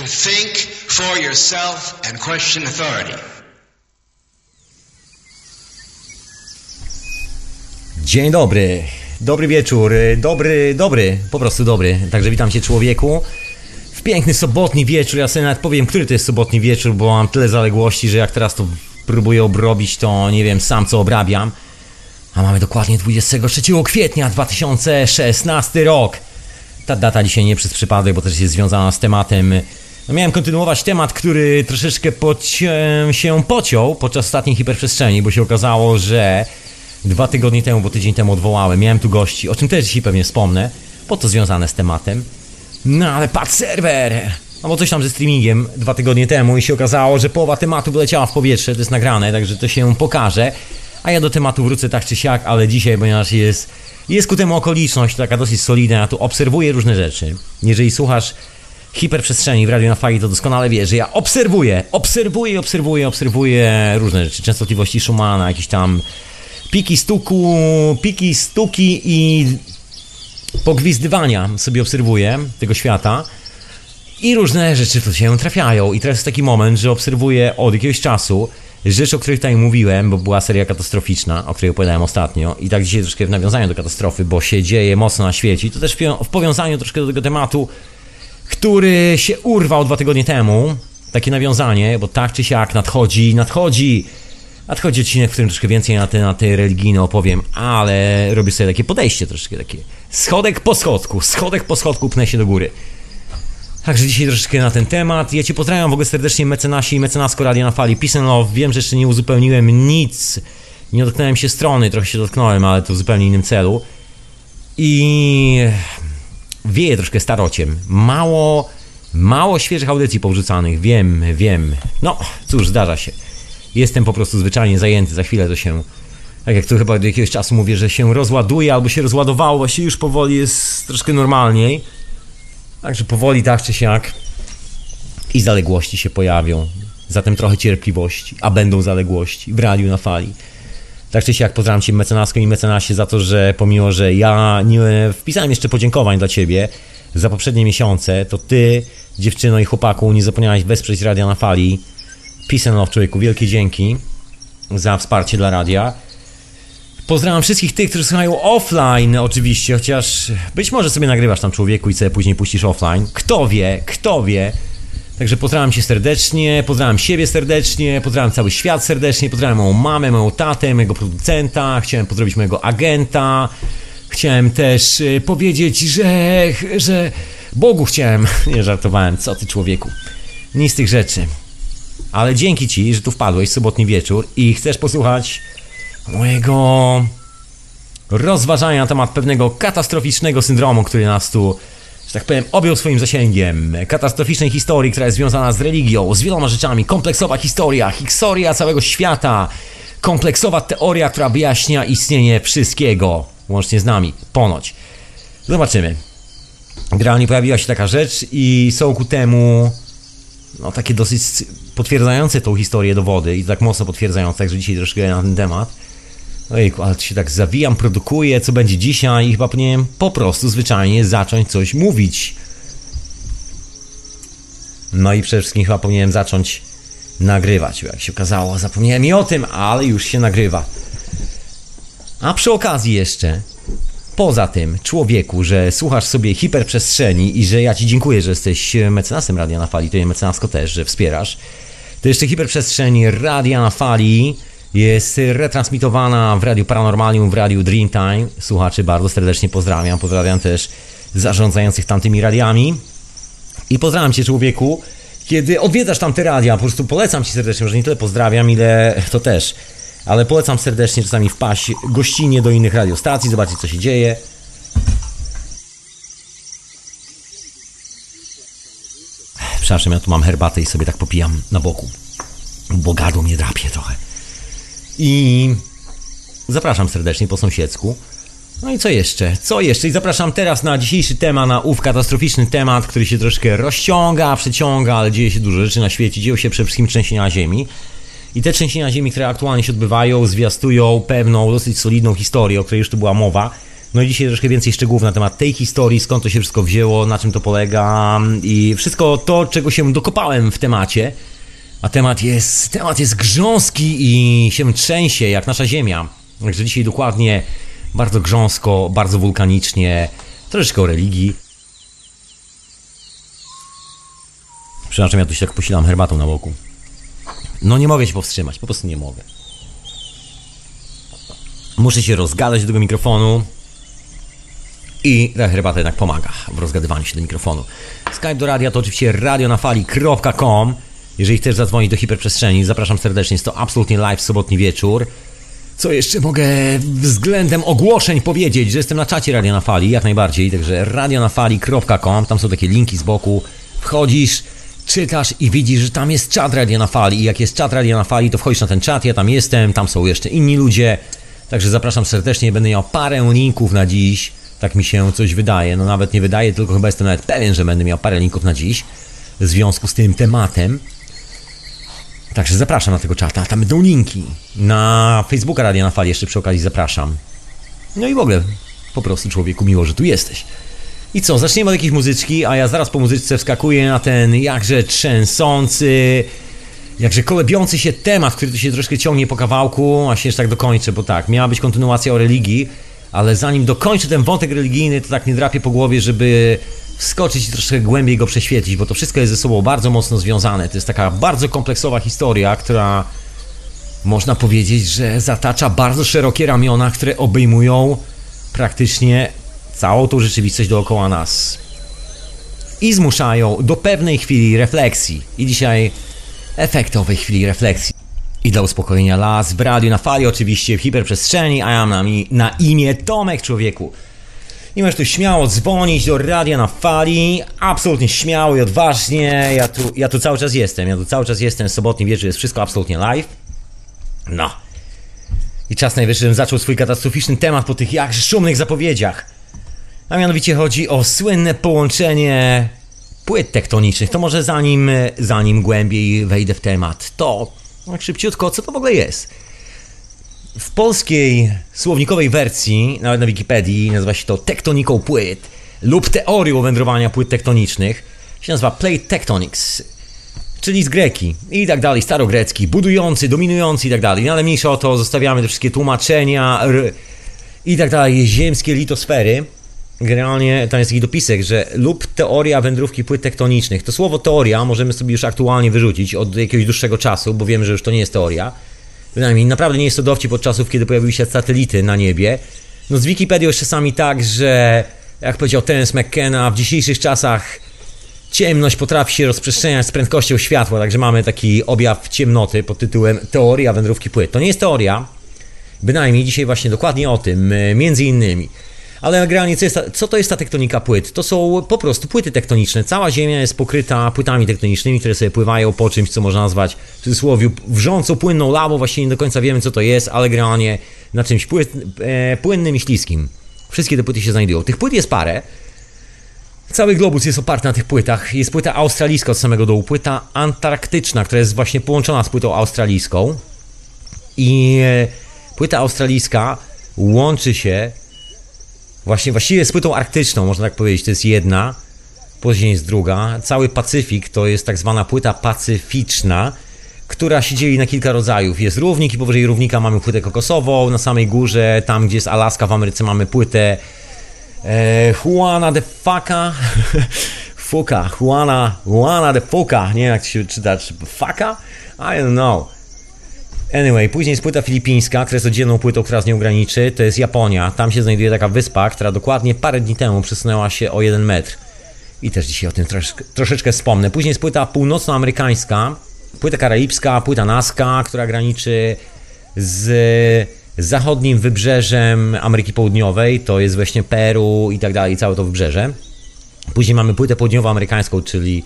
to think for yourself and question authority. Dzień dobry, dobry wieczór, dobry, dobry, po prostu dobry. Także witam cię człowieku. W piękny sobotni wieczór, ja sobie nawet powiem, który to jest sobotni wieczór, bo mam tyle zaległości, że jak teraz to próbuję obrobić, to nie wiem sam co obrabiam. A mamy dokładnie 23 kwietnia 2016 rok. Ta data dzisiaj nie przez przypadek, bo też jest związana z tematem. No miałem kontynuować temat, który troszeczkę poci się pociął podczas ostatniej hiperprzestrzeni, bo się okazało, że dwa tygodnie temu, bo tydzień temu odwołałem, miałem tu gości, o czym też dzisiaj pewnie wspomnę, bo to związane z tematem. No ale patrz serwer! No bo coś tam ze streamingiem dwa tygodnie temu i się okazało, że połowa tematu wyleciała w powietrze, to jest nagrane, także to się pokaże. A ja do tematu wrócę tak czy siak, ale dzisiaj, ponieważ jest, jest ku temu okoliczność taka dosyć solidna, ja tu obserwuję różne rzeczy. Jeżeli słuchasz hiperprzestrzeni w Radio na Fali, to doskonale wiesz, że ja obserwuję, obserwuję, obserwuję, obserwuję różne rzeczy, częstotliwości Schumana, jakieś tam piki stuku, piki stuki i pogwizdywania sobie obserwuję tego świata. I różne rzeczy tu się trafiają. I teraz jest taki moment, że obserwuję od jakiegoś czasu rzeczy, o których tutaj mówiłem, bo była seria katastroficzna, o której opowiadałem ostatnio. I tak dzisiaj troszkę w nawiązaniu do katastrofy, bo się dzieje mocno na świecie. I to też w powiązaniu troszkę do tego tematu, który się urwał dwa tygodnie temu. Takie nawiązanie, bo tak czy siak nadchodzi, nadchodzi. Nadchodzi odcinek, w którym troszkę więcej na te, na te religijne opowiem, ale robię sobie takie podejście troszkę takie. Schodek po schodku, schodek po schodku pnę się do góry. Także dzisiaj troszeczkę na ten temat. Ja Cię pozdrawiam w ogóle serdecznie mecenasi i mecenasko Radia na Fali. Peace Love. Wiem, że jeszcze nie uzupełniłem nic. Nie dotknąłem się strony, trochę się dotknąłem, ale to w zupełnie innym celu. I wieje troszkę starociem. Mało, mało świeżych audycji powrzucanych. Wiem, wiem. No, cóż, zdarza się. Jestem po prostu zwyczajnie zajęty. Za chwilę to się, tak jak tu chyba do jakiegoś czasu mówię, że się rozładuje albo się rozładowało. Właściwie już powoli jest troszkę normalniej. Także powoli tak czy siak i zaległości się pojawią. Zatem trochę cierpliwości, a będą zaległości w radiu na fali. Tak czy siak pozdrawiam Cię mecenasko i mecenasie za to, że pomimo, że ja nie wpisałem jeszcze podziękowań dla Ciebie za poprzednie miesiące, to Ty, dziewczyno i chłopaku, nie zapomniałeś wesprzeć radia na fali. Peace and love, człowieku. Wielkie dzięki za wsparcie dla radia. Pozdrawiam wszystkich tych, którzy słuchają offline oczywiście, chociaż być może sobie nagrywasz tam człowieku i sobie później puścisz offline. Kto wie, kto wie. Także pozdrawiam Cię serdecznie, pozdrawiam siebie serdecznie, pozdrawiam cały świat serdecznie, pozdrawiam moją mamę, moją tatę, mojego producenta, chciałem pozdrowić mojego agenta, chciałem też y, powiedzieć, że, że Bogu chciałem, nie żartowałem, co Ty człowieku, nic z tych rzeczy. Ale dzięki Ci, że tu wpadłeś sobotni wieczór i chcesz posłuchać mojego rozważania na temat pewnego katastroficznego syndromu, który nas tu, że tak powiem, objął swoim zasięgiem. Katastroficznej historii, która jest związana z religią, z wieloma rzeczami. Kompleksowa historia, historia całego świata. Kompleksowa teoria, która wyjaśnia istnienie wszystkiego, łącznie z nami, ponoć. Zobaczymy. Generalnie pojawiła się taka rzecz i są ku temu no, takie dosyć potwierdzające tą historię dowody i tak mocno potwierdzające, także dzisiaj troszkę na ten temat. Ojejku, ale się tak zawijam, produkuję, co będzie dzisiaj i chyba powinienem po prostu zwyczajnie zacząć coś mówić. No i przede wszystkim chyba powinienem zacząć nagrywać, jak się okazało, zapomniałem i o tym, ale już się nagrywa. A przy okazji jeszcze, poza tym, człowieku, że słuchasz sobie hiperprzestrzeni i że ja Ci dziękuję, że jesteś mecenasem Radia na Fali, to jest mecenasko też, że wspierasz, to jeszcze hiperprzestrzeń Radia na Fali jest retransmitowana w Radiu Paranormalium, w Radiu Dreamtime. Słuchaczy bardzo serdecznie pozdrawiam. Pozdrawiam też zarządzających tamtymi radiami. I pozdrawiam Cię, człowieku, kiedy odwiedzasz tamte radia. Po prostu polecam Ci serdecznie, może nie tyle pozdrawiam, ile to też. Ale polecam serdecznie czasami wpaść gościnnie do innych radiostacji, zobaczyć co się dzieje. Przepraszam, ja tu mam herbatę i sobie tak popijam na boku. Bo gardło mnie drapie trochę. I zapraszam serdecznie po sąsiedzku. No i co jeszcze? Co jeszcze? I zapraszam teraz na dzisiejszy temat, na ów katastroficzny temat, który się troszkę rozciąga, przeciąga, ale dzieje się dużo rzeczy na świecie. Dzieją się przede wszystkim trzęsienia ziemi. I te trzęsienia ziemi, które aktualnie się odbywają, zwiastują pewną dosyć solidną historię, o której już tu była mowa. No i dzisiaj troszkę więcej szczegółów na temat tej historii, skąd to się wszystko wzięło, na czym to polega i wszystko to, czego się dokopałem w temacie. A temat jest, temat jest grząski i się trzęsie, jak nasza Ziemia. Także dzisiaj dokładnie bardzo grząsko, bardzo wulkanicznie, troszeczkę o religii. Przepraszam, ja tu się tak posilam herbatą na boku. No nie mogę się powstrzymać, po prostu nie mogę. Muszę się rozgadać do tego mikrofonu. I ta herbata jednak pomaga w rozgadywaniu się do mikrofonu. Skype do radia to oczywiście radionafali.com. Jeżeli chcesz zadzwonić do hiperprzestrzeni, zapraszam serdecznie. Jest to absolutnie live sobotni wieczór. Co jeszcze mogę względem ogłoszeń powiedzieć, że jestem na czacie Radio na Fali, jak najbardziej, także radionafali.com, tam są takie linki z boku. Wchodzisz, czytasz i widzisz, że tam jest czat Radio na Fali i jak jest czat Radio na Fali, to wchodzisz na ten czat, ja tam jestem, tam są jeszcze inni ludzie. Także zapraszam serdecznie, będę miał parę linków na dziś. Tak mi się coś wydaje. No nawet nie wydaje, tylko chyba jestem nawet pewien, że będę miał parę linków na dziś w związku z tym tematem. Także zapraszam na tego czata. Tam będą linki. Na Facebooka Radia na Fali jeszcze przy okazji zapraszam. No i w ogóle po prostu człowieku miło, że tu jesteś. I co, zaczniemy od jakiejś muzyczki, a ja zaraz po muzyczce wskakuję na ten jakże trzęsący, jakże kolebiący się temat, który tu się troszkę ciągnie po kawałku, a się jeszcze tak dokończę, bo tak, miała być kontynuacja o religii, ale zanim dokończę ten wątek religijny, to tak nie drapię po głowie, żeby wskoczyć i troszkę głębiej go prześwietlić, bo to wszystko jest ze sobą bardzo mocno związane. To jest taka bardzo kompleksowa historia, która można powiedzieć, że zatacza bardzo szerokie ramiona, które obejmują praktycznie całą tą rzeczywistość dookoła nas. I zmuszają do pewnej chwili refleksji. I dzisiaj efektowej chwili refleksji. I dla uspokojenia las w radiu na fali, oczywiście w hiperprzestrzeni, a ja mam na, imię Tomek Człowieku. I możesz tu śmiało dzwonić do radia na fali, absolutnie śmiało i odważnie. Ja tu, ja tu cały czas jestem, ja tu cały czas jestem. Sobotni wieczór jest wszystko absolutnie live. No. I czas najwyższy, żebym zaczął swój katastroficzny temat po tych jakże szumnych zapowiedziach. A mianowicie chodzi o słynne połączenie płyt tektonicznych. To może zanim, zanim głębiej wejdę w temat, to tak szybciutko, co to w ogóle jest? W polskiej słownikowej wersji, nawet na Wikipedii, nazywa się to tektoniką płyt lub teorią wędrowania płyt tektonicznych. Się nazywa Plate Tectonics, czyli z greki i tak dalej, starogrecki, budujący, dominujący i tak dalej. No ale mniejsza o to, zostawiamy te wszystkie tłumaczenia i tak dalej, ziemskie litosfery. Generalnie tam jest taki dopisek, że lub teoria wędrówki płyt tektonicznych. To słowo teoria możemy sobie już aktualnie wyrzucić od jakiegoś dłuższego czasu, bo wiemy, że już to nie jest teoria. Bynajmniej naprawdę nie jest to dowcip od czasów, kiedy pojawiły się satelity na niebie. No z Wikipedią jest czasami tak, że jak powiedział Terence McKenna, w dzisiejszych czasach ciemność potrafi się rozprzestrzeniać z prędkością światła, także mamy taki objaw ciemnoty pod tytułem Teoria wędrówki płyt. To nie jest teoria, bynajmniej dzisiaj właśnie dokładnie o tym, między innymi. Ale generalnie co, jest ta, co to jest ta tektonika płyt? To są po prostu płyty tektoniczne. Cała Ziemia jest pokryta płytami tektonicznymi, które sobie pływają po czymś, co można nazwać w cudzysłowie wrzącą, płynną lawą. Właściwie nie do końca wiemy, co to jest, ale generalnie na czymś płyt, e, płynnym i śliskim. Wszystkie te płyty się znajdują. Tych płyt jest parę. Cały globus jest oparty na tych płytach. Jest płyta australijska od samego dołu, płyta antarktyczna, która jest właśnie połączona z płytą australijską. I e, płyta australijska łączy się Właśnie, właściwie z płytą arktyczną, można tak powiedzieć, to jest jedna, później jest druga. Cały Pacyfik to jest tak zwana płyta pacyficzna, która się dzieli na kilka rodzajów. Jest równik i powyżej równika mamy płytę kokosową, na samej górze, tam gdzie jest Alaska w Ameryce mamy płytę e, Juana de Faka, Fuka, Juana, Juana de Fuka, nie wiem jak się czyta, czy Faka? I don't know. Anyway, później jest płyta filipińska, która jest oddzielną płytą, która z nią graniczy. To jest Japonia. Tam się znajduje taka wyspa, która dokładnie parę dni temu przesunęła się o jeden metr. I też dzisiaj o tym troszeczkę, wspomnę. Później jest płyta północnoamerykańska, płyta karaibska, płyta Nazca, która graniczy z zachodnim wybrzeżem Ameryki Południowej. To jest właśnie Peru i tak dalej, całe to wybrzeże. Później mamy płytę południowoamerykańską, czyli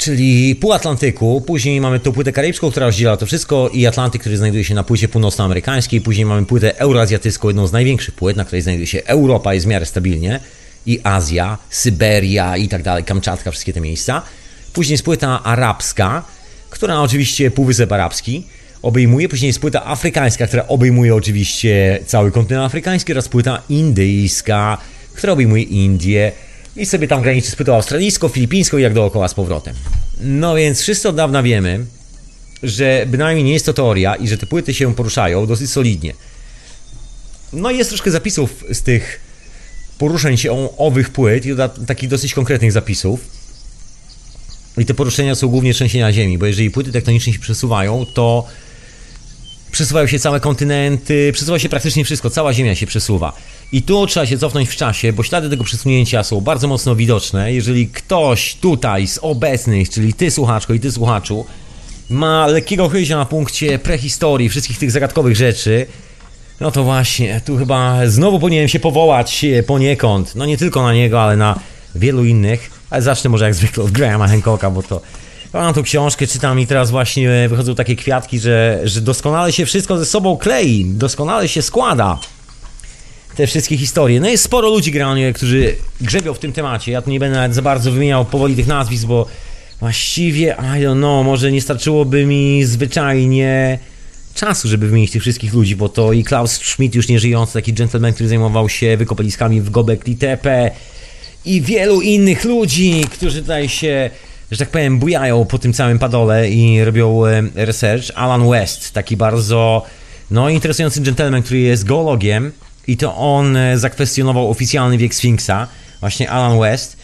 czyli pół Atlantyku. Później mamy tą płytę karaibską, która rozdziela to wszystko i Atlantyk, który znajduje się na płycie północnoamerykańskiej. Później mamy płytę euroazjatycką, jedną z największych płyt, na której znajduje się Europa, jest w miarę stabilnie. I Azja, Syberia i tak dalej, Kamczatka, wszystkie te miejsca. Później jest płyta arabska, która oczywiście Półwysep Arabski. obejmuje, później jest płyta afrykańska, która obejmuje oczywiście cały kontynent afrykański oraz płyta indyjska, która obejmuje Indię i sobie tam graniczy z płytą australijską, filipińską i jak dookoła z powrotem. No więc wszyscy od dawna wiemy, że bynajmniej nie jest to teoria i że te płyty się poruszają dosyć solidnie. No i jest troszkę zapisów z tych poruszeń się owych płyt i takich dosyć konkretnych zapisów. I te poruszenia są głównie trzęsienia ziemi, bo jeżeli płyty tektoniczne się przesuwają, to przesuwają się całe kontynenty, przesuwa się praktycznie wszystko, cała Ziemia się przesuwa. I tu trzeba się cofnąć w czasie, bo ślady tego przesunięcia są bardzo mocno widoczne. Jeżeli ktoś tutaj z obecnych, czyli ty słuchaczko i ty słuchaczu, ma lekkiego chyzia na punkcie prehistorii, wszystkich tych zagadkowych rzeczy, no to właśnie, tu chyba znowu powinienem się powołać poniekąd, no nie tylko na niego, ale na wielu innych, ale zacznę może jak zwykle od Grahama Hancocka, bo to mam tu książkę, czytam i teraz właśnie wychodzą takie kwiatki, że, że doskonale się wszystko ze sobą klei, doskonale się składa te wszystkie historie. No jest sporo ludzi generalnie, którzy grzebią w tym temacie. Ja tu nie będę nawet za bardzo wymieniał powoli tych nazwisk, bo właściwie, I don't know, może nie starczyłoby mi zwyczajnie czasu, żeby wymienić tych wszystkich ludzi, bo to i Klaus Schmidt, już nieżyjący, taki gentleman, który zajmował się wykopaliskami w Gobekli Tepe i wielu innych ludzi, którzy tutaj się, że tak powiem, bujają po tym całym padole i robią research. Alan West, taki bardzo no, interesujący gentleman, który jest geologiem i to on e, zakwestionował oficjalny wiek Sfinksa, właśnie Alan West.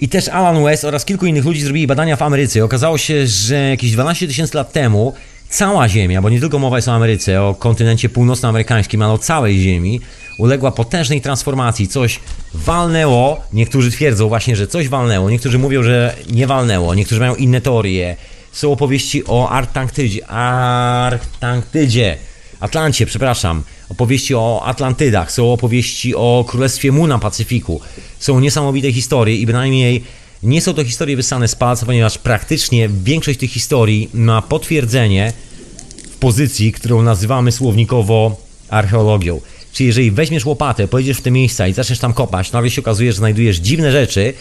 I też Alan West oraz kilku innych ludzi zrobili badania w Ameryce. Okazało się, że jakieś 12 tysięcy lat temu cała Ziemia, bo nie tylko mowa jest o Ameryce, o kontynencie północnoamerykańskim, ale o całej Ziemi, uległa potężnej transformacji. Coś walnęło, niektórzy twierdzą właśnie, że coś walnęło, niektórzy mówią, że nie walnęło, niektórzy mają inne teorie. Są opowieści o Artanktydzie, Artanktydzie, Atlancie, przepraszam, opowieści o Atlantydach, są opowieści o Królestwie Mu na Pacyfiku. Są niesamowite historie i bynajmniej nie są to historie wysane z palca, ponieważ praktycznie większość tych historii ma potwierdzenie w pozycji, którą nazywamy słownikowo archeologią. Czyli jeżeli weźmiesz łopatę, pojedziesz w te miejsca i zaczniesz tam kopać, nagle się okazuje, że znajdujesz dziwne rzeczy,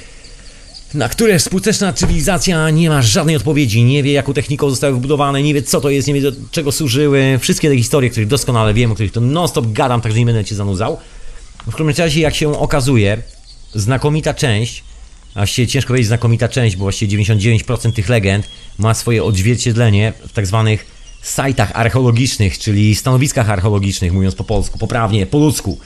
na które współczesna cywilizacja nie ma żadnej odpowiedzi, nie wie jaką techniką zostały wybudowane, nie wie co to jest, nie wie do czego służyły. Wszystkie te historie, których doskonale wiem, o których to non-stop gadam, także nie będę Cię zanudzał. W każdym razie, jak się okazuje, znakomita część, a właściwie ciężko powiedzieć znakomita część, bo właściwie 99% tych legend ma swoje odzwierciedlenie w tak zwanych sajtach archeologicznych, czyli stanowiskach archeologicznych, mówiąc po polsku, poprawnie, po ludzku.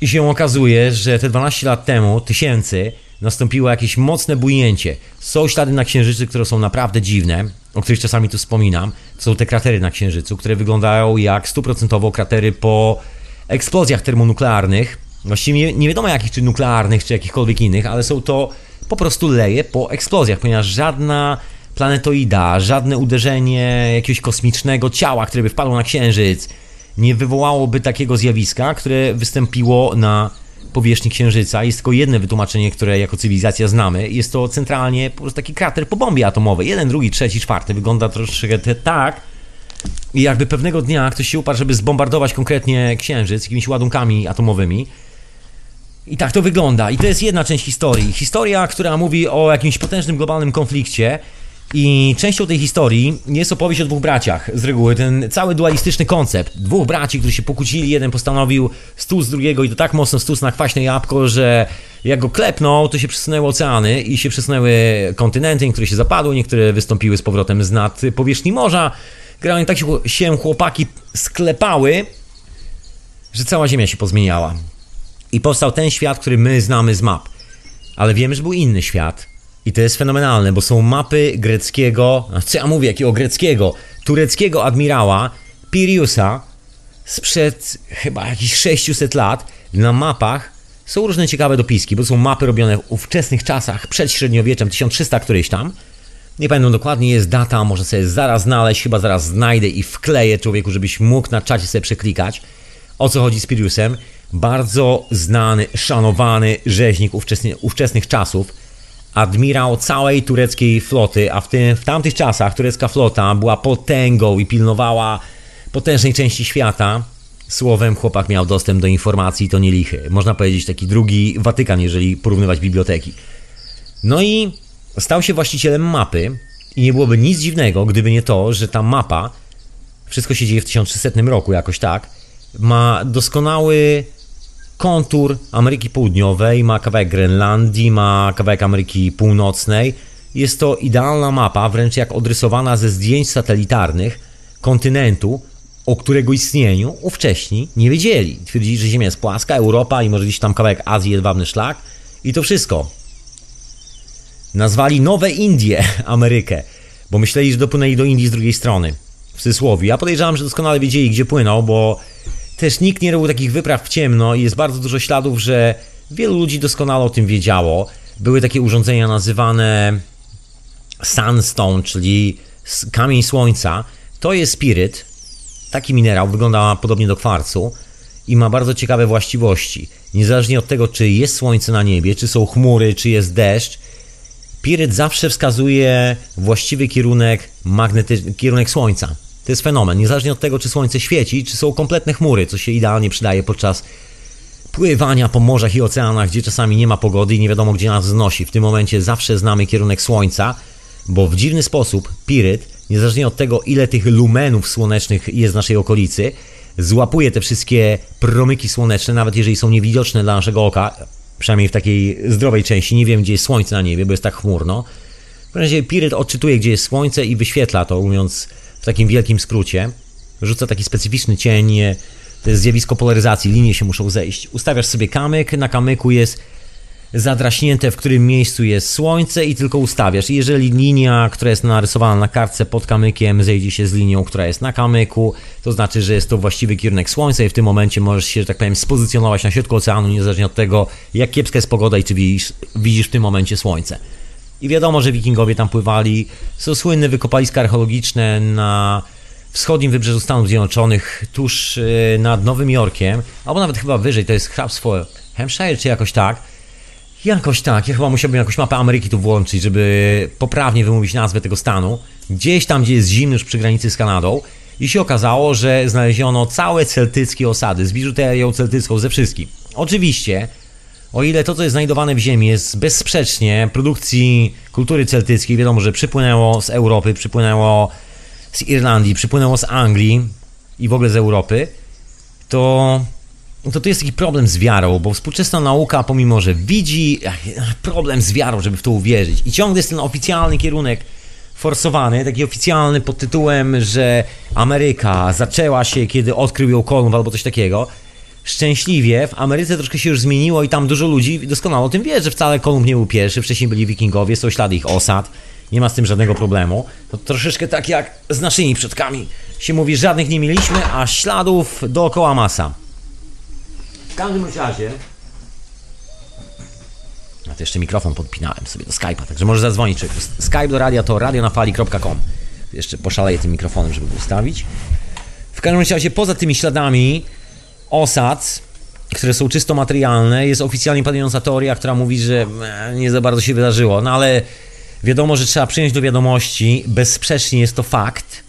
I się okazuje, że te 12 lat temu, tysięcy, nastąpiło jakieś mocne bujnięcie. Są ślady na Księżycu, które są naprawdę dziwne, o których czasami tu wspominam. To są te kratery na Księżycu, które wyglądają jak stuprocentowo kratery po eksplozjach termonuklearnych. Właściwie nie wiadomo jakich, czy nuklearnych, czy jakichkolwiek innych, ale są to po prostu leje po eksplozjach, ponieważ żadna planetoida, żadne uderzenie jakiegoś kosmicznego ciała, które by wpadło na Księżyc, nie wywołałoby takiego zjawiska, które wystąpiło na powierzchni Księżyca. Jest tylko jedno wytłumaczenie, które jako cywilizacja znamy. Jest to centralnie po prostu taki krater po bombie atomowej. Jeden, drugi, trzeci, czwarty. Wygląda troszeczkę tak, i jakby pewnego dnia ktoś się uparł, żeby zbombardować konkretnie Księżyc jakimiś ładunkami atomowymi. I tak to wygląda. I to jest jedna część historii. Historia, która mówi o jakimś potężnym globalnym konflikcie, i częścią tej historii jest opowieść o dwóch braciach. Z reguły ten cały dualistyczny koncept. Dwóch braci, którzy się pokłócili, jeden postanowił z drugiego i to tak mocno stół na kwaśne jabłko, że jak go klepnął, to się przesunęły oceany i się przesunęły kontynenty, niektóre się zapadły, niektóre wystąpiły z powrotem z nad powierzchni morza. Generalnie tak się chłopaki sklepały, że cała Ziemia się pozmieniała. I powstał ten świat, który my znamy z map. Ale wiemy, że był inny świat, i to jest fenomenalne, bo są mapy greckiego, co ja mówię, jakiego greckiego, tureckiego admirała Piriusa sprzed chyba jakichś 600 lat. Na mapach są różne ciekawe dopiski, bo są mapy robione w ówczesnych czasach, przed średniowieczem, 1300 któryś tam. Nie pamiętam dokładnie, jest data, może sobie zaraz znaleźć, chyba zaraz znajdę i wkleję człowieku, żebyś mógł na czacie sobie przeklikać. O co chodzi z Piriusem? Bardzo znany, szanowany rzeźnik ówczesnych, ówczesnych czasów, admirał całej tureckiej floty, a w, tym, w tamtych czasach turecka flota była potęgą i pilnowała potężnej części świata. Słowem, chłopak miał dostęp do informacji, to nie lichy. Można powiedzieć taki drugi Watykan, jeżeli porównywać biblioteki. No i stał się właścicielem mapy i nie byłoby nic dziwnego, gdyby nie to, że ta mapa wszystko się dzieje w 1300 roku jakoś tak, ma doskonały kontur Ameryki Południowej, ma kawałek Grenlandii, ma kawałek Ameryki Północnej. Jest to idealna mapa, wręcz jak odrysowana ze zdjęć satelitarnych kontynentu, o którego istnieniu ówcześni nie wiedzieli. Twierdzili, że Ziemia jest płaska, Europa i może gdzieś tam kawałek Azji, jedwabny szlak i to wszystko. Nazwali Nowe Indie Amerykę, bo myśleli, że dopłynęli do Indii z drugiej strony. W cudzysłowie. Ja podejrzewam, że doskonale wiedzieli, gdzie płyną, bo też nikt nie robił takich wypraw w ciemno i jest bardzo dużo śladów, że wielu ludzi doskonale o tym wiedziało. Były takie urządzenia nazywane sandstone, czyli kamień słońca. To jest spiryt, taki minerał, wygląda podobnie do kwarcu i ma bardzo ciekawe właściwości. Niezależnie od tego, czy jest słońce na niebie, czy są chmury, czy jest deszcz, piryt zawsze wskazuje właściwy kierunek, magnety- kierunek słońca. To jest fenomen. Niezależnie od tego, czy słońce świeci, czy są kompletne chmury, co się idealnie przydaje podczas pływania po morzach i oceanach, gdzie czasami nie ma pogody i nie wiadomo, gdzie nas znosi. W tym momencie zawsze znamy kierunek słońca, bo w dziwny sposób piryt, niezależnie od tego, ile tych lumenów słonecznych jest w naszej okolicy, złapuje te wszystkie promyki słoneczne, nawet jeżeli są niewidoczne dla naszego oka, przynajmniej w takiej zdrowej części. Nie wiem, gdzie jest słońce na niebie, bo jest tak chmurno. W razie piryt odczytuje, gdzie jest słońce i wyświetla to, mówiąc w takim wielkim skrócie. Rzuca taki specyficzny cień, to jest zjawisko polaryzacji, linie się muszą zejść. Ustawiasz sobie kamyk, na kamyku jest zadraśnięte, w którym miejscu jest słońce i tylko ustawiasz. I jeżeli linia, która jest narysowana na kartce pod kamykiem, zejdzie się z linią, która jest na kamyku, to znaczy, że jest to właściwy kierunek słońca i w tym momencie możesz się, że tak powiem, spozycjonować na środku oceanu, niezależnie od tego, jak kiepska jest pogoda i czy widzisz, widzisz w tym momencie słońce. I wiadomo, że wikingowie tam pływali. Są słynne wykopaliska archeologiczne na wschodnim wybrzeżu Stanów Zjednoczonych, tuż y, nad Nowym Jorkiem, albo nawet chyba wyżej, to jest hrabstwo Hampshire, czy jakoś tak. Jakoś tak, ja chyba musiałbym jakąś mapę Ameryki tu włączyć, żeby poprawnie wymówić nazwę tego stanu. Gdzieś tam, gdzie jest zimny, już przy granicy z Kanadą. I się okazało, że znaleziono całe celtyckie osady z biżuterią celtycką, ze wszystkim. Oczywiście, o ile to, co jest znajdowane w ziemi jest bezsprzecznie produkcji kultury celtyckiej, wiadomo, że przypłynęło z Europy, przypłynęło z Irlandii, przypłynęło z Anglii i w ogóle z Europy, to to tu jest taki problem z wiarą, bo współczesna nauka, pomimo że widzi problem z wiarą, żeby w to uwierzyć, i ciągle jest ten oficjalny kierunek forsowany, taki oficjalny pod tytułem, że Ameryka zaczęła się, kiedy odkrył ją Kolumb albo coś takiego. Szczęśliwie w Ameryce troszkę się już zmieniło i tam dużo ludzi doskonale o tym wie, że wcale Kolumb nie był pierwszy, wcześniej byli wikingowie, są ślady ich osad, nie ma z tym żadnego problemu. To troszeczkę tak jak z naszymi przodkami się mówi, żadnych nie mieliśmy, a śladów dookoła masa. W każdym razie. A to jeszcze mikrofon podpinałem sobie do Skype'a, także może zadzwonić. Skype do radia to radionafali.com. Jeszcze poszaleję tym mikrofonem, żeby go ustawić. W każdym razie, poza tymi śladami osad, które są czysto materialne, jest oficjalnie panująca teoria, która mówi, że e, nie za bardzo się wydarzyło. No ale wiadomo, że trzeba przyjąć do wiadomości. Bezsprzecznie jest to fakt.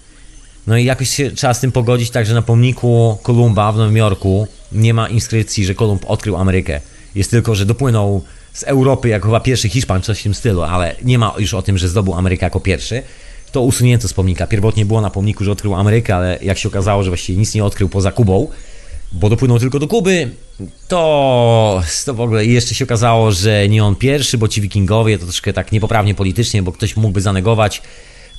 No i jakoś się trzeba z tym pogodzić, także na pomniku Kolumba w Nowym Jorku nie ma inskrypcji, że Kolumb odkrył Amerykę. Jest tylko, że dopłynął z Europy jako chyba pierwszy Hiszpan, coś w tym stylu, ale nie ma już o tym, że zdobył Amerykę jako pierwszy. To usunięto z pomnika. Pierwotnie było na pomniku, że odkrył Amerykę, ale jak się okazało, że właściwie nic nie odkrył poza Kubą, bo dopłynął tylko do Kuby, to, to w ogóle jeszcze się okazało, że nie on pierwszy, bo ci wikingowie to troszkę tak niepoprawnie politycznie, bo ktoś mógłby zanegować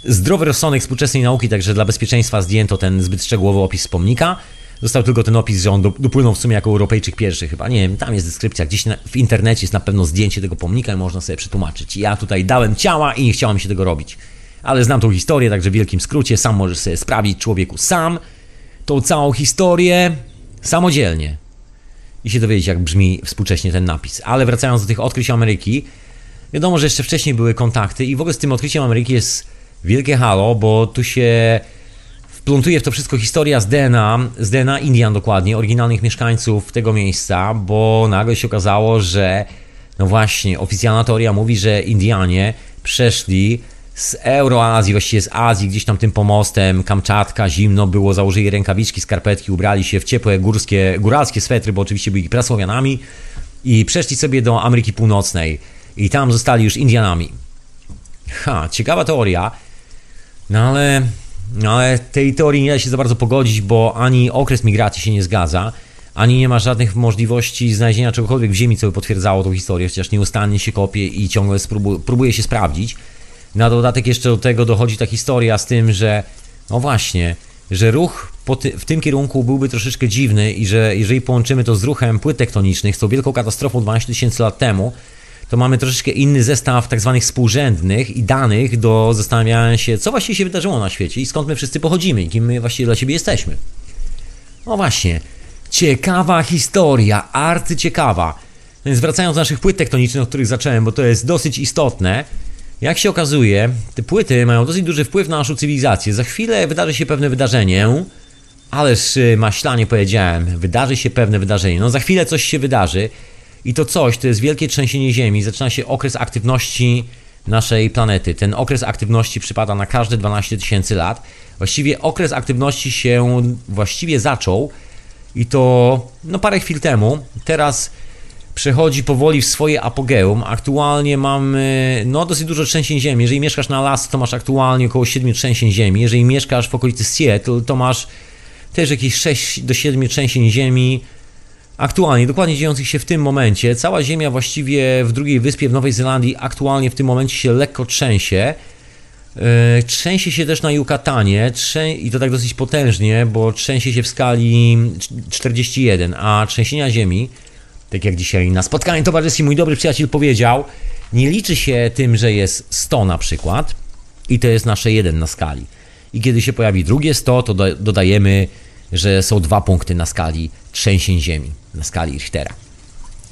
zdrowy rozsądek współczesnej nauki, także dla bezpieczeństwa zdjęto ten zbyt szczegółowy opis pomnika. Został tylko ten opis, że on dopłynął w sumie jako Europejczyk pierwszy chyba. Nie wiem, tam jest deskrypcja, gdzieś na, w internecie jest na pewno zdjęcie tego pomnika i można sobie przetłumaczyć. Ja tutaj dałem ciała i nie chciałem się tego robić. Ale znam tą historię, także w wielkim skrócie, sam możesz sobie sprawić człowieku sam tą całą historię samodzielnie i się dowiedzieć, jak brzmi współcześnie ten napis. Ale wracając do tych odkryć Ameryki, wiadomo, że jeszcze wcześniej były kontakty i w ogóle z tym odkryciem Ameryki jest wielkie halo, bo tu się wplątuje w to wszystko historia z DNA, z DNA Indian dokładnie, oryginalnych mieszkańców tego miejsca, bo nagle się okazało, że no właśnie, oficjalna teoria mówi, że Indianie przeszli z Euroazji, właściwie z Azji, gdzieś tam tym pomostem, Kamczatka, zimno było, założyli rękawiczki, skarpetki, ubrali się w ciepłe górskie, góralskie swetry, bo oczywiście byli prasłowianami i przeszli sobie do Ameryki Północnej i tam zostali już Indianami. Ha, ciekawa teoria, no ale No ale tej teorii nie da się za bardzo pogodzić, bo ani okres migracji się nie zgadza, ani nie ma żadnych możliwości znalezienia czegokolwiek w Ziemi, co by potwierdzało tą historię, chociaż nieustannie się kopie i ciągle spróbu- próbuje się sprawdzić. Na dodatek jeszcze do tego dochodzi ta historia z tym, że no właśnie, że ruch ty w tym kierunku byłby troszeczkę dziwny i że jeżeli połączymy to z ruchem płyt tektonicznych, z tą wielką katastrofą 12 tysięcy lat temu, to mamy troszeczkę inny zestaw tak zwanych współrzędnych i danych do zastanawiania się, co właściwie się wydarzyło na świecie i skąd my wszyscy pochodzimy i kim my właściwie dla siebie jesteśmy. No właśnie, ciekawa historia, arcyciekawa. Więc wracając do naszych płyt tektonicznych, od których zacząłem, bo to jest dosyć istotne, jak się okazuje, te płyty mają dosyć duży wpływ na naszą cywilizację. Za chwilę wydarzy się pewne wydarzenie, ależ y, maślanie powiedziałem, wydarzy się pewne wydarzenie. No za chwilę coś się wydarzy i to coś to jest wielkie trzęsienie Ziemi. Zaczyna się okres aktywności naszej planety. Ten okres aktywności przypada na każde 12 tysięcy lat. Właściwie okres aktywności się właściwie zaczął i to no parę chwil temu. Teraz przechodzi powoli w swoje apogeum. Aktualnie mamy no, dosyć dużo trzęsień ziemi. Jeżeli mieszkasz na las, to masz aktualnie około 7 trzęsień ziemi. Jeżeli mieszkasz w okolicy Seattle, to masz też jakieś 6 do 7 trzęsień ziemi. Aktualnie, dokładnie dziejących się w tym momencie. Cała ziemia właściwie w drugiej wyspie w Nowej Zelandii aktualnie w tym momencie się lekko trzęsie. Yy, trzęsie się też na Yucatanie trzę... i to tak dosyć potężnie, bo trzęsie się w skali 41, a trzęsienia ziemi tak jak dzisiaj na spotkaniu towarzyskim mój dobry przyjaciel powiedział, nie liczy się tym, że jest 100 na przykład i to jest nasze 1 na skali. I kiedy się pojawi drugie 100, to do, dodajemy, że są dwa punkty na skali trzęsień ziemi, na skali Richtera.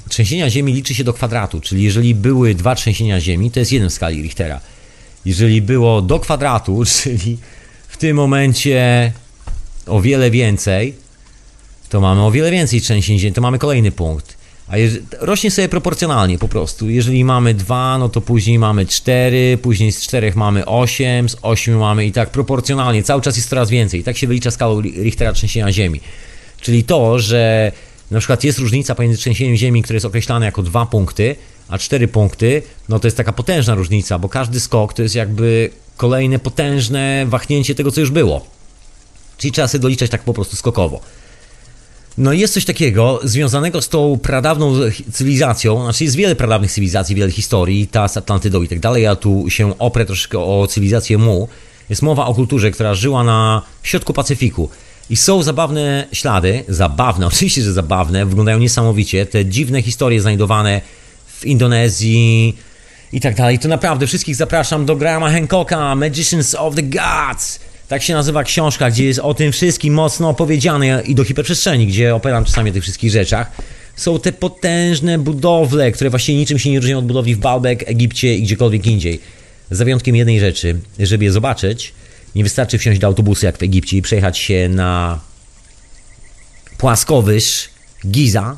Trzęsienia ziemi liczy się do kwadratu, czyli jeżeli były dwa trzęsienia ziemi, to jest jeden w skali Richtera. Jeżeli było do kwadratu, czyli w tym momencie o wiele więcej, to mamy o wiele więcej trzęsień ziemi, to mamy kolejny punkt. A rośnie sobie proporcjonalnie po prostu. Jeżeli mamy 2, no to później mamy 4, później z 4 mamy 8, z 8 mamy i tak proporcjonalnie. Cały czas jest coraz więcej. Tak się wylicza skalą Richtera trzęsienia Ziemi. Czyli to, że na przykład jest różnica pomiędzy trzęsieniem Ziemi, które jest określane jako 2 punkty, a 4 punkty, no to jest taka potężna różnica, bo każdy skok to jest jakby kolejne potężne wahnięcie tego, co już było. Czyli trzeba sobie doliczać tak po prostu skokowo. No jest coś takiego związanego z tą pradawną cywilizacją, znaczy jest wiele pradawnych cywilizacji, wiele historii, ta z Atlantydą i tak dalej, ja tu się oprę troszkę o cywilizację Mu. Jest mowa o kulturze, która żyła na środku Pacyfiku. I są zabawne ślady, zabawne, oczywiście, że zabawne, wyglądają niesamowicie, te dziwne historie znajdowane w Indonezji i tak dalej. To naprawdę wszystkich zapraszam do Grahama Hancocka, Magicians of the Gods. Tak się nazywa książka, gdzie jest o tym wszystkim mocno opowiedziane i do hiperprzestrzeni, gdzie opowiadam czasami o tych wszystkich rzeczach. Są te potężne budowle, które właściwie niczym się nie różnią od budowli w Baalbek, Egipcie i gdziekolwiek indziej. Za wyjątkiem jednej rzeczy, żeby je zobaczyć, nie wystarczy wsiąść do autobusu jak w Egipcie i przejechać się na płaskowyż Giza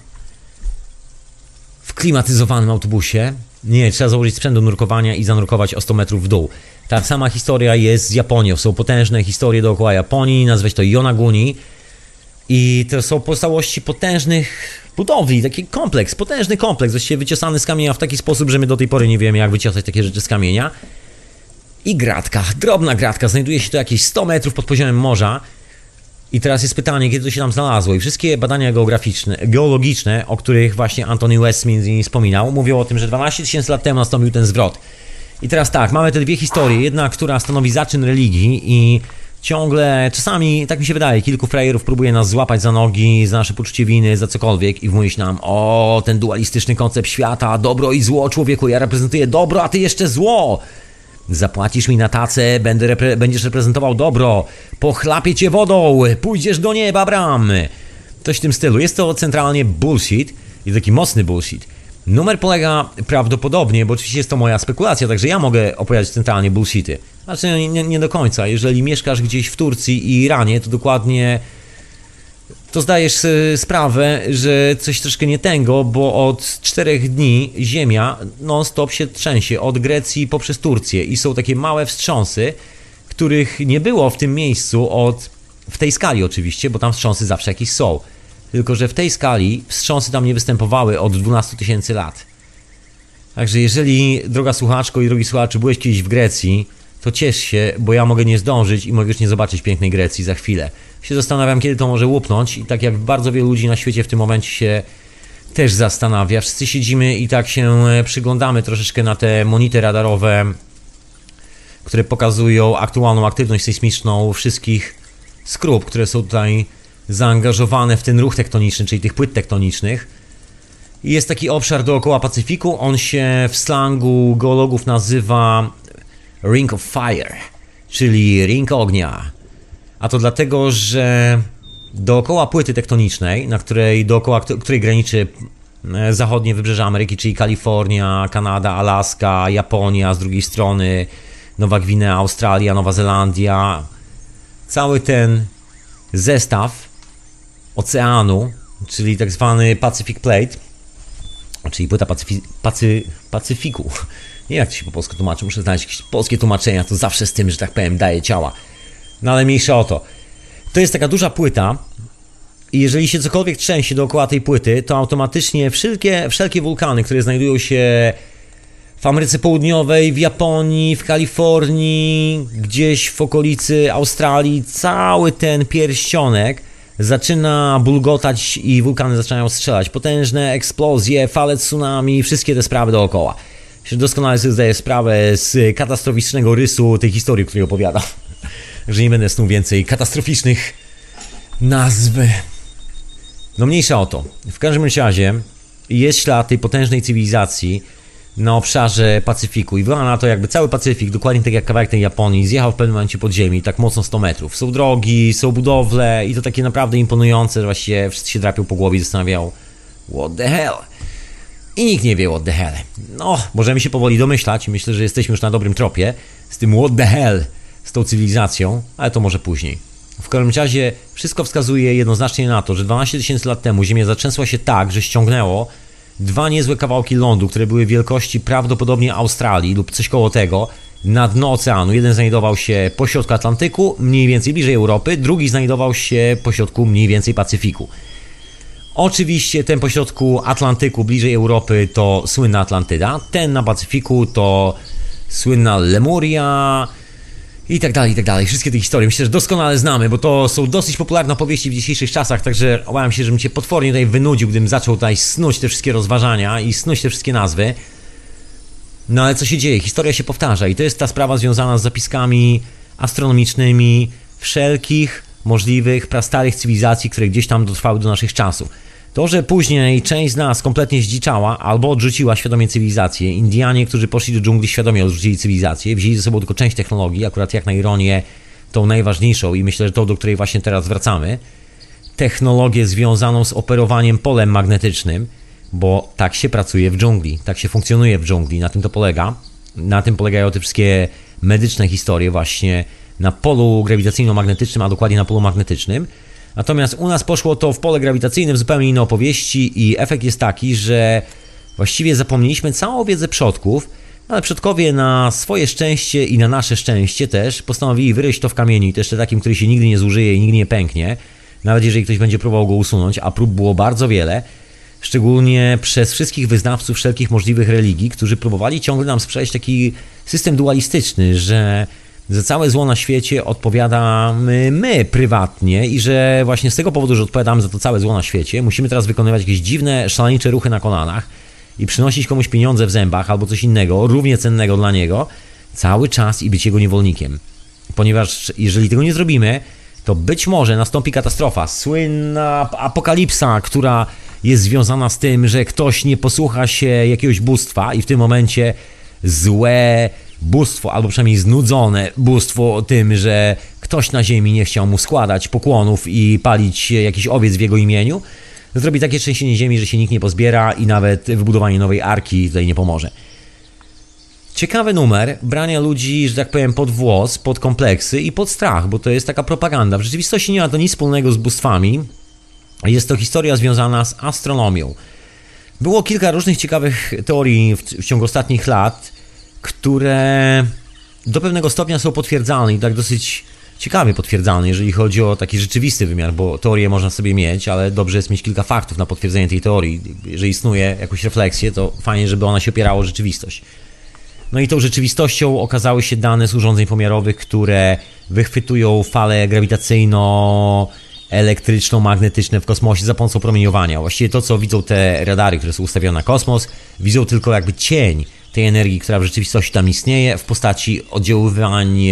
w klimatyzowanym autobusie. Nie, trzeba założyć sprzęt do nurkowania i zanurkować o 100 metrów w dół. Ta sama historia jest z Japonią. Są potężne historie dookoła Japonii, nazwać to Yonaguni. I to są pozostałości potężnych budowli, taki kompleks, potężny kompleks, właściwie wyciosany z kamienia w taki sposób, że my do tej pory nie wiemy, jak wyciosać takie rzeczy z kamienia. I gratka, drobna gratka, znajduje się to jakieś 100 metrów pod poziomem morza. I teraz jest pytanie, kiedy to się tam znalazło. I wszystkie badania geograficzne, geologiczne, o których właśnie Anthony West między innymi wspominał, mówią o tym, że 12 tysięcy lat temu nastąpił ten zwrot. I teraz tak, mamy te dwie historie. Jedna, która stanowi zaczyn religii i ciągle, czasami, tak mi się wydaje, kilku frajerów próbuje nas złapać za nogi, za nasze poczucie winy, za cokolwiek i wmówić nam, o, ten dualistyczny koncept świata, dobro i zło, człowieku, ja reprezentuję dobro, a ty jeszcze zło. Zapłacisz mi na tacę, będę repre będziesz reprezentował dobro, pochlapię cię wodą, pójdziesz do nieba, bram. Coś w tym stylu. Jest to centralnie bullshit i taki mocny bullshit. Numer polega prawdopodobnie, bo oczywiście jest to moja spekulacja, także ja mogę opowiadać centralnie bullshity. Znaczy nie, nie do końca. Jeżeli mieszkasz gdzieś w Turcji i Iranie, to dokładnie to zdajesz sprawę, że coś troszkę nie tęgo, bo od czterech dni ziemia non-stop się trzęsie, od Grecji poprzez Turcję i są takie małe wstrząsy, których nie było w tym miejscu od, w tej skali oczywiście, bo tam wstrząsy zawsze jakieś są. Tylko, że w tej skali wstrząsy tam nie występowały od 12 tysięcy lat. Także jeżeli, droga słuchaczko i drogi słuchacze, byłeś kiedyś w Grecji, to ciesz się, bo ja mogę nie zdążyć i mogę już nie zobaczyć pięknej Grecji za chwilę. Się zastanawiam, kiedy to może łupnąć i tak jak bardzo wielu ludzi na świecie w tym momencie się też zastanawia. Wszyscy siedzimy i tak się e, przyglądamy troszeczkę na te monity radarowe, które pokazują aktualną aktywność sejsmiczną wszystkich skrup, które są tutaj zaangażowane w ten ruch tektoniczny, czyli tych płyt tektonicznych. Jest taki obszar dookoła Pacyfiku, on się w slangu geologów nazywa Ring of Fire, czyli ring ognia. A to dlatego, że dookoła płyty tektonicznej, na której dookoła której graniczy e, zachodnie wybrzeże Ameryki, czyli Kalifornia, Kanada, Alaska, Japonia, z drugiej strony Nowa Gwinea, Australia, Nowa Zelandia. Cały ten zestaw oceanu, czyli tak zwany Pacific Plate, czyli płyta Pacyfi Pacy Pacyfiku. Nie jak to się po polsku tłumaczy, muszę znaleźć jakieś polskie tłumaczenia, to zawsze z tym, że tak powiem, daje ciała. No ale mniejsza o to. To jest taka duża płyta i jeżeli się cokolwiek trzęsie dookoła tej płyty, to automatycznie wszelkie, wszelkie wulkany, które znajdują się w Ameryce Południowej, w Japonii, w Kalifornii, gdzieś w okolicy Australii, cały ten pierścionek zaczyna bulgotać i wulkany zaczynają strzelać. Potężne eksplozje, fale tsunami, wszystkie te sprawy dookoła. Doskonale sobie zdaję sprawę z katastroficznego rysu tej historii, której opowiada. Że nie będę snuł więcej katastroficznych nazw. No mniejsza o to. W każdym razie jest ślad tej potężnej cywilizacji, na obszarze Pacyfiku i wygląda na to jakby cały Pacyfik, dokładnie tak jak kawałek tej Japonii, zjechał w pewnym momencie pod ziemi, tak mocno 100 metrów. Są drogi, są budowle i to takie naprawdę imponujące, że właściwie wszyscy się drapią po głowie i zastanawiają what the hell? I nikt nie wie what the hell. No, możemy się powoli domyślać, myślę, że jesteśmy już na dobrym tropie z tym what the hell, z tą cywilizacją, ale to może później. W każdym razie wszystko wskazuje jednoznacznie na to, że 12 tysięcy lat temu Ziemia zatrzęsła się tak, że ściągnęło dwa niezłe kawałki lądu, które były wielkości prawdopodobnie Australii lub coś koło tego, na dno oceanu. Jeden znajdował się pośrodku Atlantyku, mniej więcej bliżej Europy, drugi znajdował się pośrodku mniej więcej Pacyfiku. Oczywiście ten pośrodku Atlantyku, bliżej Europy, to słynna Atlantyda, ten na Pacyfiku to słynna Lemuria, i tak dalej, i tak dalej. Wszystkie te historie myślę, że doskonale znamy, bo to są dosyć popularne opowieści w dzisiejszych czasach, także obawiam się, żebym cię potwornie tutaj wynudził, gdybym zaczął tutaj snuć te wszystkie rozważania i snuć te wszystkie nazwy. No ale co się dzieje? Historia się powtarza i to jest ta sprawa związana z zapiskami astronomicznymi wszelkich możliwych prastarych cywilizacji, które gdzieś tam dotrwały do naszych czasów. To, że później część z nas kompletnie zdziczała albo odrzuciła świadomie cywilizację, Indianie, którzy poszli do dżungli, świadomie odrzucili cywilizację, wzięli ze sobą tylko część technologii, akurat jak na ironię, tą najważniejszą i myślę, że tą, do której właśnie teraz wracamy, technologię związaną z operowaniem polem magnetycznym, bo tak się pracuje w dżungli, tak się funkcjonuje w dżungli, na tym to polega. Na tym polegają te wszystkie medyczne historie właśnie na polu grawitacyjno-magnetycznym, a dokładnie na polu magnetycznym. Natomiast u nas poszło to w pole grawitacyjne w zupełnie inne opowieści i efekt jest taki, że właściwie zapomnieliśmy całą wiedzę przodków, ale przodkowie na swoje szczęście i na nasze szczęście też postanowili wyryć to w kamieniu i to jeszcze takim, który się nigdy nie zużyje i nigdy nie pęknie, nawet jeżeli ktoś będzie próbował go usunąć, a prób było bardzo wiele, szczególnie przez wszystkich wyznawców wszelkich możliwych religii, którzy próbowali ciągle nam sprzedać taki system dualistyczny, że za całe zło na świecie odpowiadamy my prywatnie i że właśnie z tego powodu, że odpowiadamy za to całe zło na świecie, musimy teraz wykonywać jakieś dziwne, szaleńcze ruchy na kolanach i przynosić komuś pieniądze w zębach albo coś innego, równie cennego dla niego, cały czas i być jego niewolnikiem. Ponieważ jeżeli tego nie zrobimy, to być może nastąpi katastrofa, słynna apokalipsa, która jest związana z tym, że ktoś nie posłucha się jakiegoś bóstwa i w tym momencie złe bóstwo, albo przynajmniej znudzone bóstwo tym, że ktoś na ziemi nie chciał mu składać pokłonów i palić jakiś owiec w jego imieniu, zrobi takie trzęsienie ziemi, że się nikt nie pozbiera i nawet wybudowanie nowej arki tutaj nie pomoże. Ciekawy numer brania ludzi, że tak powiem, pod włos, pod kompleksy i pod strach, bo to jest taka propaganda. W rzeczywistości nie ma to nic wspólnego z bóstwami. Jest to historia związana z astronomią. Było kilka różnych ciekawych teorii w, w ciągu ostatnich lat które do pewnego stopnia są potwierdzalne i tak dosyć ciekawie potwierdzalne, jeżeli chodzi o taki rzeczywisty wymiar, bo teorię można sobie mieć, ale dobrze jest mieć kilka faktów na potwierdzenie tej teorii. Jeżeli istnieje jakąś refleksję, to fajnie, żeby ona się opierała o rzeczywistość. No i tą rzeczywistością okazały się dane z urządzeń pomiarowych, które wychwytują fale grawitacyjno elektryczno-magnetyczne w kosmosie za pomocą promieniowania. Właściwie to, co widzą te radary, które są ustawione na kosmos, widzą tylko jakby cień tej energii, która w rzeczywistości tam istnieje w postaci oddziaływań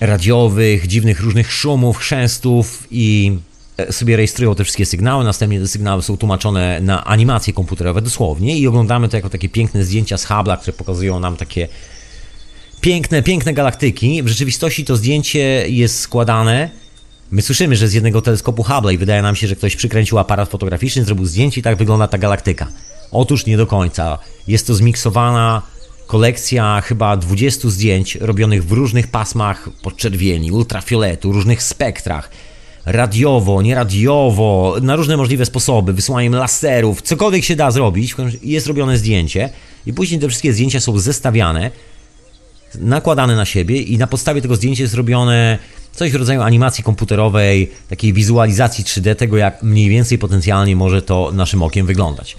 radiowych, dziwnych różnych szumów, chrzęstów i e, sobie rejestrują te wszystkie sygnały, następnie te sygnały są tłumaczone na animacje komputerowe dosłownie i oglądamy to jako takie piękne zdjęcia z Hubble'a, które pokazują nam takie piękne, piękne galaktyki. W rzeczywistości to zdjęcie jest składane My słyszymy, że z jednego teleskopu Hubble i wydaje nam się, że ktoś przykręcił aparat fotograficzny, zrobił zdjęcie i tak wygląda ta galaktyka. Otóż nie do końca. Jest to zmiksowana kolekcja chyba 20 zdjęć robionych w różnych pasmach podczerwieni, ultrafioletu, różnych spektrach. Radiowo, nieradiowo, na różne możliwe sposoby, wysyłaniem laserów, cokolwiek się da zrobić, jest robione zdjęcie i później te wszystkie zdjęcia są zestawiane, nakładane na siebie i na podstawie tego zdjęcia jest robione coś w rodzaju animacji komputerowej, takiej wizualizacji 3D tego, jak mniej więcej potencjalnie może to naszym okiem wyglądać.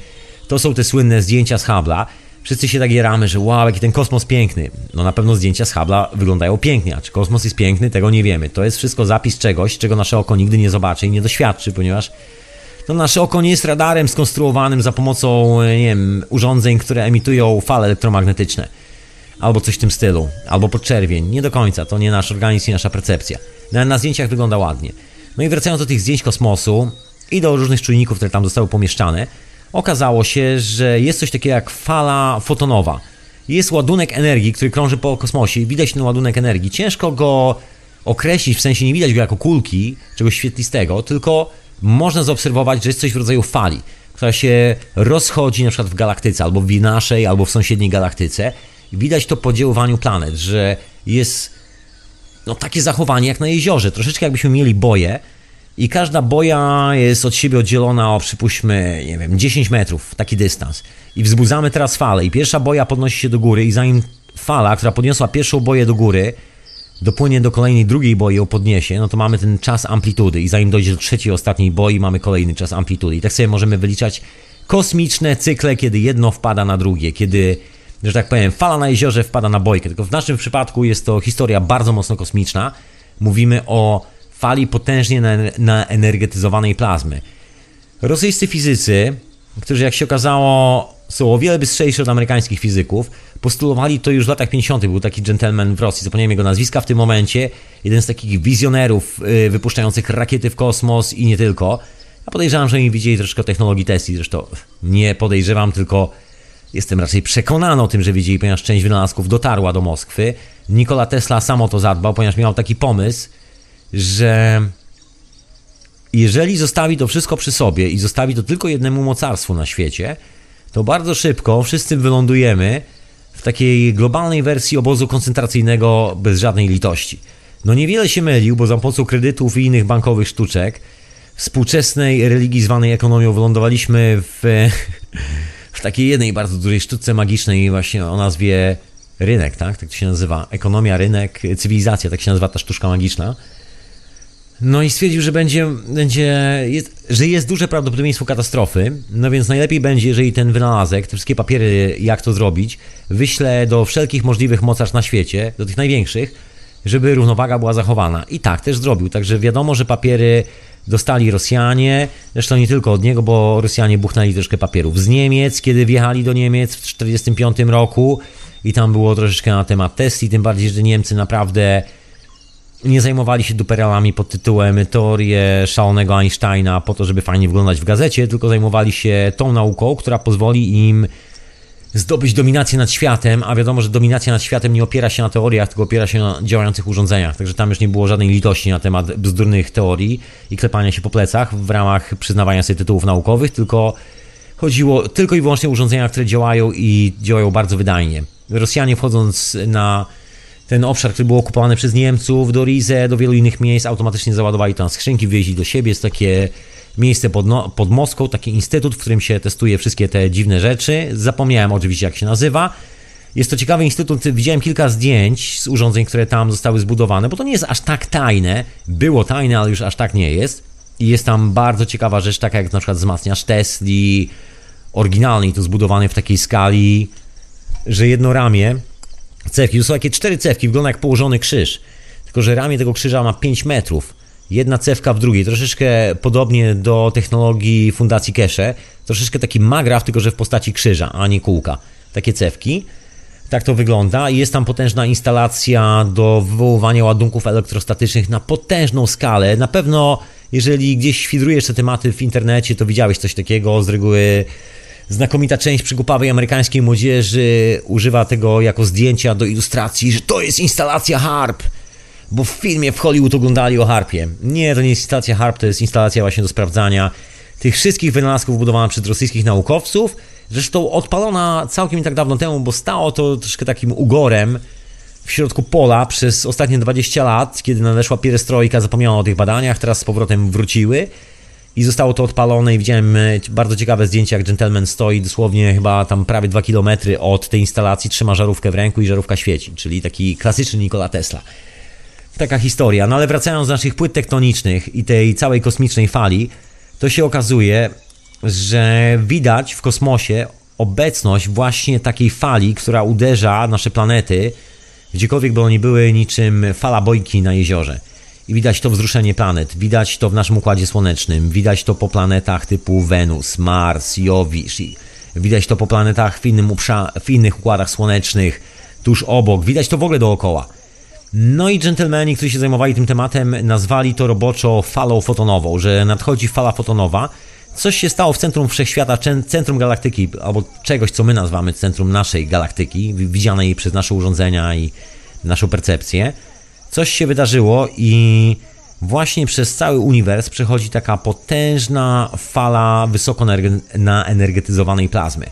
To są te słynne zdjęcia z Hubble'a. Wszyscy się tak jaramy, że wow, jaki ten kosmos piękny. No na pewno zdjęcia z Hubble'a wyglądają pięknie, a czy kosmos jest piękny, tego nie wiemy. To jest wszystko zapis czegoś, czego nasze oko nigdy nie zobaczy i nie doświadczy, ponieważ to nasze oko nie jest radarem skonstruowanym za pomocą, nie wiem, urządzeń, które emitują fale elektromagnetyczne albo coś w tym stylu, albo podczerwień. Nie do końca, to nie nasz organizm i nasza percepcja. No, na zdjęciach wygląda ładnie. No i wracając do tych zdjęć kosmosu i do różnych czujników, które tam zostały pomieszczane, okazało się, że jest coś takiego jak fala fotonowa. Jest ładunek energii, który krąży po kosmosie. Widać ten ładunek energii. Ciężko go określić, w sensie nie widać go jako kulki, czegoś świetlistego, tylko można zaobserwować, że jest coś w rodzaju fali, która się rozchodzi na przykład w galaktyce, albo w naszej, albo w sąsiedniej galaktyce Widać to po działaniu planet, że jest no, takie zachowanie jak na jeziorze. Troszeczkę jakbyśmy mieli boję i każda boja jest od siebie oddzielona o przypuśćmy, nie wiem, 10 metrów, taki dystans. I wzbudzamy teraz falę i pierwsza boja podnosi się do góry i zanim fala, która podniosła pierwszą boję do góry, dopłynie do kolejnej drugiej boi ją podniesie, no to mamy ten czas amplitudy i zanim dojdzie do trzeciej, ostatniej boi, mamy kolejny czas amplitudy. I tak sobie możemy wyliczać kosmiczne cykle, kiedy jedno wpada na drugie, kiedy że tak powiem, fala na jeziorze wpada na bojkę. Tylko w naszym przypadku jest to historia bardzo mocno kosmiczna. Mówimy o fali potężnie naenergetyzowanej plazmy. Rosyjscy fizycy, którzy jak się okazało są o wiele bystrzejsi od amerykańskich fizyków, postulowali to już w latach 50. Był taki gentleman w Rosji, zapomniałem jego nazwiska w tym momencie, jeden z takich wizjonerów y, wypuszczających rakiety w kosmos i nie tylko. Ja podejrzewam, że oni widzieli troszkę technologii Tesli, zresztą nie podejrzewam, tylko Jestem raczej przekonany o tym, że wiedzieli, ponieważ część wynalazków dotarła do Moskwy. Nikola Tesla sam o to zadbał, ponieważ miał taki pomysł, że jeżeli zostawi to wszystko przy sobie i zostawi to tylko jednemu mocarstwu na świecie, to bardzo szybko wszyscy wylądujemy w takiej globalnej wersji obozu koncentracyjnego bez żadnej litości. No niewiele się mylił, bo za pomocą kredytów i innych bankowych sztuczek współczesnej religii zwanej ekonomią wylądowaliśmy w w takiej jednej bardzo dużej sztuce magicznej właśnie o nazwie rynek, tak? Tak to się nazywa. Ekonomia, rynek, cywilizacja, tak się nazywa ta sztuczka magiczna. No i stwierdził, że będzie, będzie jest, że jest duże prawdopodobieństwo katastrofy, no więc najlepiej będzie, jeżeli ten wynalazek, te wszystkie papiery, jak to zrobić, wyślę do wszelkich możliwych mocarstw na świecie, do tych największych, żeby równowaga była zachowana. I tak też zrobił, także wiadomo, że papiery dostali Rosjanie, zresztą nie tylko od niego, bo Rosjanie buchnęli troszkę papierów z Niemiec, kiedy wjechali do Niemiec w 1945 roku. I tam było troszeczkę na temat Tesli, tym bardziej, że Niemcy naprawdę nie zajmowali się duperelami pod tytułem teorie szalonego Einsteina po to, żeby fajnie wyglądać w gazecie, tylko zajmowali się tą nauką, która pozwoli im zdobyć dominację nad światem, a wiadomo, że dominacja nad światem nie opiera się na teoriach, tylko opiera się na działających urządzeniach. Także tam już nie było żadnej litości na temat bzdurnych teorii i klepania się po plecach w ramach przyznawania sobie tytułów naukowych, tylko chodziło tylko i wyłącznie o urządzenia, które działają i działają bardzo wydajnie. Rosjanie wchodząc na ten obszar, który był okupowany przez Niemców, do Rize, do wielu innych miejsc, automatycznie załadowali tam skrzynki, wieźli do siebie. Jest takie miejsce pod, no, pod Moską, taki instytut, w którym się testuje wszystkie te dziwne rzeczy. Zapomniałem oczywiście, jak się nazywa. Jest to ciekawy instytut. Widziałem kilka zdjęć z urządzeń, które tam zostały zbudowane, bo to nie jest aż tak tajne. Było tajne, ale już aż tak nie jest. I jest tam bardzo ciekawa rzecz, taka jak na przykład wzmacniacz Tesli, oryginalny i to zbudowany w takiej skali że jedno ramię cewki, to są takie cztery cewki, wygląda jak położony krzyż, tylko że ramię tego krzyża ma 5 metrów. Jedna cewka w drugiej, troszeczkę podobnie do technologii Fundacji Kesze, troszeczkę taki magraf, tylko że w postaci krzyża, a nie kółka. Takie cewki. Tak to wygląda. Jest tam potężna instalacja do wywoływania ładunków elektrostatycznych na potężną skalę. Na pewno, jeżeli gdzieś świdrujesz te tematy w internecie, to widziałeś coś takiego. Z reguły znakomita część przygłupawej amerykańskiej młodzieży używa tego jako zdjęcia do ilustracji, że to jest instalacja harp. Bo w filmie w Hollywood oglądali o harpie. Nie, to nie jest instalacja harp, to jest instalacja właśnie do sprawdzania tych wszystkich wynalazków budowana przez rosyjskich naukowców Zresztą odpalona całkiem nie tak dawno temu, bo stało to troszkę takim ugorem w środku pola przez ostatnie 20 lat, kiedy nadeszła pierestrojka, zapomniano o tych badaniach, teraz z powrotem wróciły i zostało to odpalone i widziałem e, bardzo ciekawe zdjęcie, jak gentleman stoi dosłownie chyba tam prawie 2 km od tej instalacji, trzyma żarówkę w ręku i żarówka świeci, czyli taki klasyczny Nikola Tesla. Taka historia. No ale wracając do naszych płyt tektonicznych i tej całej kosmicznej fali, to się okazuje, że widać w kosmosie obecność właśnie takiej fali, która uderza nasze planety, gdziekolwiek by one były, niczym fala bojki na jeziorze. I widać to wzruszenie planet, widać to w naszym układzie słonecznym, widać to po planetach typu Wenus, Mars, Jowisz, widać to po planetach w, innym w innych układach słonecznych, tuż obok, widać to w ogóle dookoła. No i dżentelmeni, którzy się zajmowali tym tematem, nazwali to roboczo falą fotonową, że nadchodzi fala fotonowa, coś się stało w centrum wszechświata, centrum galaktyki, albo czegoś, co my nazywamy centrum naszej galaktyki, widzianej przez nasze urządzenia i naszą percepcję. Coś się wydarzyło i właśnie przez cały uniwers przechodzi taka potężna fala wysoko naenergetyzowanej plazmy.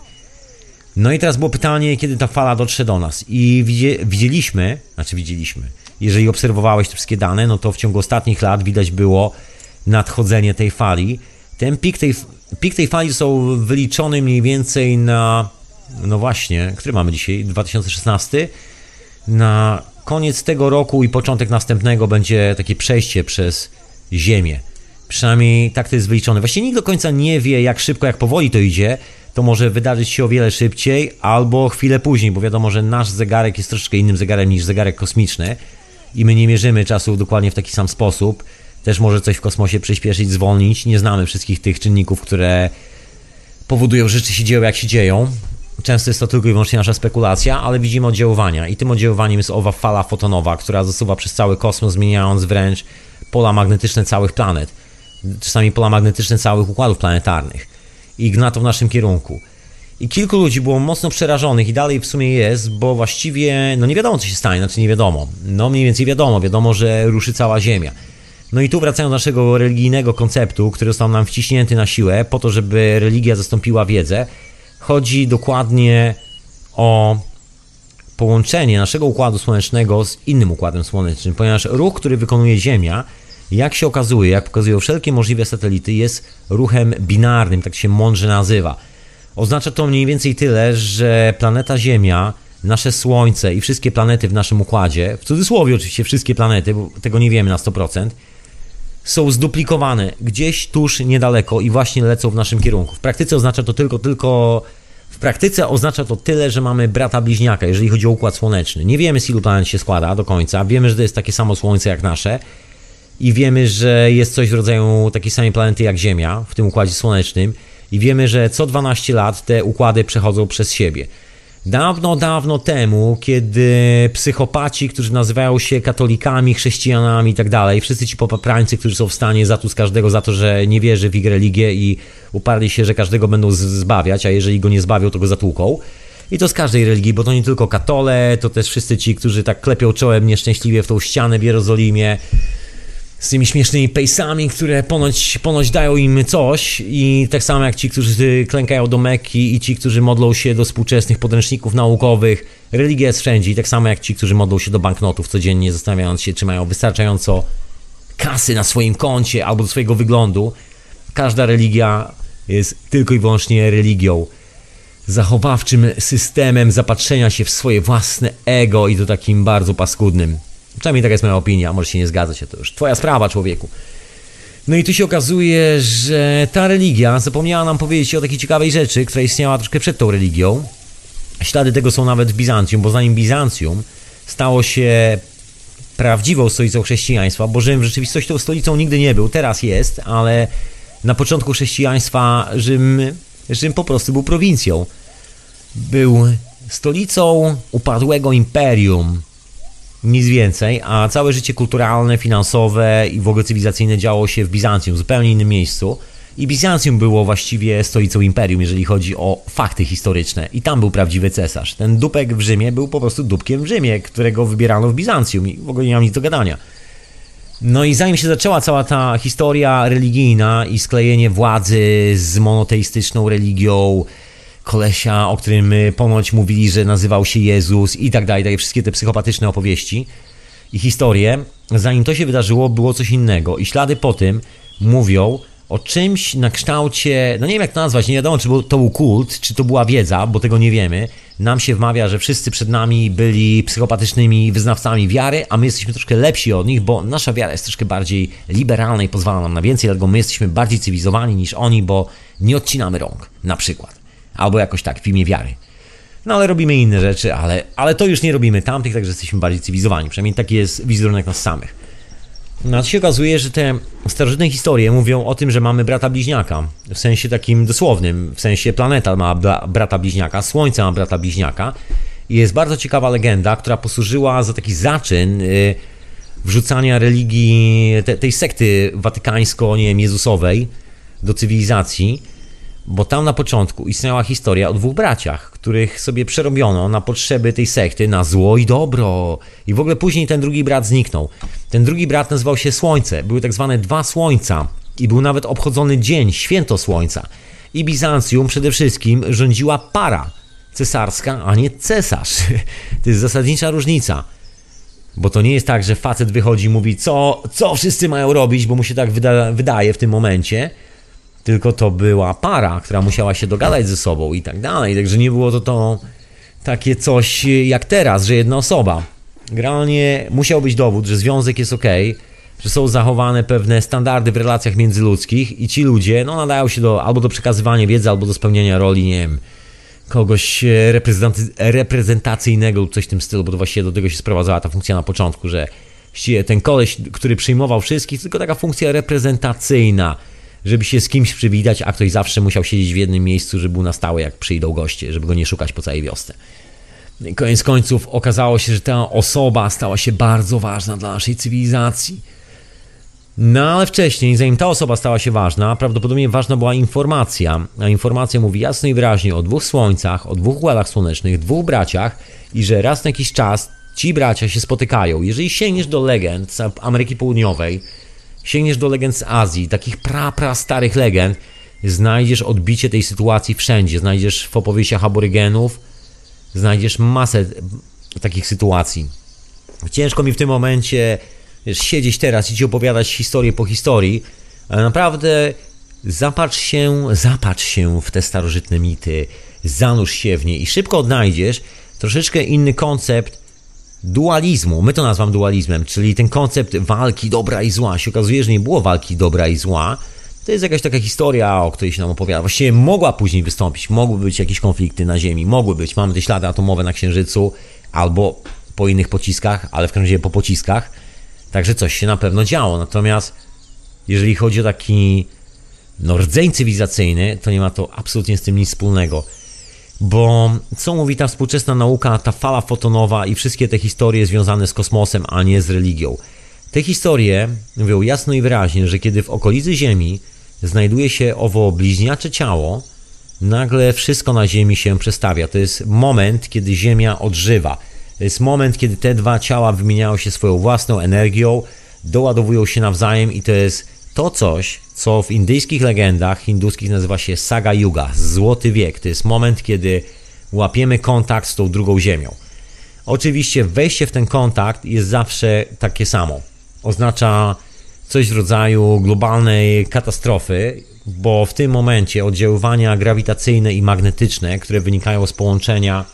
No i teraz było pytanie, kiedy ta fala dotrze do nas. I widzieliśmy, znaczy widzieliśmy, jeżeli obserwowałeś te wszystkie dane, no to w ciągu ostatnich lat widać było nadchodzenie tej fali ten pik tej, pik tej fali są wyliczony mniej więcej na, no właśnie, który mamy dzisiaj, 2016, na koniec tego roku i początek następnego będzie takie przejście przez Ziemię. Przynajmniej tak to jest wyliczone. Właśnie nikt do końca nie wie, jak szybko, jak powoli to idzie. To może wydarzyć się o wiele szybciej albo chwilę później, bo wiadomo, że nasz zegarek jest troszeczkę innym zegarem niż zegarek kosmiczny i my nie mierzymy czasu dokładnie w taki sam sposób też może coś w kosmosie przyspieszyć, zwolnić. Nie znamy wszystkich tych czynników, które powodują, że rzeczy się dzieją jak się dzieją. Często jest to tylko i wyłącznie nasza spekulacja, ale widzimy oddziaływania i tym oddziaływaniem jest owa fala fotonowa, która zasuwa przez cały kosmos, zmieniając wręcz pola magnetyczne całych planet, czasami pola magnetyczne całych układów planetarnych i gna to w naszym kierunku. I kilku ludzi było mocno przerażonych i dalej w sumie jest, bo właściwie no nie wiadomo co się stanie, znaczy nie wiadomo. No mniej więcej wiadomo, wiadomo, że ruszy cała Ziemia. No i tu wracając do naszego religijnego konceptu, który został nam wciśnięty na siłę, po to, żeby religia zastąpiła wiedzę, chodzi dokładnie o połączenie naszego układu słonecznego z innym układem słonecznym, ponieważ ruch, który wykonuje Ziemia, jak się okazuje, jak pokazują wszelkie możliwe satelity, jest ruchem binarnym, tak się mądrze nazywa. Oznacza to mniej więcej tyle, że planeta Ziemia, nasze Słońce i wszystkie planety w naszym układzie, w cudzysłowie oczywiście wszystkie planety, bo tego nie wiemy na 100%, są zduplikowane gdzieś tuż niedaleko i właśnie lecą w naszym kierunku. W praktyce oznacza to tylko, tylko w praktyce oznacza to tyle, że mamy brata bliźniaka, jeżeli chodzi o układ słoneczny. Nie wiemy, z ilu planet się składa do końca. Wiemy, że to jest takie samo Słońce jak nasze i wiemy, że jest coś w rodzaju takiej samej planety jak Ziemia w tym układzie słonecznym i wiemy, że co 12 lat te układy przechodzą przez siebie. Dawno, dawno temu, kiedy psychopaci, którzy nazywają się katolikami, chrześcijanami i tak dalej, wszyscy ci popaprańcy, którzy są w stanie zatłuc każdego za to, że nie wierzy w ich religię i uparli się, że każdego będą zbawiać, a jeżeli go nie zbawią, to go zatłuką. I to z każdej religii, bo to nie tylko katole, to też wszyscy ci, którzy tak klepią czołem nieszczęśliwie w tą ścianę w Jerozolimie, z tymi śmiesznymi pejsami, które ponoć, ponoć dają im coś i tak samo jak ci, którzy klękają do Mekki i ci, którzy modlą się do współczesnych podręczników naukowych. Religia jest wszędzie i tak samo jak ci, którzy modlą się do banknotów codziennie, zastanawiając się, czy mają wystarczająco kasy na swoim koncie albo do swojego wyglądu. Każda religia jest tylko i wyłącznie religią, zachowawczym systemem zapatrzenia się w swoje własne ego i to takim bardzo paskudnym. Przynajmniej taka jest moja opinia, może się nie zgadzać, to już twoja sprawa, człowieku. No i tu się okazuje, że ta religia zapomniała nam powiedzieć o takiej ciekawej rzeczy, która istniała troszkę przed tą religią. Ślady tego są nawet w Bizancjum, bo zanim Bizancjum stało się prawdziwą stolicą chrześcijaństwa, bo Rzym w rzeczywistości tą stolicą nigdy nie był, teraz jest, ale na początku chrześcijaństwa Rzym, Rzym po prostu był prowincją. Był stolicą upadłego imperium, nic więcej, a całe życie kulturalne, finansowe i w ogóle cywilizacyjne działo się w Bizancjum, w zupełnie innym miejscu. I Bizancjum było właściwie stolicą imperium, jeżeli chodzi o fakty historyczne. I tam był prawdziwy cesarz. Ten dupek w Rzymie był po prostu dupkiem w Rzymie, którego wybierano w Bizancjum i w ogóle nie mam nic do gadania. No i zanim się zaczęła cała ta historia religijna i sklejenie władzy z monoteistyczną religią, kolesia, o którym ponoć mówili, że nazywał się Jezus i tak dalej, tak wszystkie te psychopatyczne opowieści i historie, zanim to się wydarzyło, było coś innego. I ślady po tym mówią o czymś na kształcie, no nie wiem jak to nazwać, nie wiadomo czy to był kult, czy to była wiedza, bo tego nie wiemy. Nam się wmawia, że wszyscy przed nami byli psychopatycznymi wyznawcami wiary, a my jesteśmy troszkę lepsi od nich, bo nasza wiara jest troszkę bardziej liberalna i pozwala nam na więcej, dlatego my jesteśmy bardziej cywilizowani niż oni, bo nie odcinamy rąk, na przykład. Albo jakoś tak, w imię wiary. No ale robimy inne rzeczy, ale, ale to już nie robimy tamtych, także jesteśmy bardziej cywilizowani. Przynajmniej taki jest wizerunek nas samych. No to się okazuje, że te starożytne historie mówią o tym, że mamy brata bliźniaka. W sensie takim dosłownym, w sensie planeta ma brata bliźniaka, Słońce ma brata bliźniaka. I jest bardzo ciekawa legenda, która posłużyła za taki zaczyn y, wrzucania religii, te, tej sekty watykańsko, nie wiem, Jezusowej do cywilizacji bo tam na początku istniała historia o dwóch braciach, których sobie przerobiono na potrzeby tej sekty, na zło i dobro. I w ogóle później ten drugi brat zniknął. Ten drugi brat nazywał się Słońce. Były tak zwane dwa słońca. I był nawet obchodzony dzień, święto Słońca. I Bizancjum przede wszystkim rządziła para cesarska, a nie cesarz. To jest zasadnicza różnica. Bo to nie jest tak, że facet wychodzi i mówi, co, co wszyscy mają robić, bo mu się tak wyda, wydaje w tym momencie tylko to była para, która musiała się dogadać ze sobą i tak dalej. Także nie było to, to takie coś jak teraz, że jedna osoba. Generalnie musiał być dowód, że związek jest ok, że są zachowane pewne standardy w relacjach międzyludzkich i ci ludzie no, nadają się do, albo do przekazywania wiedzy, albo do spełniania roli, nie wiem, kogoś reprezentacyjnego lub coś w tym stylu, bo to właściwie do tego się sprowadzała ta funkcja na początku, że ten koleś, który przyjmował wszystkich, tylko taka funkcja reprezentacyjna żeby się z kimś przywitać, a ktoś zawsze musiał siedzieć w jednym miejscu, żeby był na stałe, jak przyjdą goście, żeby go nie szukać po całej wiosce. Koniec końców okazało się, że ta osoba stała się bardzo ważna dla naszej cywilizacji. No ale wcześniej, zanim ta osoba stała się ważna, prawdopodobnie ważna była informacja. A informacja mówi jasno i wyraźnie o dwóch słońcach, o dwóch układach słonecznych, dwóch braciach i że raz na jakiś czas ci bracia się spotykają. Jeżeli sięgniesz do legend z Ameryki Południowej, sięgniesz do legend z Azji, takich pra, pra starych legend, znajdziesz odbicie tej sytuacji wszędzie. Znajdziesz w opowieściach aborygenów, znajdziesz masę takich sytuacji. Ciężko mi w tym momencie wiesz, siedzieć teraz i ci opowiadać historię po historii, ale naprawdę zapatrz się, zapatrz się w te starożytne mity, zanurz się w nie i szybko odnajdziesz troszeczkę inny koncept dualizmu, my to nazywamy dualizmem, czyli ten koncept walki dobra i zła. Się okazuje, że nie było walki dobra i zła. To jest jakaś taka historia, o której się nam opowiada. Właściwie mogła później wystąpić, mogły być jakieś konflikty na Ziemi, mogły być. Mamy te ślady atomowe na Księżycu albo po innych pociskach, ale w każdym razie po pociskach. Także coś się na pewno działo. Natomiast jeżeli chodzi o taki no, rdzeń cywilizacyjny, to nie ma to absolutnie z tym nic wspólnego. Bo co mówi ta współczesna nauka, ta fala fotonowa i wszystkie te historie związane z kosmosem, a nie z religią? Te historie mówią jasno i wyraźnie, że kiedy w okolicy Ziemi znajduje się owo bliźniacze ciało, nagle wszystko na Ziemi się przestawia. To jest moment, kiedy Ziemia odżywa. To jest moment, kiedy te dwa ciała wymieniają się swoją własną energią, doładowują się nawzajem i to jest to coś, co w indyjskich legendach hinduskich nazywa się Saga Yuga, złoty wiek. To jest moment, kiedy łapiemy kontakt z tą drugą ziemią. Oczywiście wejście w ten kontakt jest zawsze takie samo. Oznacza coś w rodzaju globalnej katastrofy, bo w tym momencie oddziaływania grawitacyjne i magnetyczne, które wynikają z połączenia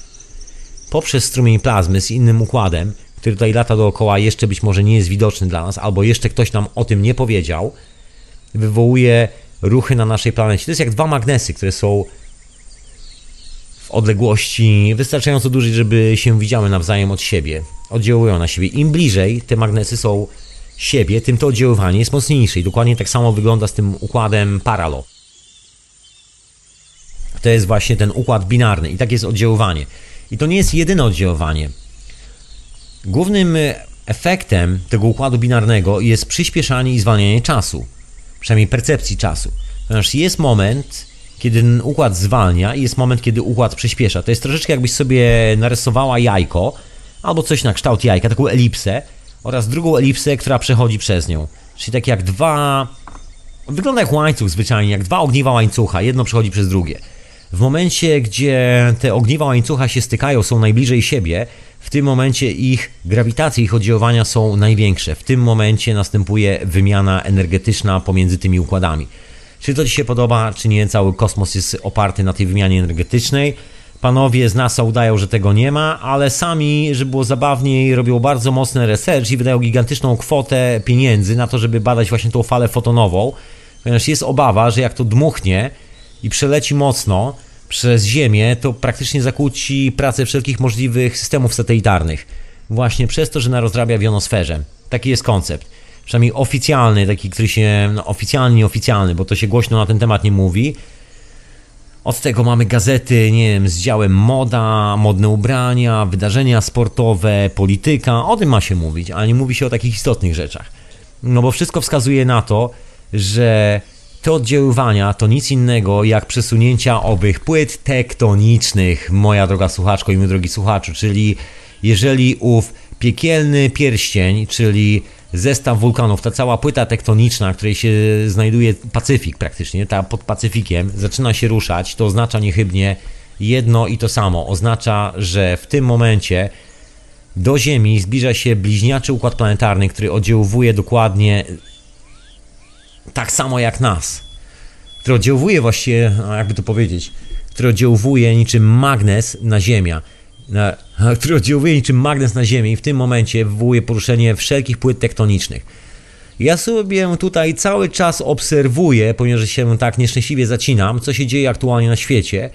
poprzez strumień plazmy z innym układem, który tutaj lata dookoła, jeszcze być może nie jest widoczny dla nas, albo jeszcze ktoś nam o tym nie powiedział, wywołuje ruchy na naszej planecie. To jest jak dwa magnesy, które są w odległości wystarczająco dużej, żeby się widziały nawzajem od siebie. Oddziałują na siebie. Im bliżej te magnesy są siebie, tym to oddziaływanie jest mocniejsze. I dokładnie tak samo wygląda z tym układem paralo. To jest właśnie ten układ binarny i tak jest oddziaływanie. I to nie jest jedyne oddziaływanie. Głównym efektem tego układu binarnego jest przyspieszanie i zwalnianie czasu, przynajmniej percepcji czasu. Ponieważ jest moment, kiedy układ zwalnia i jest moment, kiedy układ przyspiesza. To jest troszeczkę jakbyś sobie narysowała jajko, albo coś na kształt jajka, taką elipsę oraz drugą elipsę, która przechodzi przez nią. Czyli tak jak dwa... Wygląda jak łańcuch zwyczajnie, jak dwa ogniwa łańcucha, jedno przechodzi przez drugie. W momencie, gdzie te ogniwa łańcucha się stykają, są najbliżej siebie, w tym momencie ich grawitacje, ich oddziaływania są największe. W tym momencie następuje wymiana energetyczna pomiędzy tymi układami. Czy to Ci się podoba, czy nie, cały kosmos jest oparty na tej wymianie energetycznej. Panowie z NASA udają, że tego nie ma, ale sami, żeby było zabawniej, robią bardzo mocny research i wydają gigantyczną kwotę pieniędzy na to, żeby badać właśnie tą falę fotonową, ponieważ jest obawa, że jak to dmuchnie i przeleci mocno przez Ziemię, to praktycznie zakłóci pracę wszelkich możliwych systemów satelitarnych. Właśnie przez to, że narozrabia w jonosferze. Taki jest koncept przynajmniej oficjalny, taki, który się, no oficjalny, nieoficjalny, bo to się głośno na ten temat nie mówi. Od tego mamy gazety, nie wiem, z działem moda, modne ubrania, wydarzenia sportowe, polityka. O tym ma się mówić, ale nie mówi się o takich istotnych rzeczach. No bo wszystko wskazuje na to, że te oddziaływania to nic innego jak przesunięcia owych płyt tektonicznych, moja droga słuchaczko i mój drogi słuchaczu, czyli jeżeli ów piekielny pierścień, czyli zestaw wulkanów, ta cała płyta tektoniczna, w której się znajduje Pacyfik praktycznie, ta pod Pacyfikiem, zaczyna się ruszać, to oznacza niechybnie jedno i to samo. Oznacza, że w tym momencie do Ziemi zbliża się bliźniaczy układ planetarny, który oddziałuje dokładnie tak samo jak nas. Który oddziałuje właściwie, no, jakby to powiedzieć, który oddziałuje niczym magnes na Ziemię na, który oddziałuje niczym magnes na Ziemię i w tym momencie wywołuje poruszenie wszelkich płyt tektonicznych. Ja sobie tutaj cały czas obserwuję, ponieważ się tak nieszczęśliwie zacinam, co się dzieje aktualnie na świecie.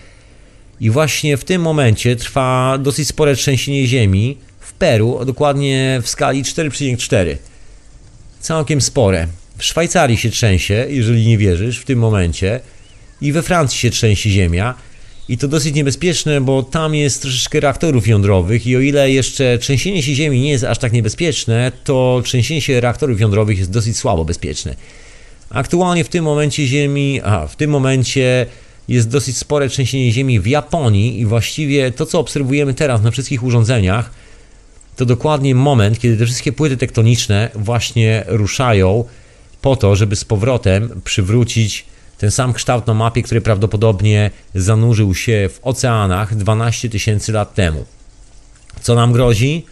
I właśnie w tym momencie trwa dosyć spore trzęsienie ziemi w Peru, dokładnie w skali 4,4. Całkiem spore. W Szwajcarii się trzęsie, jeżeli nie wierzysz, w tym momencie. I we Francji się trzęsie ziemia. I to dosyć niebezpieczne, bo tam jest troszeczkę reaktorów jądrowych i o ile jeszcze trzęsienie się Ziemi nie jest aż tak niebezpieczne, to trzęsienie się reaktorów jądrowych jest dosyć słabo bezpieczne. Aktualnie w tym momencie Ziemi, w tym momencie jest dosyć spore trzęsienie Ziemi w Japonii i właściwie to, co obserwujemy teraz na wszystkich urządzeniach, to dokładnie moment, kiedy te wszystkie płyty tektoniczne właśnie ruszają po to, żeby z powrotem przywrócić ten sam kształt na mapie, który prawdopodobnie zanurzył się w oceanach 12 tysięcy lat temu. Co nam grozi?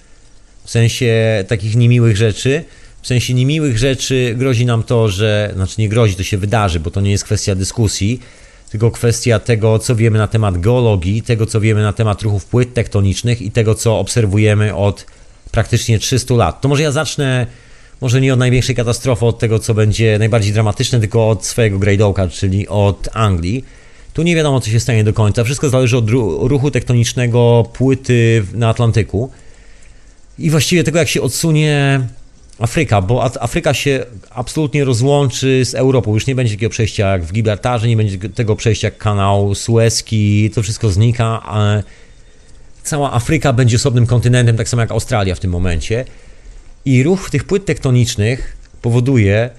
W sensie takich niemiłych rzeczy. W sensie niemiłych rzeczy grozi nam to, że, znaczy nie grozi, to się wydarzy, bo to nie jest kwestia dyskusji, tylko kwestia tego, co wiemy na temat geologii, tego, co wiemy na temat ruchów płyt tektonicznych i tego, co obserwujemy od praktycznie 300 lat. To może ja zacznę może nie od największej katastrofy, od tego, co będzie najbardziej dramatyczne, tylko od swojego grajdołka, czyli od Anglii. Tu nie wiadomo, co się stanie do końca. Wszystko zależy od ruchu tektonicznego płyty na Atlantyku i właściwie tego, jak się odsunie Afryka, bo Afryka się absolutnie rozłączy z Europą. Już nie będzie takiego przejścia jak w Gibraltarze, nie będzie tego przejścia jak kanał Suezki, to wszystko znika. Cała Afryka będzie osobnym kontynentem, tak samo jak Australia w tym momencie. I ruch tych płyt tektonicznych powoduje,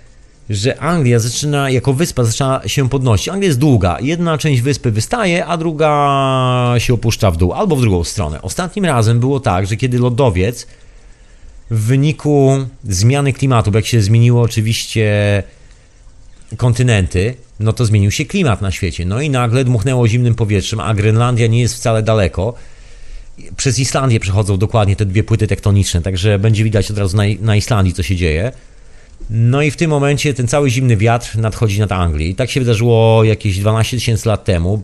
że Anglia zaczyna, jako wyspa, zaczyna się podnosić. Anglia jest długa. Jedna część wyspy wystaje, a druga się opuszcza w dół, albo w drugą stronę. Ostatnim razem było tak, że kiedy lodowiec w wyniku zmiany klimatu, bo jak się zmieniło oczywiście kontynenty, no to zmienił się klimat na świecie. No i nagle dmuchnęło zimnym powietrzem, a Grenlandia nie jest wcale daleko przez Islandię przechodzą dokładnie te dwie płyty tektoniczne, także będzie widać od razu na, na Islandii, co się dzieje. No i w tym momencie ten cały zimny wiatr nadchodzi nad Anglię. I tak się wydarzyło jakieś 12 tysięcy lat temu.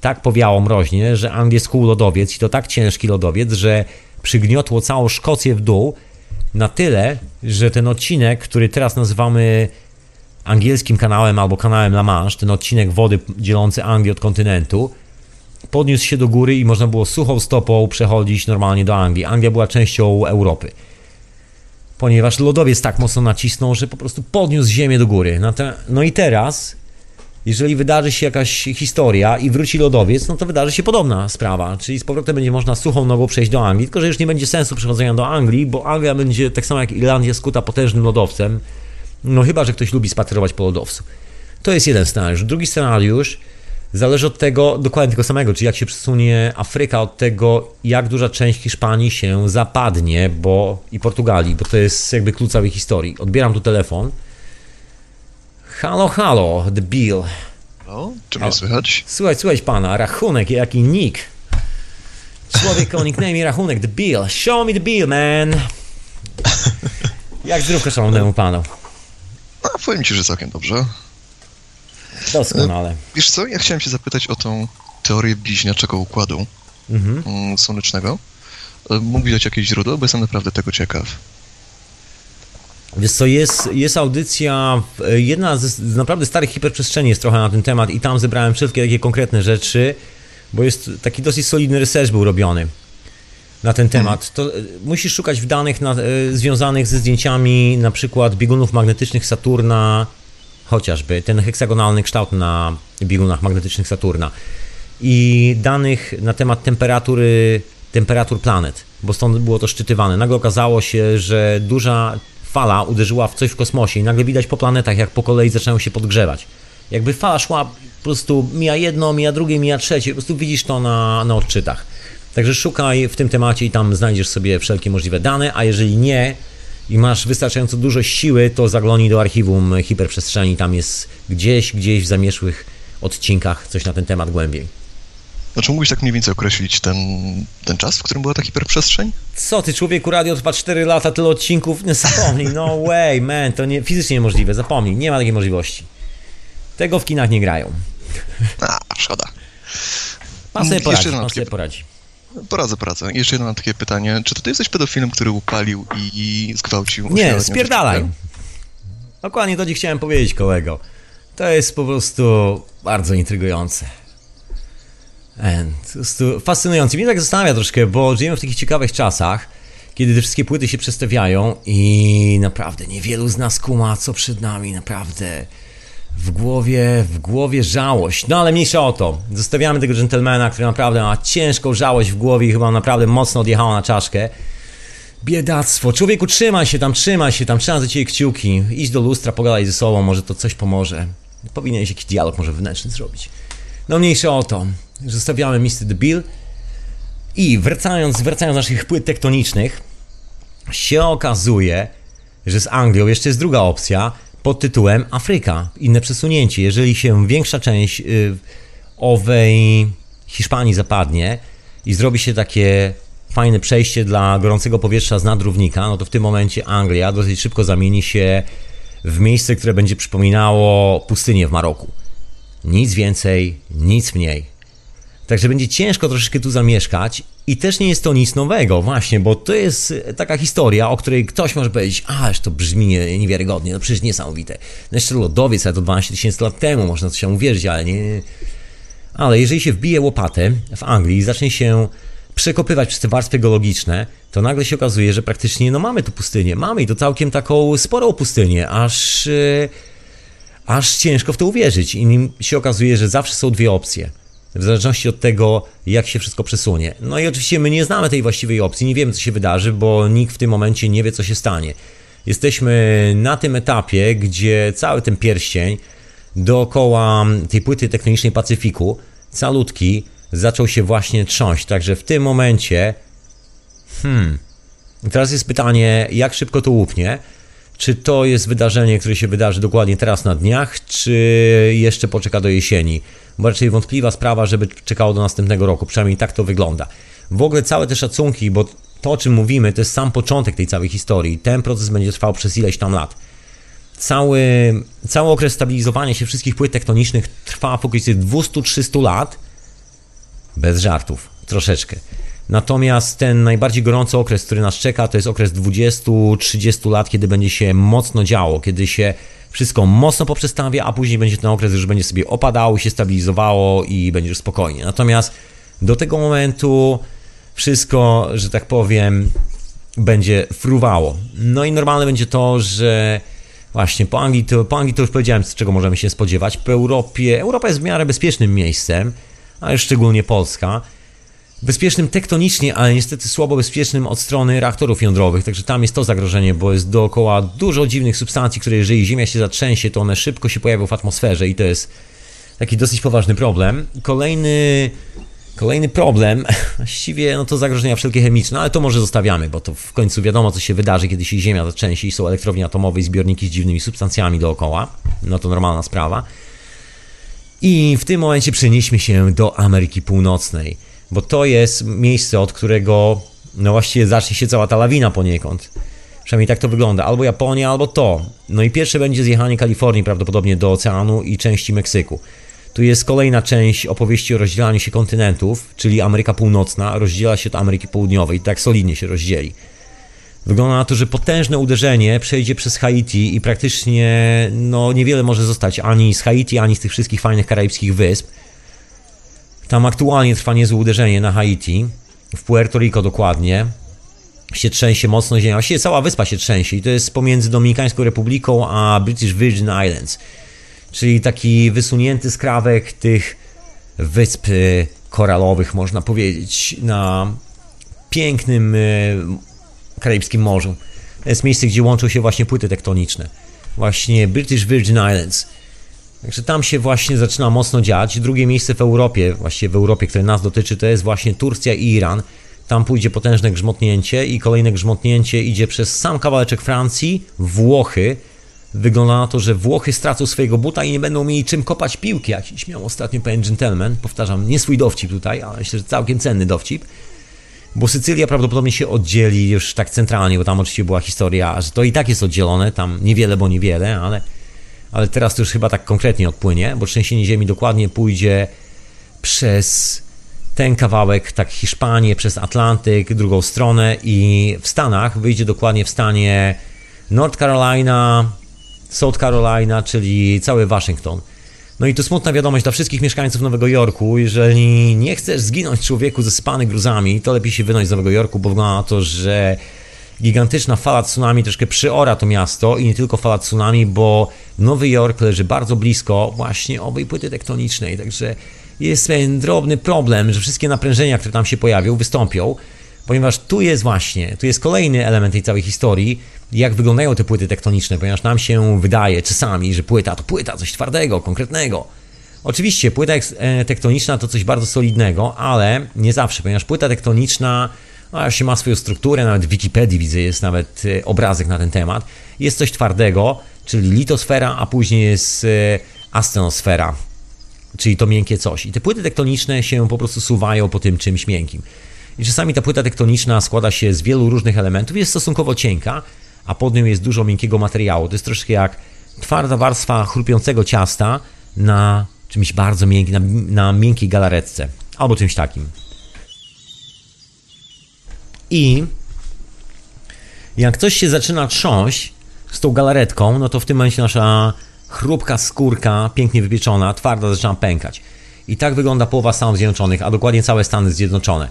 Tak powiało mroźnie, że Anglię skuł lodowiec i to tak ciężki lodowiec, że przygniotło całą Szkocję w dół na tyle, że ten odcinek, który teraz nazywamy angielskim kanałem albo kanałem La Manche, ten odcinek wody dzielący Anglię od kontynentu, podniósł się do góry i można było suchą stopą przechodzić normalnie do Anglii. Anglia była częścią Europy. Ponieważ lodowiec tak mocno nacisnął, że po prostu podniósł ziemię do góry. No, i teraz, jeżeli wydarzy się jakaś historia i wróci lodowiec, no to wydarzy się podobna sprawa. Czyli z powrotem będzie można suchą nogą przejść do Anglii, tylko że już nie będzie sensu przechodzenia do Anglii, bo Anglia będzie tak samo jak Irlandia skuta potężnym lodowcem. No chyba, że ktoś lubi spacerować po lodowcu. To jest jeden scenariusz. Drugi scenariusz zależy od tego dokładnie tego samego, czyli jak się przesunie Afryka od tego, jak duża część Hiszpanii się zapadnie, bo i Portugalii, bo to jest jakby klucz całej historii. Odbieram tu telefon. Halo, halo, The Bill. No, czy mnie słychać? Słuchaj, słuchaj pana, rachunek, jaki nick. Człowiek o nickname rachunek, The Bill. Show me the bill, man. Jak zdrówka szanownemu panu? A powiem ci, że całkiem dobrze. Doskonale. Wiesz co, ja chciałem się zapytać o tą teorię bliźniaczego układu Mhm. mm, słonecznego. E, Mógłbyś dać jakieś źródło, bo jestem naprawdę tego ciekaw. Wiesz co, jest, jest audycja, w- jedna z, z naprawdę starych hiperprzestrzeni jest trochę na ten temat i tam zebrałem wszystkie takie konkretne rzeczy, bo jest taki dosyć solidny research był robiony na ten temat. To e, musisz szukać w danych na, e, związanych ze zdjęciami na przykład biegunów magnetycznych Saturna, chociażby ten heksagonalny kształt na biegunach magnetycznych Saturna i danych na temat temperatury, temperatur planet, bo stąd było to szczytywane. Nagle okazało się, że duża fala uderzyła w coś w kosmosie i nagle widać po planetach, jak po kolei zaczynają się podgrzewać. Jakby fala szła, po prostu mija jedno, mija drugie, mija trzecie, po prostu widzisz to na, na odczytach. Także szukaj w tym temacie i tam znajdziesz sobie wszelkie możliwe dane, a jeżeli nie i masz wystarczająco dużo siły, to zaglądnij do archiwum hiperprzestrzeni, tam jest gdzieś, gdzieś w zamieszłych odcinkach coś na ten temat głębiej. Znaczy, mógłbyś tak mniej więcej określić ten, ten czas, w którym była ta hiperprzestrzeń? Co ty, człowieku, radio trwa 4 lata, tyle odcinków, nie zapomnij, no way, man, to nie, fizycznie niemożliwe, zapomnij, nie ma takiej możliwości. Tego w kinach nie grają. A, szkoda. Pan sobie poradzi, pan sobie poradzi. Poradzę, poradzę. Jeszcze jedno mam takie pytanie. Czy to ty jesteś pedofilem, który upalił i zgwałcił Nie, spierdalaj. Dokładnie to ci chciałem powiedzieć, kolego. To jest po prostu bardzo intrygujące. And, po prostu fascynujące. Mnie tak zastanawia troszkę, bo żyjemy w takich ciekawych czasach, kiedy te wszystkie płyty się przestawiają i naprawdę niewielu z nas kuma, co przed nami, naprawdę. W głowie, w głowie żałość. No ale mniejsza o to. Zostawiamy tego dżentelmena, który naprawdę ma ciężką żałość w głowie i chyba naprawdę mocno odjechała na czaszkę. Biedactwo. Człowieku, trzymaj się tam, trzymaj się tam, trzymaj za ciebie kciuki. Idź do lustra, pogadaj ze sobą, może to coś pomoże. Powinieneś jakiś dialog może wewnętrzny zrobić. No mniejsze o to. Zostawiamy Mr. The Bill. I wracając, wracając do naszych płyt tektonicznych, się okazuje, że z Anglią jeszcze jest druga opcja pod tytułem Afryka. Inne przesunięcie. Jeżeli się większa część y, owej Hiszpanii zapadnie i zrobi się takie fajne przejście dla gorącego powietrza z nadrównika, no to w tym momencie Anglia dosyć szybko zamieni się w miejsce, które będzie przypominało pustynię w Maroku. Nic więcej, nic mniej. Także będzie ciężko troszeczkę tu zamieszkać i też nie jest to nic nowego, właśnie, bo to jest e, taka historia, o której ktoś może powiedzieć, aż to brzmi nie- niewiarygodnie, no przecież niesamowite. No jeszcze lodowiec, ale to 12 tysięcy lat temu, można się uwierzyć, ale nie... Ale jeżeli się wbije łopatę w Anglii i zacznie się przekopywać przez te warstwy geologiczne, to nagle się okazuje, że praktycznie no mamy tu pustynię, mamy i to całkiem taką sporą pustynię, aż... e, aż ciężko w to uwierzyć. I nim się okazuje, że zawsze są dwie opcje. W zależności od tego, jak się wszystko przesunie. No i oczywiście my nie znamy tej właściwej opcji, nie wiemy, co się wydarzy, bo nikt w tym momencie nie wie, co się stanie. Jesteśmy na tym etapie, gdzie cały ten pierścień dookoła tej płyty tektonicznej Pacyfiku, calutki, zaczął się właśnie trząść. Także w tym momencie i Teraz jest pytanie, jak szybko to łupnie? Czy to jest wydarzenie, które się wydarzy dokładnie teraz na dniach, czy jeszcze poczeka do jesieni? Raczej wątpliwa sprawa, żeby czekało do następnego roku, przynajmniej tak to wygląda. W ogóle całe te szacunki, bo to o czym mówimy, to jest sam początek tej całej historii. Ten proces będzie trwał przez ileś tam lat. Cały, cały okres stabilizowania się wszystkich płyt tektonicznych trwa w okolicy 200-300 lat, bez żartów, troszeczkę. Natomiast ten najbardziej gorący okres, który nas czeka, to jest okres 20-30 lat, kiedy będzie się mocno działo, kiedy się wszystko mocno poprzestawia, a później będzie ten okres, już będzie sobie opadało, się stabilizowało i będzie już spokojnie. Natomiast do tego momentu wszystko, że tak powiem, będzie fruwało. No i normalne będzie to, że właśnie po Anglii to, po Anglii to już powiedziałem, z czego możemy się spodziewać. Po Europie, Europa jest w miarę bezpiecznym miejscem, a już szczególnie Polska. Bezpiecznym tektonicznie, ale niestety słabo bezpiecznym od strony reaktorów jądrowych, także tam jest to zagrożenie, bo jest dookoła dużo dziwnych substancji, które jeżeli Ziemia się zatrzęsie, to one szybko się pojawią w atmosferze i to jest taki dosyć poważny problem. Kolejny Kolejny problem, właściwie no to zagrożenia wszelkie chemiczne, ale to może zostawiamy, bo to w końcu wiadomo, co się wydarzy, kiedy się Ziemia zatrzęsie i są elektrownie atomowe i zbiorniki z dziwnymi substancjami dookoła. No to normalna sprawa. I w tym momencie przenieśmy się do Ameryki Północnej, bo to jest miejsce, od którego no właściwie zacznie się cała ta lawina poniekąd. Przynajmniej tak to wygląda. Albo Japonia, albo to. No i pierwsze będzie zjechanie Kalifornii prawdopodobnie do oceanu i części Meksyku. Tu jest kolejna część opowieści o rozdzielaniu się kontynentów, czyli Ameryka Północna rozdziela się od Ameryki Południowej, tak solidnie się rozdzieli. Wygląda na to, że potężne uderzenie przejdzie przez Haiti i praktycznie no, niewiele może zostać ani z Haiti, ani z tych wszystkich fajnych karaibskich wysp. Tam aktualnie trwa niezłe uderzenie na Haiti, w Puerto Rico dokładnie. Się trzęsie mocno ziemia, właściwie cała wyspa się trzęsie i to jest pomiędzy Dominikańską Republiką a British Virgin Islands czyli taki wysunięty skrawek tych wysp y, koralowych, można powiedzieć, na pięknym y, Karaibskim Morzu. To jest miejsce, gdzie łączą się właśnie płyty tektoniczne. Właśnie British Virgin Islands. Także tam się właśnie zaczyna mocno dziać. Drugie miejsce w Europie, właściwie w Europie, które nas dotyczy, to jest właśnie Turcja i Iran. Tam pójdzie potężne grzmotnięcie i kolejne grzmotnięcie idzie przez sam kawałeczek Francji, Włochy, Wygląda na to, że Włochy stracą swojego buta i nie będą mieli czym kopać piłki. Jakiś miał ostatnio pewien gentleman, powtarzam, nie swój dowcip tutaj, ale myślę, że całkiem cenny dowcip. Bo Sycylia prawdopodobnie się oddzieli już tak centralnie, bo tam oczywiście była historia, że to i tak jest oddzielone, tam niewiele, bo niewiele, ale, ale teraz to już chyba tak konkretnie odpłynie, bo trzęsienie ziemi dokładnie pójdzie przez ten kawałek, tak Hiszpanię, przez Atlantyk, drugą stronę i w Stanach wyjdzie dokładnie w stanie North Carolina, South Carolina, czyli cały Waszyngton. No i to smutna wiadomość dla wszystkich mieszkańców Nowego Jorku. Jeżeli nie chcesz zginąć człowieku ze spany gruzami, to lepiej się wynoś z Nowego Jorku, bo wygląda na to, że gigantyczna fala tsunami troszkę przyora to miasto i nie tylko fala tsunami, bo Nowy Jork leży bardzo blisko właśnie owej płyty tektonicznej, także jest pewien drobny problem, że wszystkie naprężenia, które tam się pojawią, wystąpią, ponieważ tu jest właśnie, tu jest kolejny element tej całej historii, jak wyglądają te płyty tektoniczne, ponieważ nam się wydaje czasami, że płyta to płyta, coś twardego, konkretnego. Oczywiście płyta e, tektoniczna to coś bardzo solidnego, ale nie zawsze, ponieważ płyta tektoniczna no, się ma swoją strukturę, nawet w Wikipedii widzę, jest nawet e, obrazek na ten temat. Jest coś twardego, czyli litosfera, a później jest e, astenosfera, czyli to miękkie coś. I te płyty tektoniczne się po prostu suwają po tym czymś miękkim. I czasami ta płyta tektoniczna składa się z wielu różnych elementów, jest stosunkowo cienka, a pod nią jest dużo miękkiego materiału. To jest troszkę jak twarda warstwa chrupiącego ciasta na czymś bardzo miękkim, na, na miękkiej galaretce albo czymś takim. I jak coś się zaczyna trząść z tą galaretką, no to w tym momencie nasza chrupka skórka, pięknie wypieczona, twarda, zaczyna pękać. I tak wygląda połowa Stanów Zjednoczonych, a dokładnie całe Stany Zjednoczone.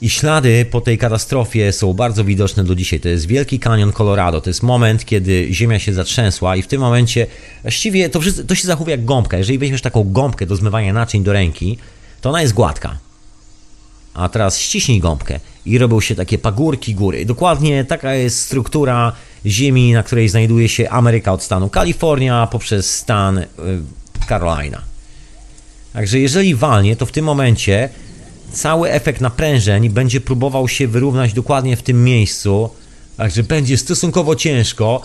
I ślady po tej katastrofie są bardzo widoczne do dzisiaj. To jest Wielki Kanion Colorado. To jest moment, kiedy ziemia się zatrzęsła i w tym momencie właściwie to, to się zachowuje jak gąbka. Jeżeli weźmiesz taką gąbkę do zmywania naczyń do ręki, to ona jest gładka. A teraz ściśnij gąbkę i robią się takie pagórki góry. Dokładnie taka jest struktura ziemi, na której znajduje się Ameryka od stanu Kalifornia poprzez stan y, Carolina. Także jeżeli walnie, to w tym momencie cały efekt naprężeń będzie próbował się wyrównać dokładnie w tym miejscu, także będzie stosunkowo ciężko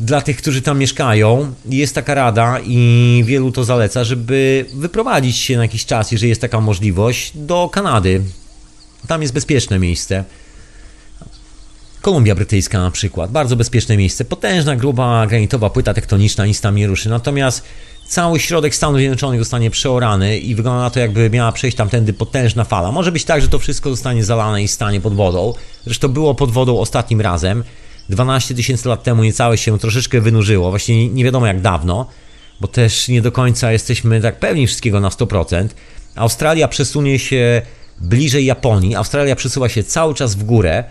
dla tych, którzy tam mieszkają. Jest taka rada i wielu to zaleca, żeby wyprowadzić się na jakiś czas, jeżeli jest taka możliwość, do Kanady. Tam jest bezpieczne miejsce. Kolumbia Brytyjska na przykład, bardzo bezpieczne miejsce, potężna, gruba, granitowa płyta tektoniczna, nic tam nie ruszy. Natomiast cały środek Stanów Zjednoczonych zostanie przeorany i wygląda na to, jakby miała przejść tamtędy potężna fala. Może być tak, że to wszystko zostanie zalane i stanie pod wodą. Zresztą było pod wodą ostatnim razem. 12 tysięcy lat temu niecałe się troszeczkę wynurzyło, właśnie nie wiadomo jak dawno, bo też nie do końca jesteśmy tak pewni wszystkiego na 100%. Australia przesunie się bliżej Japonii, Australia przesuwa się cały czas w górę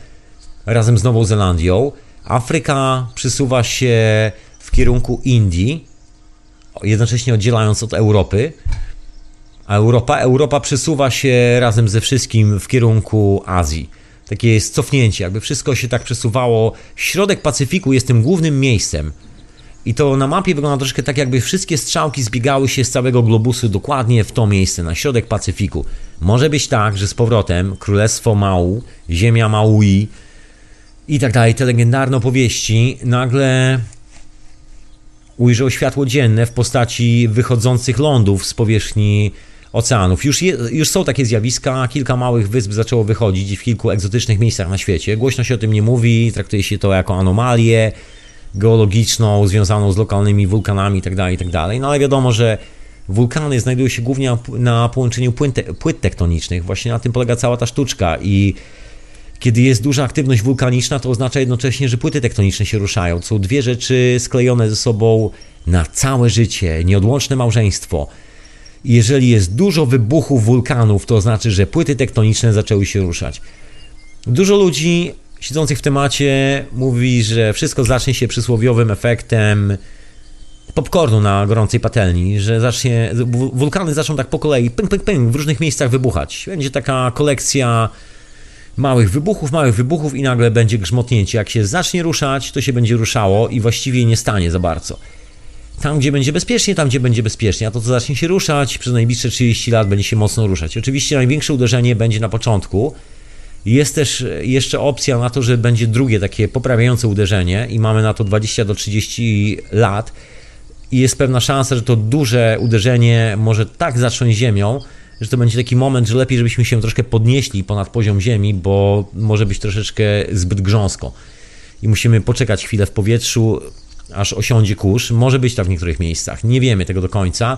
razem z Nową Zelandią, Afryka przesuwa się w kierunku Indii, jednocześnie oddzielając od Europy, a Europa, Europa przesuwa się razem ze wszystkim w kierunku Azji. Takie jest cofnięcie, jakby wszystko się tak przesuwało. Środek Pacyfiku jest tym głównym miejscem. I to na mapie wygląda troszkę tak, jakby wszystkie strzałki zbiegały się z całego globusu dokładnie w to miejsce, na środek Pacyfiku. Może być tak, że z powrotem Królestwo Mału, Ziemia Maui i tak dalej, te legendarne opowieści nagle ujrzał światło dzienne w postaci wychodzących lądów z powierzchni oceanów. Już, je, już są takie zjawiska, kilka małych wysp zaczęło wychodzić w kilku egzotycznych miejscach na świecie. Głośno się o tym nie mówi, traktuje się to jako anomalię geologiczną związaną z lokalnymi wulkanami itd., tak itd. Tak no ale wiadomo, że wulkany znajdują się głównie na połączeniu płyt, płyt tektonicznych. Właśnie na tym polega cała ta sztuczka i kiedy jest duża aktywność wulkaniczna, to oznacza jednocześnie, że płyty tektoniczne się ruszają. Są dwie rzeczy sklejone ze sobą na całe życie, nieodłączne małżeństwo. Jeżeli jest dużo wybuchów wulkanów, to znaczy, że płyty tektoniczne zaczęły się ruszać. Dużo ludzi siedzących w temacie mówi, że wszystko zacznie się przysłowiowym efektem popcornu na gorącej patelni, że zacznie, wulkany zaczną tak po kolei, ping, ping, ping, w różnych miejscach wybuchać. Będzie taka kolekcja małych wybuchów, małych wybuchów i nagle będzie grzmotnięcie. Jak się zacznie ruszać, to się będzie ruszało i właściwie nie stanie za bardzo. Tam, gdzie będzie bezpiecznie, tam, gdzie będzie bezpiecznie, a to, co zacznie się ruszać, przez najbliższe 30 lat będzie się mocno ruszać. Oczywiście największe uderzenie będzie na początku. Jest też jeszcze opcja na to, że będzie drugie takie poprawiające uderzenie i mamy na to 20 do 30 lat. I jest pewna szansa, że to duże uderzenie może tak zacząć ziemią, że to będzie taki moment, że lepiej, żebyśmy się troszkę podnieśli ponad poziom ziemi, bo może być troszeczkę zbyt grząsko. I musimy poczekać chwilę w powietrzu, aż osiądzie kurz. Może być tak w niektórych miejscach. Nie wiemy tego do końca.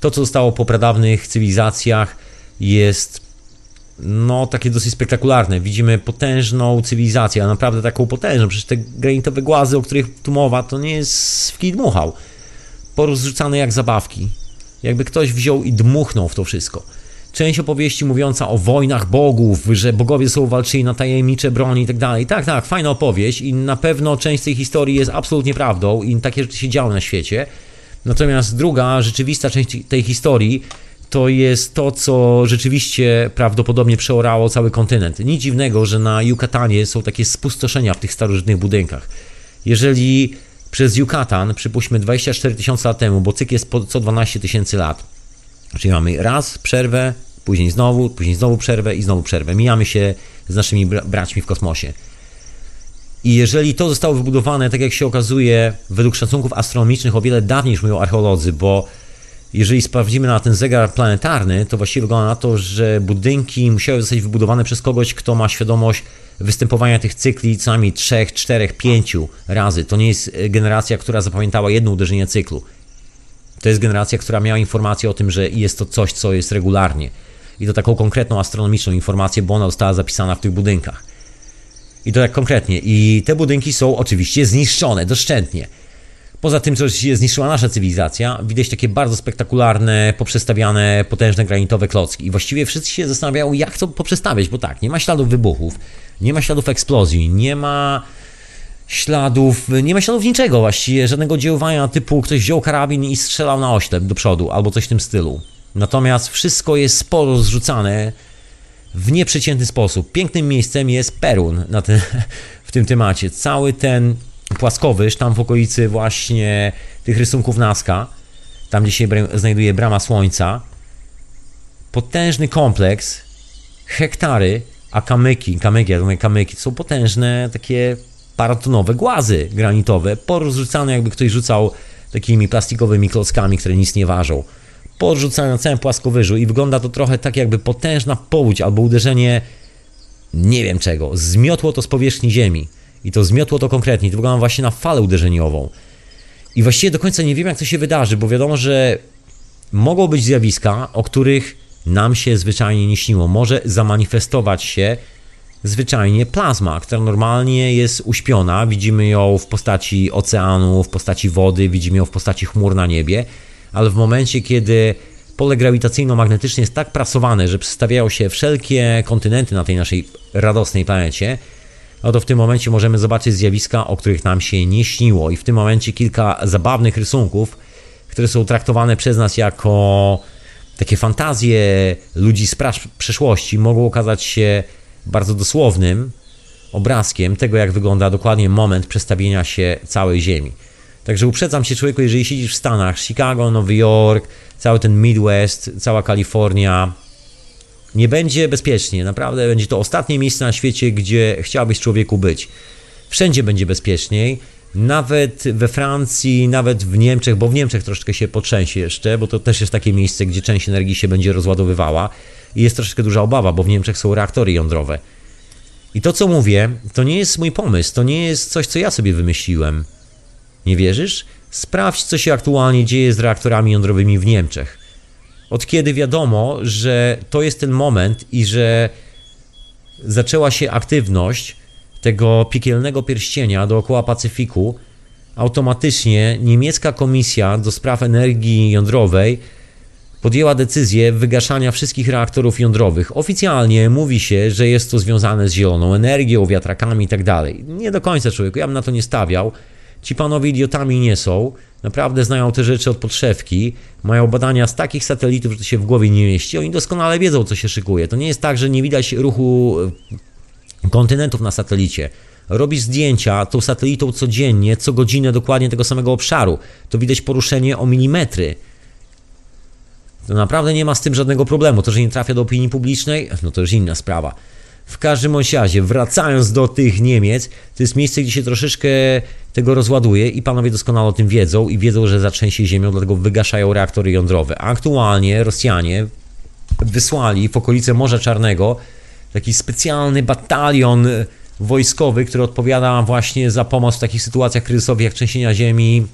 To, co zostało po pradawnych cywilizacjach, jest no, takie dosyć spektakularne. Widzimy potężną cywilizację, a naprawdę taką potężną. Przecież te granitowe głazy, o których tu mowa, to nie jest w kij dmuchał. Porozrzucane jak zabawki. Jakby ktoś wziął i dmuchnął w to wszystko. Część opowieści mówiąca o wojnach bogów, że bogowie są walczyli na tajemnicze broni i tak dalej. Tak, tak, fajna opowieść i na pewno część tej historii jest absolutnie prawdą i takie rzeczy się działy na świecie. Natomiast druga, rzeczywista część tej historii to jest to, co rzeczywiście prawdopodobnie przeorało cały kontynent. Nic dziwnego, że na Yucatanie są takie spustoszenia w tych starożytnych budynkach. Jeżeli przez Yucatan, przypuśćmy 24 tysiące lat temu, bo cykl jest co 12 tysięcy lat, czyli mamy raz przerwę, później znowu, później znowu przerwę i znowu przerwę. Mijamy się z naszymi braćmi w kosmosie. I jeżeli to zostało wybudowane, tak jak się okazuje, według szacunków astronomicznych o wiele dawniej niż mówią archeolodzy, bo jeżeli sprawdzimy na ten zegar planetarny, to właściwie wygląda na to, że budynki musiały zostać wybudowane przez kogoś, kto ma świadomość występowania tych cykli co najmniej 3, 4, 5 razy. To nie jest generacja, która zapamiętała jedno uderzenie cyklu. To jest generacja, która miała informację o tym, że jest to coś, co jest regularnie. I to taką konkretną astronomiczną informację, bo ona została zapisana w tych budynkach. I to tak konkretnie. I te budynki są oczywiście zniszczone doszczętnie. Poza tym, co się zniszczyła nasza cywilizacja, widać takie bardzo spektakularne, poprzestawiane, potężne granitowe klocki. I właściwie wszyscy się zastanawiają, jak to poprzestawiać, bo tak, nie ma śladów wybuchów, nie ma śladów eksplozji, nie ma śladów, nie ma śladów niczego właściwie, żadnego działania typu ktoś wziął karabin i strzelał na oślep do przodu, albo coś w tym stylu. Natomiast wszystko jest sporo zrzucane w nieprzeciętny sposób. Pięknym miejscem jest Perun na ten, w tym temacie. Cały ten płaskowyż, tam w okolicy właśnie tych rysunków Nazca, tam gdzie się znajduje brama słońca, potężny kompleks, hektary, a kamyki, kamyki, ja mówię kamyki, to są potężne takie paratonowe głazy granitowe, porozrzucane jakby ktoś rzucał takimi plastikowymi klockami, które nic nie ważą. Porzucane na całym płaskowyżu i wygląda to trochę tak jakby potężna powódź albo uderzenie nie wiem czego. Zmiotło to z powierzchni ziemi. I to zmiotło to konkretnie. To wygląda właśnie na falę uderzeniową. I właściwie do końca nie wiem, jak to się wydarzy, bo wiadomo, że mogą być zjawiska, o których nam się zwyczajnie nie śniło. Może zamanifestować się zwyczajnie plazma, która normalnie jest uśpiona. Widzimy ją w postaci oceanu, w postaci wody, widzimy ją w postaci chmur na niebie, ale w momencie, kiedy pole grawitacyjno-magnetyczne jest tak prasowane, że przedstawiają się wszelkie kontynenty na tej naszej radosnej planecie, oto w tym momencie możemy zobaczyć zjawiska, o których nam się nie śniło. I w tym momencie kilka zabawnych rysunków, które są traktowane przez nas jako takie fantazje ludzi z przeszłości, mogą okazać się bardzo dosłownym obrazkiem tego, jak wygląda dokładnie moment przestawienia się całej Ziemi. Także uprzedzam się człowieku, jeżeli siedzisz w Stanach, Chicago, Nowy Jork, cały ten Midwest, cała Kalifornia, nie będzie bezpiecznie. Naprawdę będzie to ostatnie miejsce na świecie, gdzie chciałbyś człowieku być. Wszędzie będzie bezpieczniej. Nawet we Francji, nawet w Niemczech, bo w Niemczech troszeczkę się potrzęsie jeszcze, bo to też jest takie miejsce, gdzie część energii się będzie rozładowywała i jest troszeczkę duża obawa, bo w Niemczech są reaktory jądrowe. I to, co mówię, to nie jest mój pomysł, to nie jest coś, co ja sobie wymyśliłem. Nie wierzysz? Sprawdź, co się aktualnie dzieje z reaktorami jądrowymi w Niemczech. Od kiedy wiadomo, że to jest ten moment i że zaczęła się aktywność tego piekielnego pierścienia dookoła Pacyfiku, automatycznie niemiecka komisja do spraw energii jądrowej podjęła decyzję wygaszania wszystkich reaktorów jądrowych. Oficjalnie mówi się, że jest to związane z zieloną energią, wiatrakami itd. Tak nie do końca człowieku, ja bym na to nie stawiał. Ci panowie idiotami nie są. Naprawdę znają te rzeczy od podszewki. Mają badania z takich satelitów, że to się w głowie nie mieści. Oni doskonale wiedzą, co się szykuje. To nie jest tak, że nie widać ruchu e, kontynentów na satelicie. Robisz zdjęcia tą satelitą codziennie, co godzinę dokładnie tego samego obszaru. To widać poruszenie o milimetry. To naprawdę nie ma z tym żadnego problemu. To, że nie trafia do opinii publicznej, no to już inna sprawa. W każdym razie, wracając do tych Niemiec, to jest miejsce, gdzie się troszeczkę tego rozładuje i panowie doskonale o tym wiedzą i wiedzą, że zatrzęsie ziemią, dlatego wygaszają reaktory jądrowe. Aktualnie Rosjanie wysłali w okolice Morza Czarnego taki specjalny batalion wojskowy, który odpowiada właśnie za pomoc w takich sytuacjach kryzysowych jak trzęsienia ziemi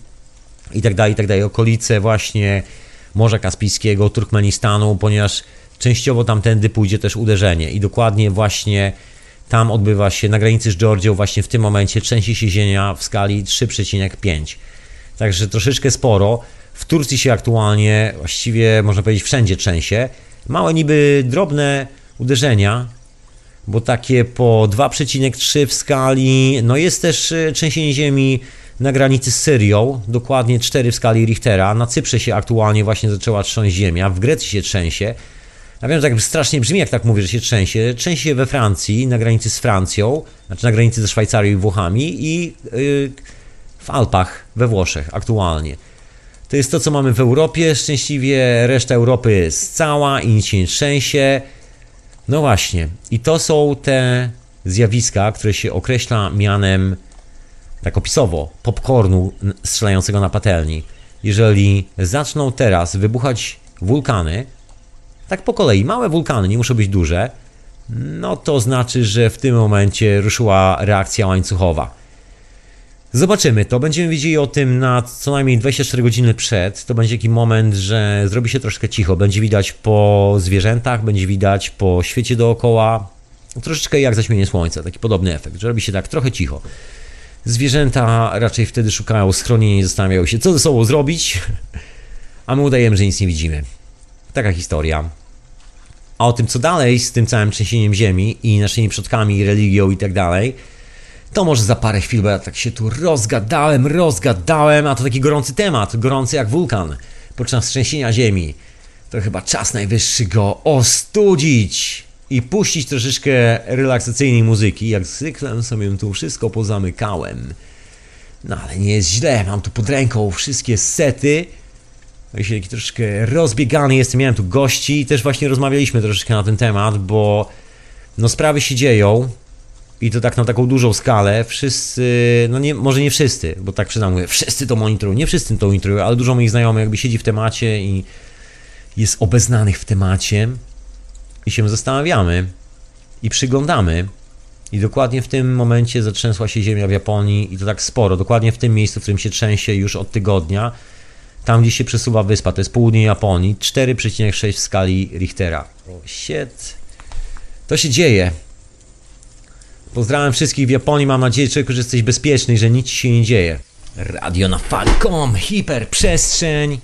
i tak dalej, i tak dalej. Okolice właśnie Morza Kaspijskiego, Turkmenistanu, ponieważ częściowo tamtędy pójdzie też uderzenie i dokładnie właśnie tam odbywa się na granicy z Georgią właśnie w tym momencie trzęsie się ziemia w skali 3,5. Także troszeczkę sporo. W Turcji się aktualnie, właściwie można powiedzieć wszędzie trzęsie. Małe niby drobne uderzenia, bo takie po 2,3 w skali. No jest też e, trzęsienie ziemi na granicy z Syrią, dokładnie 4 w skali Richtera. Na Cyprze się aktualnie właśnie zaczęła trząść ziemia, w Grecji się trzęsie. Ja wiem, że tak strasznie brzmi, jak tak mówię, że się trzęsie. Trzęsie się we Francji, na granicy z Francją, znaczy na granicy ze Szwajcarią i Włochami i yy, w Alpach we Włoszech aktualnie. To jest to, co mamy w Europie. Szczęśliwie reszta Europy jest cała i nic się nie trzęsie. No właśnie. I to są te zjawiska, które się określa mianem, tak opisowo, popcornu strzelającego na patelni. Jeżeli zaczną teraz wybuchać wulkany, tak po kolei, małe wulkany, nie muszą być duże, no to znaczy, że w tym momencie ruszyła reakcja łańcuchowa. Zobaczymy to, będziemy wiedzieli o tym na co najmniej 24 godziny przed. To będzie taki moment, że zrobi się troszkę cicho. Będzie widać po zwierzętach, będzie widać po świecie dookoła. Troszeczkę jak zaćmienie słońca, taki podobny efekt, że robi się tak trochę cicho. Zwierzęta raczej wtedy szukają schronienia i zastanawiają się, co ze sobą zrobić, a my udajemy, że nic nie widzimy. Taka historia. A o tym, co dalej z tym całym trzęsieniem ziemi i naszymi przodkami, religią i tak dalej, to może za parę chwil, bo ja tak się tu rozgadałem, rozgadałem, a to taki gorący temat, gorący jak wulkan podczas trzęsienia ziemi. To chyba czas najwyższy go ostudzić i puścić troszeczkę relaksacyjnej muzyki. Jak zwykle sobie tu wszystko pozamykałem. No ale nie jest źle, mam tu pod ręką wszystkie sety się taki troszkę rozbiegany jestem, miałem tu gości i też właśnie rozmawialiśmy troszeczkę na ten temat, bo no sprawy się dzieją i to tak na taką dużą skalę. Wszyscy, no nie, może nie wszyscy, bo tak przyznam, mówię, wszyscy to monitorują, nie wszyscy to monitorują, ale dużo moich znajomych jakby siedzi w temacie i jest obeznanych w temacie i się zastanawiamy i przyglądamy. I dokładnie w tym momencie zatrzęsła się ziemia w Japonii i to tak sporo, dokładnie w tym miejscu, w którym się trzęsie już od tygodnia tam gdzie się przesuwa wyspa, to jest południe Japonii, 4,6 w skali Richtera. Shit. To się dzieje. Pozdrawiam wszystkich w Japonii, mam nadzieję, człowieku, że jesteś bezpieczny i że nic się nie dzieje. Radio na Falcom, hiperprzestrzeń.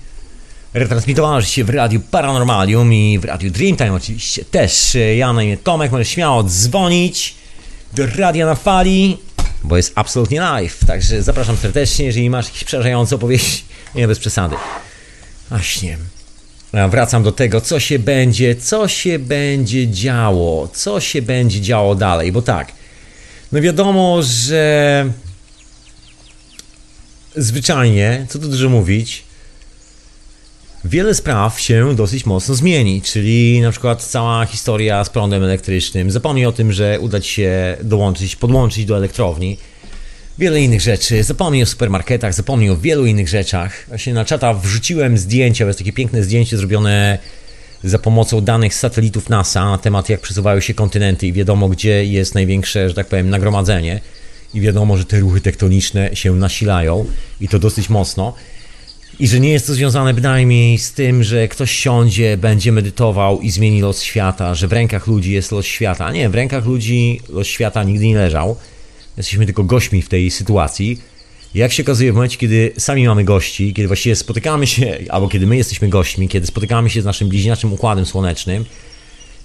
Retransmitowało się w Radiu Paranormalium i w Radiu Dreamtime oczywiście też. Ja na imię Tomek, możesz śmiało dzwonić do Radia na Fali, bo jest absolutnie live. Także zapraszam serdecznie, jeżeli masz jakieś przerażające opowieści. Nie, bez przesady. Właśnie. Wracam do tego, co się będzie, co się będzie działo, co się będzie działo dalej, bo tak, no wiadomo, że zwyczajnie, co tu dużo mówić, wiele spraw się dosyć mocno zmieni, czyli na przykład cała historia z prądem elektrycznym. Zapomnij o tym, że uda Ci się dołączyć, podłączyć do elektrowni. Wiele innych rzeczy. Zapomnij o supermarketach, zapomnij o wielu innych rzeczach. Właśnie na czata wrzuciłem zdjęcia, to jest takie piękne zdjęcie zrobione za pomocą danych z satelitów NASA na temat jak przesuwają się kontynenty i wiadomo gdzie jest największe, że tak powiem, nagromadzenie i wiadomo, że te ruchy tektoniczne się nasilają i to dosyć mocno. I że nie jest to związane bynajmniej z tym, że ktoś siądzie, będzie medytował i zmieni los świata, że w rękach ludzi jest los świata. Nie, w rękach ludzi los świata nigdy nie leżał. Jesteśmy tylko gośćmi w tej sytuacji. Jak się okazuje, w momencie, kiedy sami mamy gości, kiedy właściwie spotykamy się, albo kiedy my jesteśmy gośćmi, kiedy spotykamy się z naszym bliźniaczym układem słonecznym,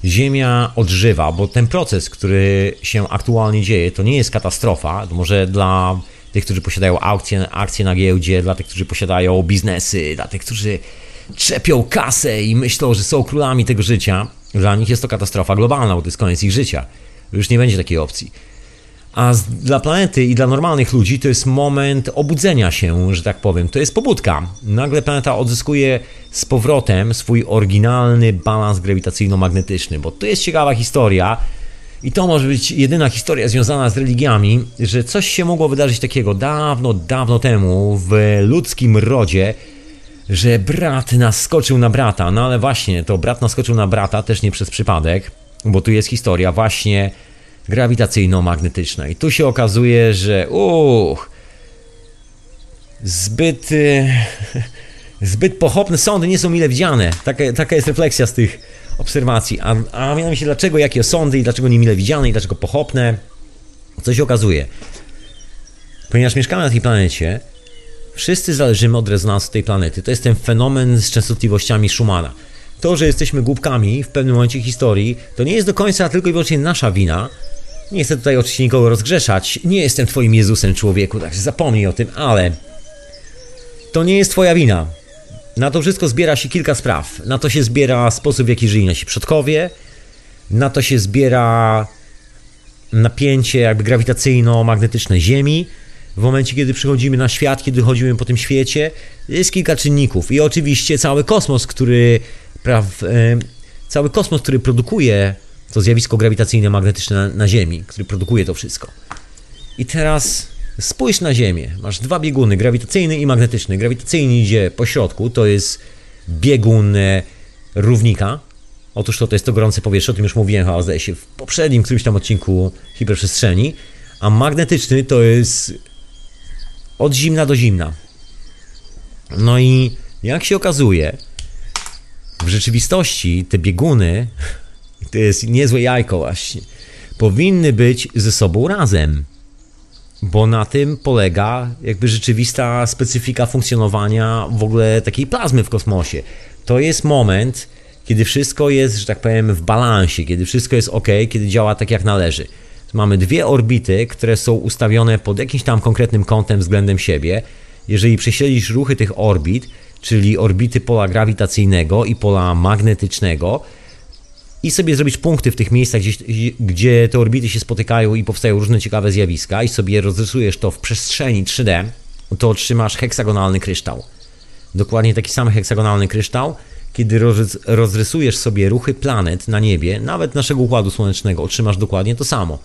Ziemia odżywa, bo ten proces, który się aktualnie dzieje, to nie jest katastrofa. Może dla tych, którzy posiadają aukcje, akcje na giełdzie, dla tych, którzy posiadają biznesy, dla tych, którzy trzepią kasę i myślą, że są królami tego życia, dla nich jest to katastrofa globalna, bo to jest koniec ich życia. Już nie będzie takiej opcji. A z, dla planety i dla normalnych ludzi to jest moment obudzenia się, że tak powiem. To jest pobudka. Nagle planeta odzyskuje z powrotem swój oryginalny balans grawitacyjno-magnetyczny, bo to jest ciekawa historia. I to może być jedyna historia związana z religiami, że coś się mogło wydarzyć takiego dawno, dawno temu w ludzkim rodzie, że brat naskoczył na brata. No ale właśnie, to brat naskoczył na brata też nie przez przypadek, bo tu jest historia właśnie grawitacyjno-magnetyczna. I tu się okazuje, że uch, zbyt, y, zbyt pochopne sądy nie są mile widziane. Taka, taka jest refleksja z tych obserwacji. A, a mianowicie dlaczego jakie sądy i dlaczego nie mile widziane i dlaczego pochopne? Co się okazuje? Ponieważ mieszkamy na tej planecie, wszyscy zależymy od rezonansu tej planety. To jest ten fenomen z częstotliwościami Schumana. To, że jesteśmy głupkami w pewnym momencie historii, to nie jest do końca tylko i wyłącznie nasza wina, nie chcę tutaj oczywiście nikogo rozgrzeszać. Nie jestem twoim Jezusem, człowieku, także zapomnij o tym, ale to nie jest twoja wina. Na to wszystko zbiera się kilka spraw. Na to się zbiera sposób, w jaki żyli nasi przodkowie. Na to się zbiera napięcie jakby grawitacyjno-magnetyczne Ziemi. W momencie, kiedy przychodzimy na świat, kiedy chodzimy po tym świecie, jest kilka czynników. I oczywiście cały kosmos, który... Praw, cały kosmos, który produkuje to zjawisko grawitacyjne magnetyczne na, na Ziemi, który produkuje to wszystko. I teraz spójrz na Ziemię. Masz dwa bieguny, grawitacyjny i magnetyczny. Grawitacyjny idzie po środku, to jest biegun e, równika. Otóż to, to jest to gorące powietrze, o tym już mówiłem chyba, zdaje się, w poprzednim którymś tam odcinku hiperprzestrzeni. A magnetyczny to jest od zimna do zimna. No i jak się okazuje, w rzeczywistości te bieguny to jest niezłe jajko właśnie, powinny być ze sobą razem. Bo na tym polega jakby rzeczywista specyfika funkcjonowania w ogóle takiej plazmy w kosmosie. To jest moment, kiedy wszystko jest, że tak powiem, w balansie, kiedy wszystko jest ok, kiedy działa tak jak należy. Mamy dwie orbity, które są ustawione pod jakimś tam konkretnym kątem względem siebie. Jeżeli prześledzisz ruchy tych orbit, czyli orbity pola grawitacyjnego i pola magnetycznego, i sobie zrobić punkty w tych miejscach, gdzie, gdzie te orbity się spotykają i powstają różne ciekawe zjawiska i sobie rozrysujesz to w przestrzeni 3D, to otrzymasz heksagonalny kryształ. Dokładnie taki sam heksagonalny kryształ, kiedy rozrysujesz sobie ruchy planet na niebie, nawet naszego Układu Słonecznego, otrzymasz dokładnie to samo.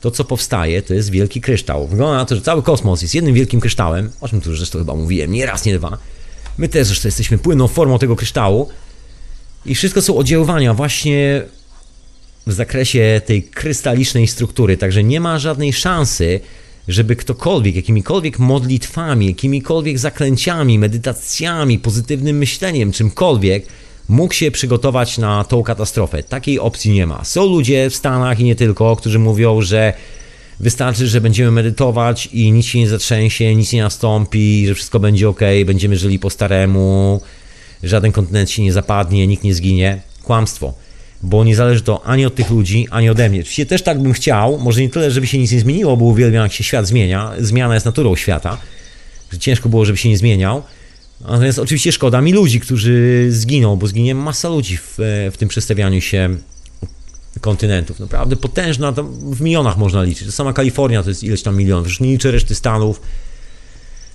To, co powstaje, to jest wielki kryształ. Wygląda na to, że cały kosmos jest jednym wielkim kryształem, o czym tu zresztą chyba mówiłem, nie raz, nie dwa. My też zresztą jesteśmy płynną formą tego kryształu, i wszystko są oddziaływania właśnie w zakresie tej krystalicznej struktury, także nie ma żadnej szansy, żeby ktokolwiek, jakimikolwiek modlitwami, jakimikolwiek zaklęciami, medytacjami, pozytywnym myśleniem, czymkolwiek, mógł się przygotować na tą katastrofę. Takiej opcji nie ma. Są ludzie w Stanach i nie tylko, którzy mówią, że Wystarczy, że będziemy medytować i nic się nie zatrzęsie, nic nie nastąpi, że wszystko będzie ok, będziemy żyli po staremu, żaden kontynent się nie zapadnie, nikt nie zginie. Kłamstwo. Bo nie zależy to ani od tych ludzi, ani ode mnie. Oczywiście też tak bym chciał, może nie tyle, żeby się nic nie zmieniło, bo uwielbiam, jak się świat zmienia. Zmiana jest naturą świata, że ciężko było, żeby się nie zmieniał. Natomiast oczywiście szkoda mi ludzi, którzy zginą, bo zginie masa ludzi w, w tym przestawianiu się kontynentów. Naprawdę potężna, w milionach można liczyć. Sama Kalifornia to jest ileś tam milionów, już nie liczę reszty Stanów,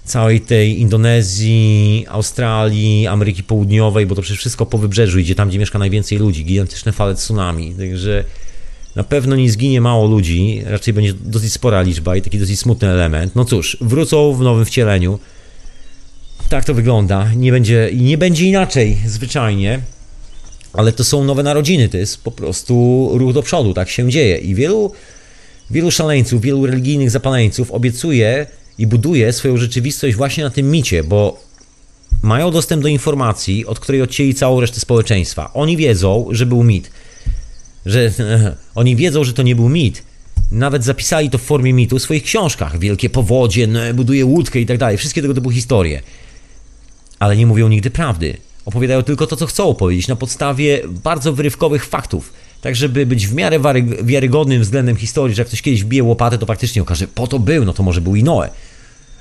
całej tej Indonezji, Australii, Ameryki Południowej, bo to przecież wszystko po wybrzeżu idzie, tam gdzie mieszka najwięcej ludzi, gigantyczne fale tsunami, także na pewno nie zginie mało ludzi, raczej będzie dosyć spora liczba i taki dosyć smutny element. No cóż, wrócą w nowym wcieleniu. Tak to wygląda. Nie będzie, nie będzie inaczej, zwyczajnie ale to są nowe narodziny, to jest po prostu ruch do przodu, tak się dzieje. I wielu, wielu szaleńców, wielu religijnych zapaleńców obiecuje i buduje swoją rzeczywistość właśnie na tym micie, bo mają dostęp do informacji, od której odcięli całą resztę społeczeństwa. Oni wiedzą, że był mit. Że, oni wiedzą, że to nie był mit. Nawet zapisali to w formie mitu w swoich książkach. Wielkie powodzie, buduje łódkę i tak dalej. Wszystkie tego typu historie. Ale nie mówią nigdy prawdy opowiadają tylko to, co chcą powiedzieć, na podstawie bardzo wyrywkowych faktów. Tak, żeby być w miarę wiarygodnym względem historii, że jak ktoś kiedyś bije łopatę, to faktycznie okaże, po to był, no to może był i Noe.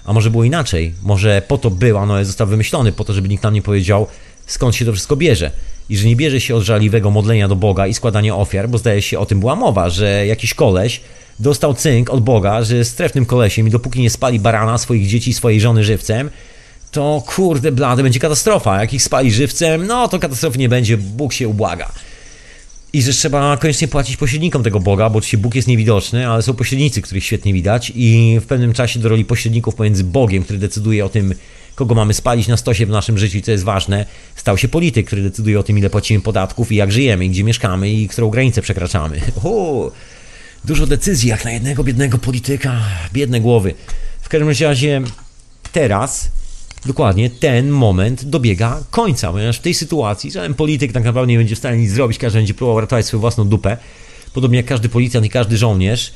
A może było inaczej, może po to był, a Noe został wymyślony, po to, żeby nikt nam nie powiedział, skąd się to wszystko bierze. I że nie bierze się od żaliwego modlenia do Boga i składania ofiar, bo zdaje się o tym była mowa, że jakiś koleś dostał cynk od Boga, że jest strefnym kolesiem i dopóki nie spali barana swoich dzieci, swojej żony żywcem, to kurde blady, będzie katastrofa. Jak ich spali żywcem, no to katastrofy nie będzie, Bóg się ubłaga. I że trzeba koniecznie płacić pośrednikom tego Boga, bo oczywiście Bóg jest niewidoczny, ale są pośrednicy, których świetnie widać i w pewnym czasie do roli pośredników pomiędzy Bogiem, który decyduje o tym, kogo mamy spalić na stosie w naszym życiu i co jest ważne, stał się polityk, który decyduje o tym, ile płacimy podatków i jak żyjemy, i gdzie mieszkamy i którą granicę przekraczamy. O, dużo decyzji jak na jednego biednego polityka, biedne głowy. W każdym razie teraz dokładnie ten moment dobiega końca, ponieważ w tej sytuacji żaden polityk tak naprawdę nie będzie w stanie nic zrobić, każdy będzie próbował ratować swoją własną dupę, podobnie jak każdy policjant i każdy żołnierz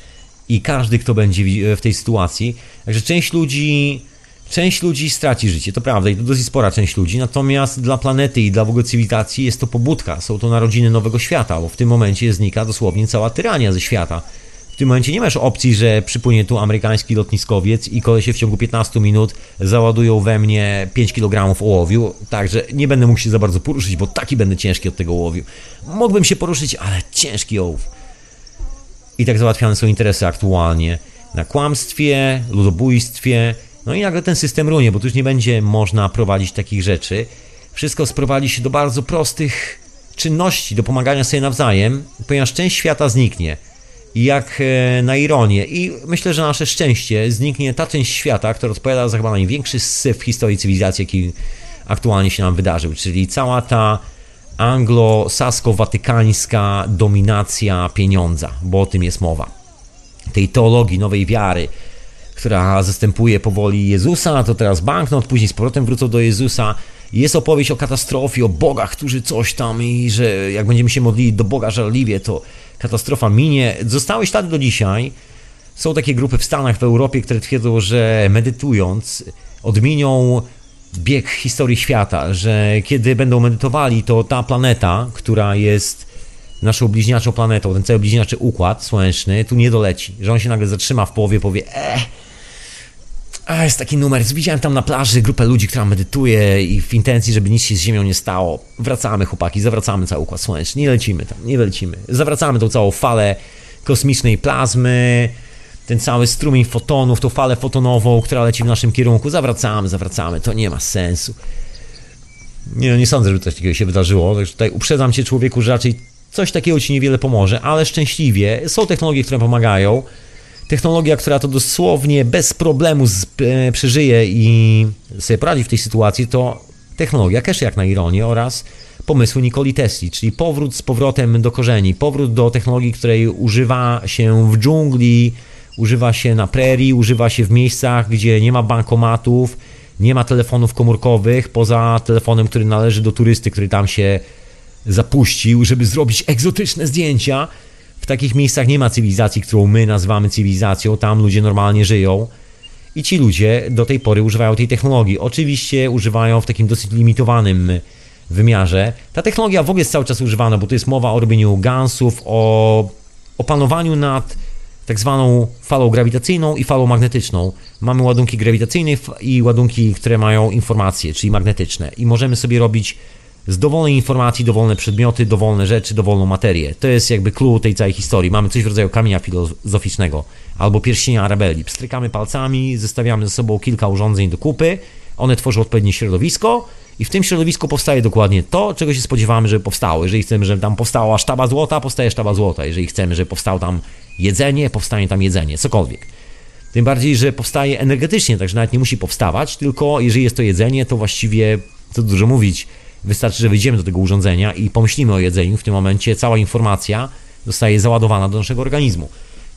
i każdy, kto będzie w tej sytuacji. Także część ludzi, część ludzi straci życie, to prawda, i to dosyć spora część ludzi, natomiast dla planety i dla w ogóle cywilizacji jest to pobudka, są to narodziny nowego świata, bo w tym momencie znika dosłownie cała tyrania ze świata tym momencie nie masz opcji, że przypłynie tu amerykański lotniskowiec i kolesie w ciągu 15 minut załadują we mnie 5 kg ołowiu, także nie będę mógł się za bardzo poruszyć, bo taki będę ciężki od tego ołowiu. Mógłbym się poruszyć, ale ciężki ołów. I tak załatwiane są interesy aktualnie na kłamstwie, ludobójstwie, no i nagle ten system runie, bo tu już nie będzie można prowadzić takich rzeczy. Wszystko sprowadzi się do bardzo prostych czynności, do pomagania sobie nawzajem, ponieważ część świata zniknie jak e, na ironię. I myślę, że nasze szczęście zniknie ta część świata, która odpowiada za chyba największy syf w historii cywilizacji, jaki aktualnie się nam wydarzył, czyli cała ta anglo-sasko-watykańska dominacja pieniądza, bo o tym jest mowa. Tej teologii nowej wiary, która zastępuje powoli Jezusa, to teraz banknot, później z powrotem wrócą do Jezusa. Jest opowieść o katastrofie, o bogach, którzy coś tam i że jak będziemy się modlili do Boga żarliwie, to katastrofa minie. Zostały ślady do dzisiaj. Są takie grupy w Stanach, w Europie, które twierdzą, że medytując odmienią bieg historii świata, że kiedy będą medytowali, to ta planeta, która jest naszą bliźniaczą planetą, ten cały bliźniaczy układ słoneczny, tu nie doleci, że on się nagle zatrzyma w połowie, powie, eh, a jest taki numer, widziałem tam na plaży grupę ludzi, która medytuje i w intencji, żeby nic się z Ziemią nie stało. Wracamy chłopaki, zawracamy cały Układ Słoneczny, nie lecimy tam, nie lecimy. Zawracamy tą całą falę kosmicznej plazmy, ten cały strumień fotonów, tą falę fotonową, która leci w naszym kierunku. Zawracamy, zawracamy, to nie ma sensu. Nie, nie sądzę, żeby coś takiego się wydarzyło, także tutaj uprzedzam cię człowieku, że raczej coś takiego ci niewiele pomoże, ale szczęśliwie są technologie, które pomagają technologia, która to dosłownie bez problemu z, e, przeżyje i sobie poradzi w tej sytuacji, to technologia cache jak na ironię oraz pomysły Nikoli Tesli, czyli powrót z powrotem do korzeni, powrót do technologii, której używa się w dżungli, używa się na prerii, używa się w miejscach, gdzie nie ma bankomatów, nie ma telefonów komórkowych, poza telefonem, który należy do turysty, który tam się zapuścił, żeby zrobić egzotyczne zdjęcia W takich miejscach nie ma cywilizacji, którą my nazywamy cywilizacją, tam ludzie normalnie żyją. I ci ludzie do tej pory używają tej technologii. Oczywiście używają w takim dosyć limitowanym wymiarze. Ta technologia w ogóle jest cały czas używana, bo to jest mowa o robieniu gansów, o opanowaniu nad tak zwaną falą grawitacyjną i falą magnetyczną. Mamy ładunki grawitacyjne i ładunki, które mają informacje, czyli magnetyczne. I możemy sobie robić z dowolnej informacji dowolne przedmioty, dowolne rzeczy, dowolną materię. To jest jakby clue tej całej historii. Mamy coś w rodzaju kamienia filozoficznego albo pierścienia Arabeli. Strykamy palcami, zestawiamy ze sobą kilka urządzeń do kupy, one tworzą odpowiednie środowisko i w tym środowisku powstaje dokładnie to, czego się spodziewamy, żeby powstało. Jeżeli chcemy, żeby tam powstała sztaba złota, powstaje sztaba złota. Jeżeli chcemy, żeby powstało tam jedzenie, powstanie tam jedzenie, cokolwiek. Tym bardziej, że powstaje energetycznie, także nawet nie musi powstawać, tylko jeżeli jest to jedzenie, to właściwie, co dużo mówić, wystarczy, że wyjdziemy do tego urządzenia i pomyślimy o jedzeniu. W tym momencie cała informacja zostaje załadowana do naszego organizmu.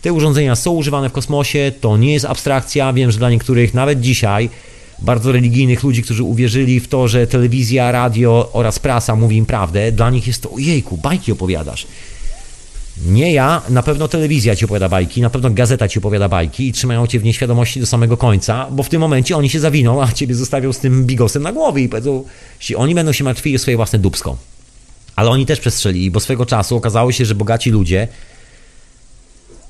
Te urządzenia są używane w kosmosie, to nie jest abstrakcja. Wiem, że dla niektórych, nawet dzisiaj, bardzo religijnych ludzi, którzy uwierzyli w to, że telewizja, radio oraz prasa mówi im prawdę, dla nich jest to ojejku, bajki opowiadasz. Nie ja, na pewno telewizja ci opowiada bajki, na pewno gazeta ci opowiada bajki i trzymają cię w nieświadomości do samego końca, bo w tym momencie oni się zawiną, a ciebie zostawią z tym bigosem na głowie i powiedzą, oni będą się martwili o swoje własne dubsko. Ale oni też przestrzelili, bo swego czasu okazało się, że bogaci ludzie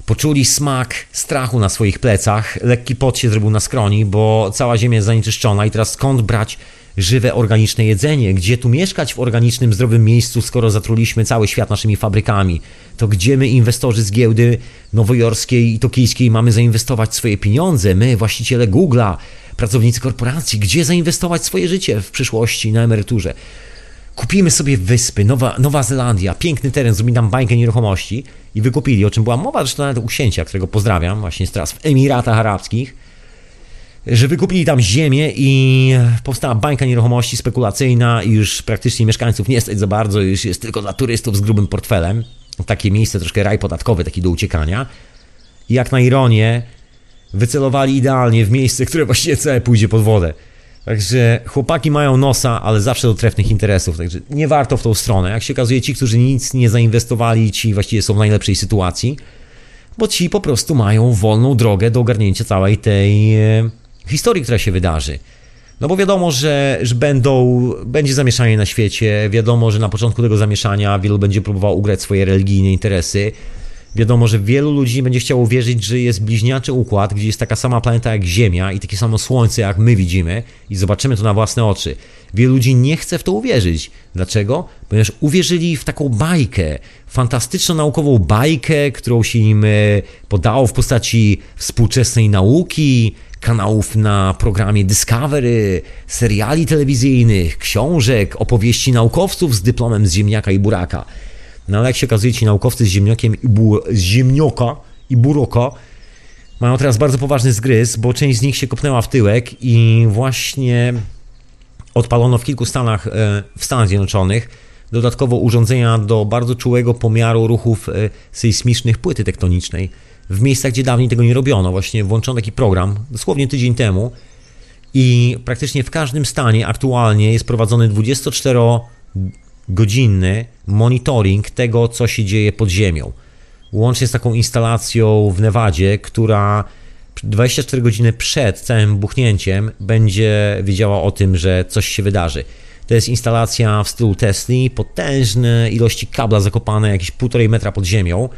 Poczuli smak strachu na swoich plecach, lekki pot się zrobił na skroni, bo cała ziemia jest zanieczyszczona i teraz skąd brać żywe, organiczne jedzenie? Gdzie tu mieszkać w organicznym, zdrowym miejscu, skoro zatruliśmy cały świat naszymi fabrykami? To gdzie my, inwestorzy z giełdy nowojorskiej i tokijskiej, mamy zainwestować swoje pieniądze? My, właściciele Google'a, pracownicy korporacji, gdzie zainwestować swoje życie w przyszłości na emeryturze? Kupimy sobie wyspy, Nowa, Nowa Zelandia, piękny teren, zrobili tam bańkę nieruchomości i wykupili, o czym była mowa zresztą nawet u księcia, którego pozdrawiam, właśnie teraz w Emiratach Arabskich, że wykupili tam ziemię i powstała bańka nieruchomości spekulacyjna i już praktycznie mieszkańców nie stać za bardzo, już jest tylko dla turystów z grubym portfelem. Takie miejsce, troszkę raj podatkowy, taki do uciekania. I jak na ironię, wycelowali idealnie w miejsce, które właściwie całe pójdzie pod wodę. Także chłopaki mają nosa, ale zawsze do trefnych interesów, także nie warto w tą stronę. Jak się okazuje, ci, którzy nic nie zainwestowali, ci właściwie są w najlepszej sytuacji, bo ci po prostu mają wolną drogę do ogarnięcia całej tej e, historii, która się wydarzy. No bo wiadomo, że, że będą, będzie zamieszanie na świecie, wiadomo, że na początku tego zamieszania wielu będzie próbował ugrać swoje religijne interesy, Wiadomo, że wielu ludzi będzie chciało wierzyć, że jest bliźniaczy układ, gdzie jest taka sama planeta jak Ziemia i takie samo Słońce jak my widzimy i zobaczymy to na własne oczy. Wielu ludzi nie chce w to uwierzyć. Dlaczego? Ponieważ uwierzyli w taką bajkę, fantastyczną naukową bajkę, którą się im e, podało w postaci współczesnej nauki, kanałów na programie Discovery, seriali telewizyjnych, książek, opowieści naukowców z dyplomem z ziemniaka i buraka. No ale jak się okazuje, ci naukowcy z ziemniakiem i bu, z ziemnioka i buroka mają teraz bardzo poważny zgryz, bo część z nich się kopnęła w tyłek i właśnie odpalono w kilku stanach e, w Stanach Zjednoczonych dodatkowo urządzenia do bardzo czułego pomiaru ruchów e, sejsmicznych płyty tektonicznej w miejscach, gdzie dawniej tego nie robiono. Właśnie włączono taki program dosłownie tydzień temu i praktycznie w każdym stanie aktualnie jest prowadzony 24 godzinny monitoring tego, co się dzieje pod ziemią. Łącznie z taką instalacją w Nevadzie, która 24 godziny przed całym buchnięciem będzie wiedziała o tym, że coś się wydarzy. To jest instalacja w stylu Tesla, potężne ilości kabla zakopane jakieś półtorej metra pod ziemią.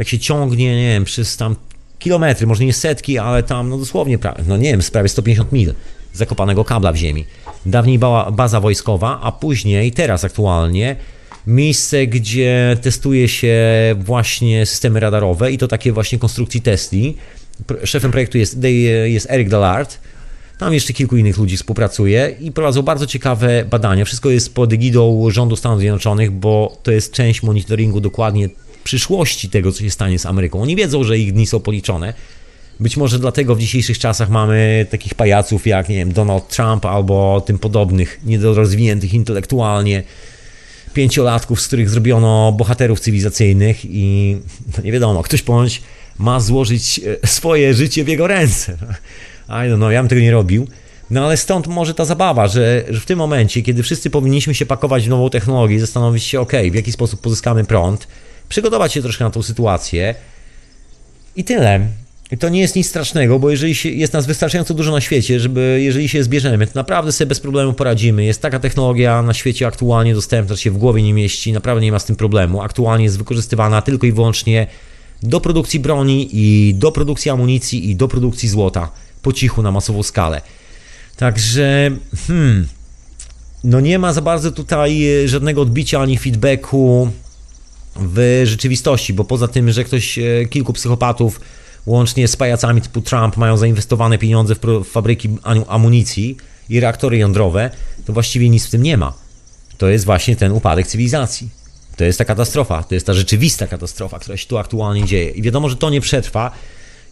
Tak się ciągnie, nie wiem, przez tam kilometry, może nie setki, ale tam no dosłownie, no nie wiem, prawie 150 mil zakopanego kabla w ziemi. Dawniej była baza wojskowa, a później, teraz aktualnie, miejsce, gdzie testuje się właśnie systemy radarowe i to takie właśnie konstrukcji Tesli. Szefem projektu jest, jest Eric Dallard. Tam jeszcze kilku innych ludzi współpracuje i prowadzą bardzo ciekawe badania. Wszystko jest pod egidą rządu Stanów Zjednoczonych, bo to jest część monitoringu dokładnie przyszłości tego, co się stanie z Ameryką. Oni wiedzą, że ich dni są policzone, być może dlatego w dzisiejszych czasach mamy takich pajaców jak, nie wiem, Donald Trump albo tym podobnych, niedorozwiniętych intelektualnie pięciolatków, z których zrobiono bohaterów cywilizacyjnych i no nie wiadomo, ktoś ponoć ma złożyć e, swoje życie w jego ręce. I don't know, ja bym tego nie robił. No ale stąd może ta zabawa, że, że w tym momencie, kiedy wszyscy powinniśmy się pakować w nową technologię zastanowić się, ok, w jaki sposób pozyskamy prąd, przygotować się troszkę na tą sytuację i tyle. I to nie jest nic strasznego, bo jeżeli się, jest nas wystarczająco dużo na świecie, żeby jeżeli się zbierzemy, to naprawdę sobie bez problemu poradzimy. Jest taka technologia na świecie aktualnie dostępna, że się w głowie nie mieści, naprawdę nie ma z tym problemu. Aktualnie jest wykorzystywana tylko i wyłącznie do produkcji broni i do produkcji amunicji i do produkcji złota po cichu na masową skalę. Także, hmm, no nie ma za bardzo tutaj e, żadnego odbicia ani feedbacku w rzeczywistości, bo poza tym, że ktoś, e, kilku psychopatów, łącznie z pajacami typu Trump, mają zainwestowane pieniądze w fabryki amunicji i reaktory jądrowe, to właściwie nic w tym nie ma. To jest właśnie ten upadek cywilizacji. To jest ta katastrofa, to jest ta rzeczywista katastrofa, która się tu aktualnie dzieje. I wiadomo, że to nie przetrwa.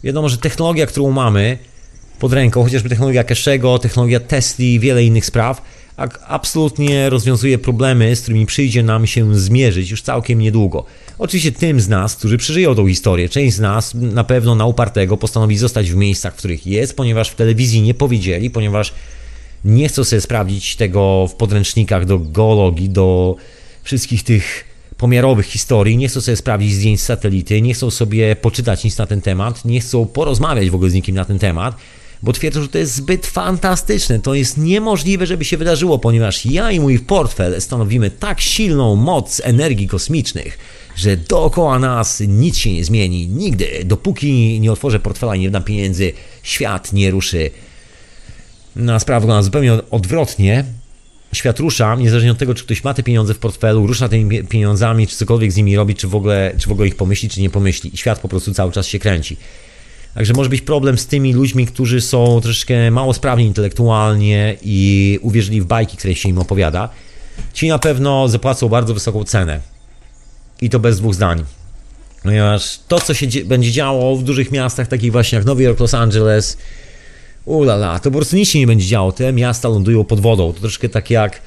Wiadomo, że technologia, którą mamy pod ręką, chociażby technologia Cashego, technologia Tesla i wiele innych spraw, absolutnie rozwiązuje problemy, z którymi przyjdzie nam się zmierzyć już całkiem niedługo. Oczywiście tym z nas, którzy przeżyją tą historię, część z nas na pewno na upartego postanowi zostać w miejscach, w których jest, ponieważ w telewizji nie powiedzieli, ponieważ nie chcą sobie sprawdzić tego w podręcznikach do geologii, do wszystkich tych pomiarowych historii, nie chcą sobie sprawdzić zdjęć satelity, nie chcą sobie poczytać nic na ten temat, nie chcą porozmawiać w ogóle z nikim na ten temat bo twierdzą, że to jest zbyt fantastyczne. To jest niemożliwe, żeby się wydarzyło, ponieważ ja i mój portfel stanowimy tak silną moc energii kosmicznych, że dookoła nas nic się nie zmieni nigdy. Dopóki nie otworzę portfela i nie dam pieniędzy, świat nie ruszy. Na sprawę wygląda zupełnie odwrotnie. Świat rusza, niezależnie od tego, czy ktoś ma te pieniądze w portfelu, rusza tymi pieniądzami, czy cokolwiek z nimi robi, czy w ogóle, czy w ogóle ich pomyśli, czy nie pomyśli. Świat po prostu cały czas się kręci. Także może być problem z tymi ludźmi, którzy są troszeczkę mało sprawni intelektualnie i uwierzyli w bajki, które się im opowiada. Ci na pewno zapłacą bardzo wysoką cenę. I to bez dwóch zdań. Ponieważ to, co się będzie działo w dużych miastach, takich właśnie jak Nowy Jork, Los Angeles, ulala, to po prostu nic się nie będzie działo. Te miasta lądują pod wodą. To troszkę tak jak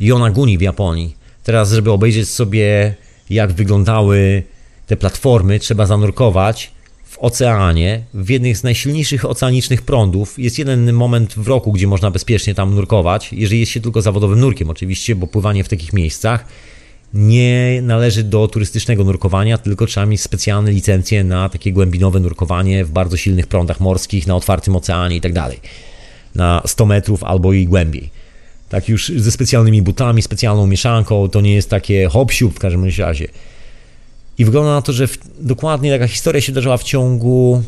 Yonaguni w Japonii. Teraz, żeby obejrzeć sobie, jak wyglądały te platformy, trzeba zanurkować w oceanie, w jednych z najsilniejszych oceanicznych prądów. Jest jeden moment w roku, gdzie można bezpiecznie tam nurkować, jeżeli jest się tylko zawodowym nurkiem, oczywiście, bo pływanie w takich miejscach nie należy do turystycznego nurkowania, tylko trzeba mieć specjalne licencje na takie głębinowe nurkowanie w bardzo silnych prądach morskich, na otwartym oceanie. Tak na 100 metrów albo i głębiej. Tak już ze specjalnymi butami, specjalną mieszanką, to nie jest takie hop w każdym razie. I wygląda na to, że w, dokładnie taka historia się wydarzyła w ciągu.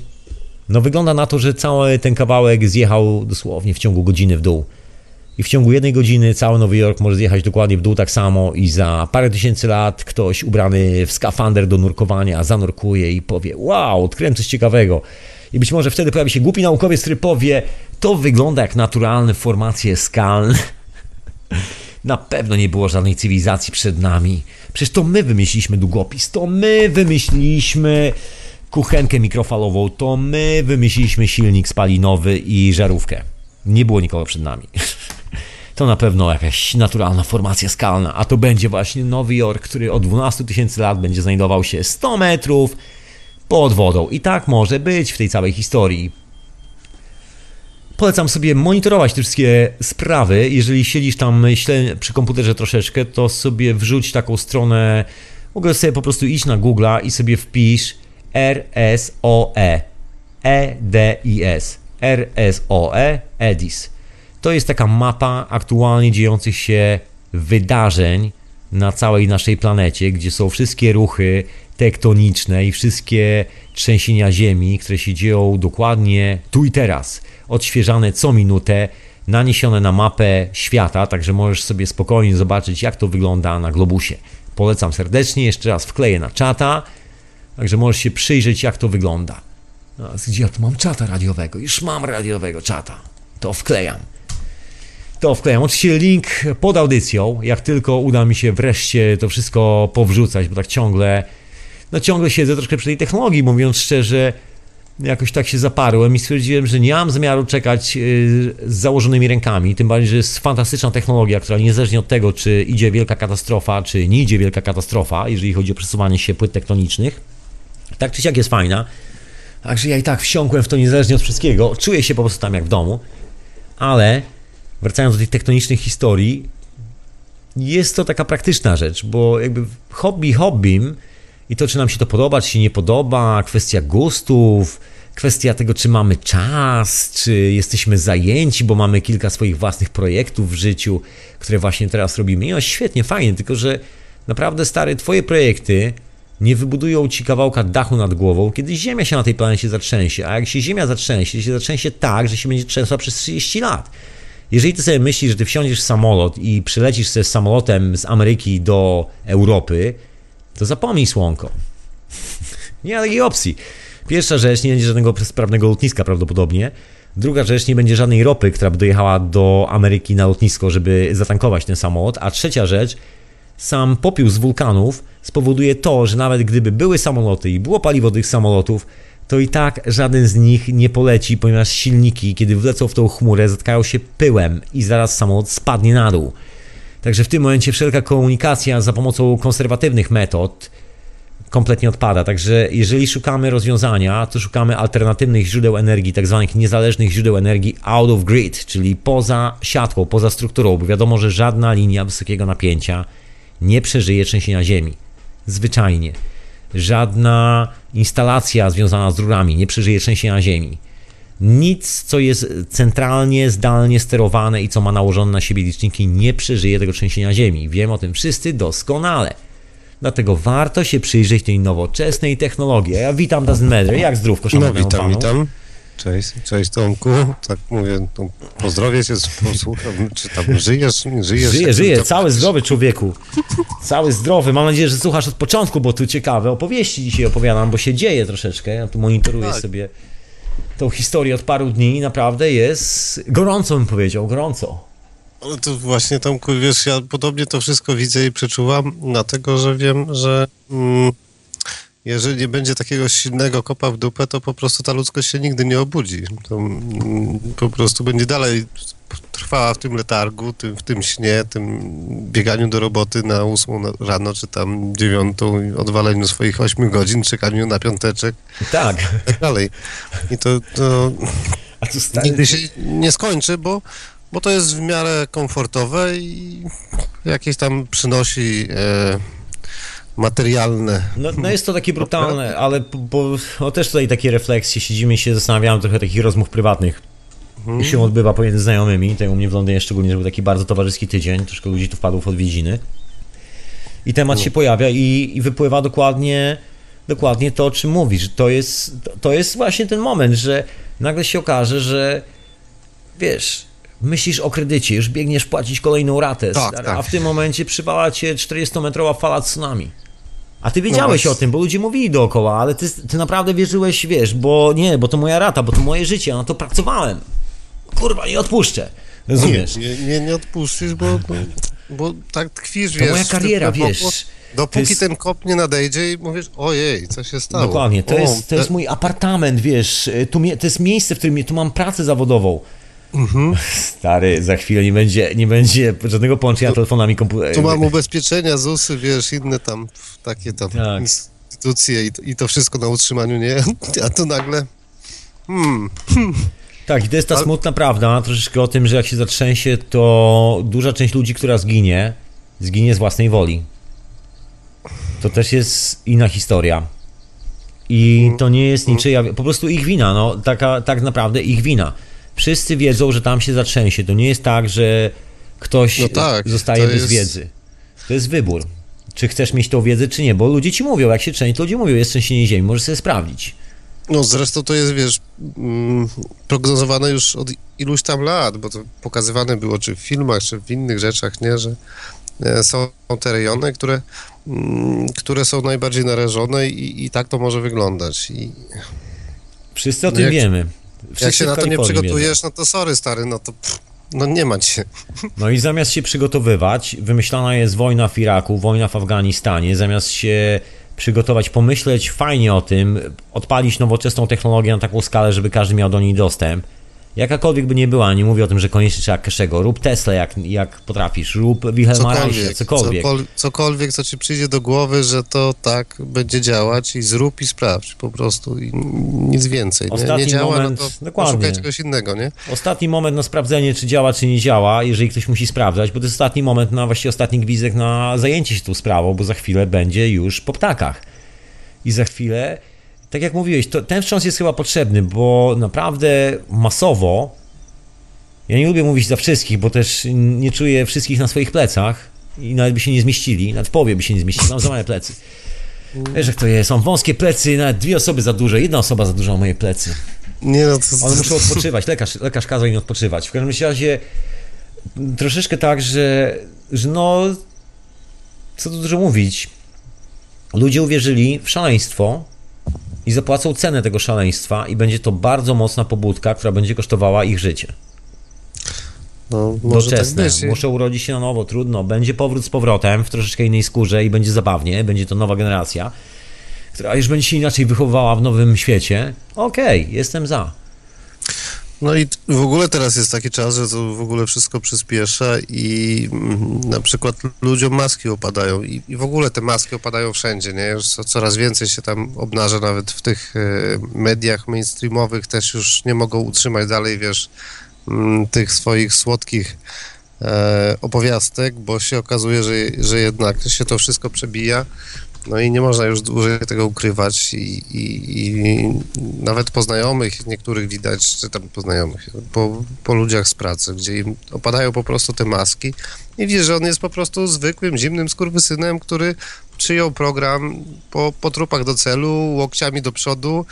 No, wygląda na to, że cały ten kawałek zjechał dosłownie w ciągu godziny w dół. I w ciągu jednej godziny cały Nowy Jork może zjechać dokładnie w dół tak samo, i za parę tysięcy lat ktoś ubrany w skafander do nurkowania zanurkuje i powie: Wow, odkryłem coś ciekawego. I być może wtedy pojawi się głupi naukowiec, który powie: To wygląda jak naturalne formacje skalne. Na pewno nie było żadnej cywilizacji przed nami. Przecież to my wymyśliliśmy długopis, to my wymyśliliśmy kuchenkę mikrofalową, to my wymyśliliśmy silnik spalinowy i żarówkę. Nie było nikogo przed nami. To na pewno jakaś naturalna formacja skalna, a to będzie właśnie Nowy Jork, który od 12 tysięcy lat będzie znajdował się 100 metrów pod wodą. I tak może być w tej całej historii. Polecam sobie monitorować te wszystkie sprawy. Jeżeli siedzisz tam przy komputerze troszeczkę, to sobie wrzuć taką stronę. Mogę sobie po prostu iść na Google'a i sobie wpisz RSOE EDIS RSOE EDIS. To jest taka mapa aktualnie dziejących się wydarzeń na całej naszej planecie, gdzie są wszystkie ruchy tektoniczne i wszystkie trzęsienia ziemi, które się dzieją dokładnie tu i teraz odświeżane co minutę, naniesione na mapę świata, także możesz sobie spokojnie zobaczyć, jak to wygląda na globusie. Polecam serdecznie, jeszcze raz wkleję na czata, także możesz się przyjrzeć, jak to wygląda. No, gdzie ja tu mam czata radiowego? Już mam radiowego czata. To wklejam. To wklejam. Oczywiście link pod audycją, jak tylko uda mi się wreszcie to wszystko powrzucać, bo tak ciągle, no ciągle siedzę troszkę przy tej technologii, mówiąc szczerze, jakoś tak się zaparłem i stwierdziłem, że nie mam zamiaru czekać y, z założonymi rękami, tym bardziej, że jest fantastyczna technologia, która niezależnie od tego, czy idzie wielka katastrofa, czy nie idzie wielka katastrofa, jeżeli chodzi o przesuwanie się płyt tektonicznych, tak czy siak jest fajna. Także ja i tak wsiąkłem w to niezależnie od wszystkiego, czuję się po prostu tam jak w domu, ale wracając do tych tektonicznych historii, jest to taka praktyczna rzecz, bo jakby hobby hobbym, I to, czy nam się to podoba, czy się nie podoba, kwestia gustów, kwestia tego, czy mamy czas, czy jesteśmy zajęci, bo mamy kilka swoich własnych projektów w życiu, które właśnie teraz robimy. I no świetnie, fajnie, tylko że naprawdę stary, twoje projekty nie wybudują ci kawałka dachu nad głową, kiedy Ziemia się na tej planecie zatrzęsie. A jak się Ziemia zatrzęsie, to się zatrzęsie tak, że się będzie trzęsła przez 30 lat. Jeżeli ty sobie myślisz, że ty wsiądziesz w samolot i przylecisz sobie samolotem z Ameryki do Europy, to zapomnij słonko. nie ma takiej opcji. Pierwsza rzecz, nie będzie żadnego sprawnego lotniska prawdopodobnie. Druga rzecz, nie będzie żadnej ropy, która by dojechała do Ameryki na lotnisko, żeby zatankować ten samolot. A trzecia rzecz, sam popiół z wulkanów spowoduje to, że nawet gdyby były samoloty i było paliwo tych samolotów, to i tak żaden z nich nie poleci, ponieważ silniki, kiedy wlecą w tą chmurę, zatkają się pyłem i zaraz samolot spadnie na dół. Także w tym momencie wszelka komunikacja za pomocą konserwatywnych metod kompletnie odpada. Także jeżeli szukamy rozwiązania, to szukamy alternatywnych źródeł energii, tak zwanych niezależnych źródeł energii out of grid, czyli poza siatką, poza strukturą, bo wiadomo, że żadna linia wysokiego napięcia nie przeżyje trzęsienia ziemi. Zwyczajnie. Żadna instalacja związana z rurami nie przeżyje trzęsienia ziemi. Nic, co jest centralnie, zdalnie sterowane i co ma nałożone na siebie liczniki, nie przeżyje tego trzęsienia ziemi. Wiem o tym wszyscy doskonale. Dlatego warto się przyjrzeć tej nowoczesnej technologii. Ja witam Matter. Jak zdrówko, No szanowny witam, panu? witam. Cześć, cześć Tomku. Tak mówię, to pozdrowię cię, posłucham, czy tam żyjesz, nie żyjesz. Żyje, to- cały zdrowy człowieku. Cały zdrowy. Mam nadzieję, że słuchasz od początku, bo tu ciekawe opowieści dzisiaj opowiadam, bo się dzieje troszeczkę. Ja tu monitoruję Tak. sobie tą historię od paru dni naprawdę jest gorąco, bym powiedział, gorąco. Ale to właśnie Tomku, wiesz, ja podobnie to wszystko widzę i przeczuwam, dlatego, że wiem, że mm, jeżeli nie będzie takiego silnego kopa w dupę, to po prostu ta ludzkość się nigdy nie obudzi. To mm, po prostu będzie dalej trwała w tym letargu, tym, w tym śnie, tym bieganiu do roboty na ósmą rano, czy tam dziewiątą, odwaleniu swoich ośmiu godzin, czekaniu na piąteczek Tak. i tak dalej. I to, to nigdy się nie skończy, bo, bo to jest w miarę komfortowe i jakieś tam przynosi e, materialne. No, no jest to takie brutalne, ale bo, bo o, też tutaj takie refleksje, siedzimy i się zastanawiamy, trochę takich rozmów prywatnych się odbywa pomiędzy znajomymi, tutaj u mnie w Londynie szczególnie, że był taki bardzo towarzyski tydzień, troszkę ludzi tu wpadło w odwiedziny i temat się pojawia i, i wypływa dokładnie dokładnie to, o czym mówisz. To jest, to jest właśnie ten moment, że nagle się okaże, że wiesz, myślisz o kredycie, już biegniesz płacić kolejną ratę, Tak, stary, tak. a w tym momencie przywala cię 40-metrowa fala tsunami. A ty wiedziałeś No o tym, bo ludzie mówili dookoła, ale ty, ty naprawdę wierzyłeś, wiesz, bo nie, bo to moja rata, bo to moje życie, na to pracowałem. Kurwa, nie odpuszczę. Rozumiesz? Nie, nie, nie odpuścisz, bo, bo, bo tak tkwisz, To wiesz. moja tym kariera, głęboko. wiesz. Dopóki jest- ten kop nie nadejdzie i mówisz, ojej, co się stało? Dokładnie, to O, jest, to jest mój apartament, wiesz, tu mie- to jest miejsce, w którym tu mam pracę zawodową. Mhm. Stary, za chwilę nie będzie, nie będzie żadnego połączenia telefonami komputerami. Tu mam ubezpieczenia, ZUSy, wiesz, inne tam takie tam Tak. instytucje i to, i to wszystko na utrzymaniu, nie? A tu nagle, hmm, Tak, i to jest ta smutna prawda, troszeczkę o tym, że jak się zatrzęsie, to duża część ludzi, która zginie, zginie z własnej woli. To też jest inna historia. I to nie jest niczyja, po prostu ich wina, no, taka, tak naprawdę ich wina. Wszyscy wiedzą, że tam się zatrzęsie. To nie jest tak, że ktoś No tak, zostaje bez jest- wiedzy. To jest wybór. Czy chcesz mieć tą wiedzę, czy nie, bo ludzie ci mówią, jak się trzęsie, to ludzie mówią, jest trzęsienie ziemi, możesz sobie sprawdzić. No zresztą to jest, wiesz, mm, prognozowane już od iluś tam lat, bo to pokazywane było czy w filmach, czy w innych rzeczach, nie, że e, są te rejony, które, mm, które są najbardziej narażone i, i tak to może wyglądać. I Wszyscy o No tym jak- wiemy. Wszyscy jak się na to nie przygotujesz, no to sorry stary, no to pff, no nie ma cię. No i zamiast się przygotowywać, wymyślana jest wojna w Iraku, wojna w Afganistanie, zamiast się przygotować, pomyśleć fajnie o tym, odpalić nowoczesną technologię na taką skalę, żeby każdy miał do niej dostęp. Jakakolwiek by nie była, nie mówię o tym, że koniecznie trzeba Keszego. Rób Tesla jak, jak potrafisz, rób Wilhelma Reicha, Cokolwiek, cokolwiek. cokol- cokolwiek, co ci przyjdzie do głowy, że to tak będzie działać i zrób i sprawdź po prostu i nic więcej. Nie, Ostatni nie działa, moment, no to dokładnie. poszukaj czegoś innego, nie? Ostatni moment na sprawdzenie, czy działa, czy nie działa, jeżeli ktoś musi sprawdzać, bo to jest ostatni moment na właściwie ostatni gwizdek na zajęcie się tą sprawą, bo za chwilę będzie już po ptakach. i za chwilę, tak jak mówiłeś, to, ten wstrząs jest chyba potrzebny, bo naprawdę masowo, ja nie lubię mówić za wszystkich, bo też nie czuję wszystkich na swoich plecach i nawet by się nie zmieścili, nawet w połowie by się nie zmieścili, mam za małe plecy. Wiesz jak to jest, są wąskie plecy, nawet dwie osoby za duże, jedna osoba za duża ma moje plecy. Nie, no to, One muszą odpoczywać, lekarz, lekarz kazał im odpoczywać. W każdym razie troszeczkę tak, że, że no, co tu dużo mówić, ludzie uwierzyli w szaleństwo i zapłacą cenę tego szaleństwa i będzie to bardzo mocna pobudka, która będzie kosztowała ich życie. no, tak Doczesne. być. Muszą urodzić się na nowo, trudno. Będzie powrót z powrotem w troszeczkę innej skórze i będzie zabawnie, będzie to nowa generacja, która już będzie się inaczej wychowywała w nowym świecie. Okej, jestem za. No i w ogóle teraz jest taki czas, że to w ogóle wszystko przyspiesza i mm, na przykład ludziom maski opadają i, i w ogóle te maski opadają wszędzie, nie? Już co, coraz więcej się tam obnaża nawet w tych e, mediach mainstreamowych też już nie mogą utrzymać dalej, wiesz, mm, tych swoich słodkich e, opowiastek, bo się okazuje, że, że jednak się to wszystko przebija. No i nie można już dłużej tego ukrywać i, i, i nawet po znajomych niektórych widać, czy tam po znajomych, po, po ludziach z pracy, gdzie im opadają po prostu te maski i wiesz, że on jest po prostu zwykłym, zimnym skurwysynem, który przyjął program po, po trupach do celu, łokciami do przodu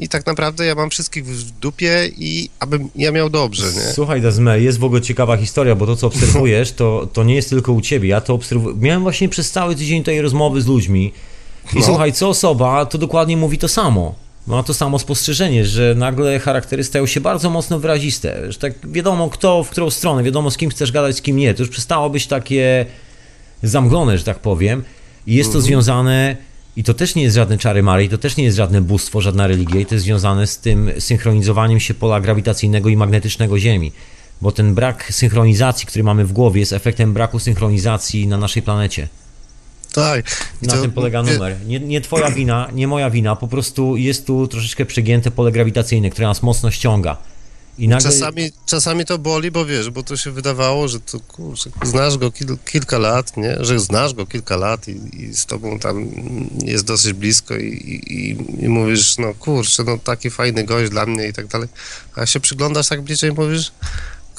i tak naprawdę ja mam wszystkich w dupie i abym ja miał dobrze, nie? Słuchaj, Dazme, jest w ogóle ciekawa historia, bo to, co obserwujesz, to, to nie jest tylko u ciebie. Ja to obserwuję. Miałem właśnie przez cały tydzień tutaj rozmowy z ludźmi. I No. słuchaj, co osoba, to dokładnie mówi to samo. Ma to samo spostrzeżenie, że nagle charaktery stają się bardzo mocno wyraziste. Że tak wiadomo, kto w którą stronę, wiadomo, z kim chcesz gadać, z kim nie. To już przestało być takie zamglone, że tak powiem. I jest to związane, i to też nie jest żadne czary Mary, to też nie jest żadne bóstwo, żadna religia, i to jest związane z tym synchronizowaniem się pola grawitacyjnego i magnetycznego Ziemi. Bo ten brak synchronizacji, który mamy w głowie, jest efektem braku synchronizacji na naszej planecie. Tak. I Na to- tym polega numer. Nie, nie twoja wina, nie moja wina, po prostu jest tu troszeczkę przegięte pole grawitacyjne, które nas mocno ściąga. Nagle... Czasami, czasami to boli, bo wiesz, bo to się wydawało, że to kurczę, znasz go kil, kilka lat, nie? Że znasz go kilka lat i, i z tobą tam jest dosyć blisko i, i, i mówisz, no kurczę, no taki fajny gość dla mnie i tak dalej. A się przyglądasz tak bliżej i mówisz,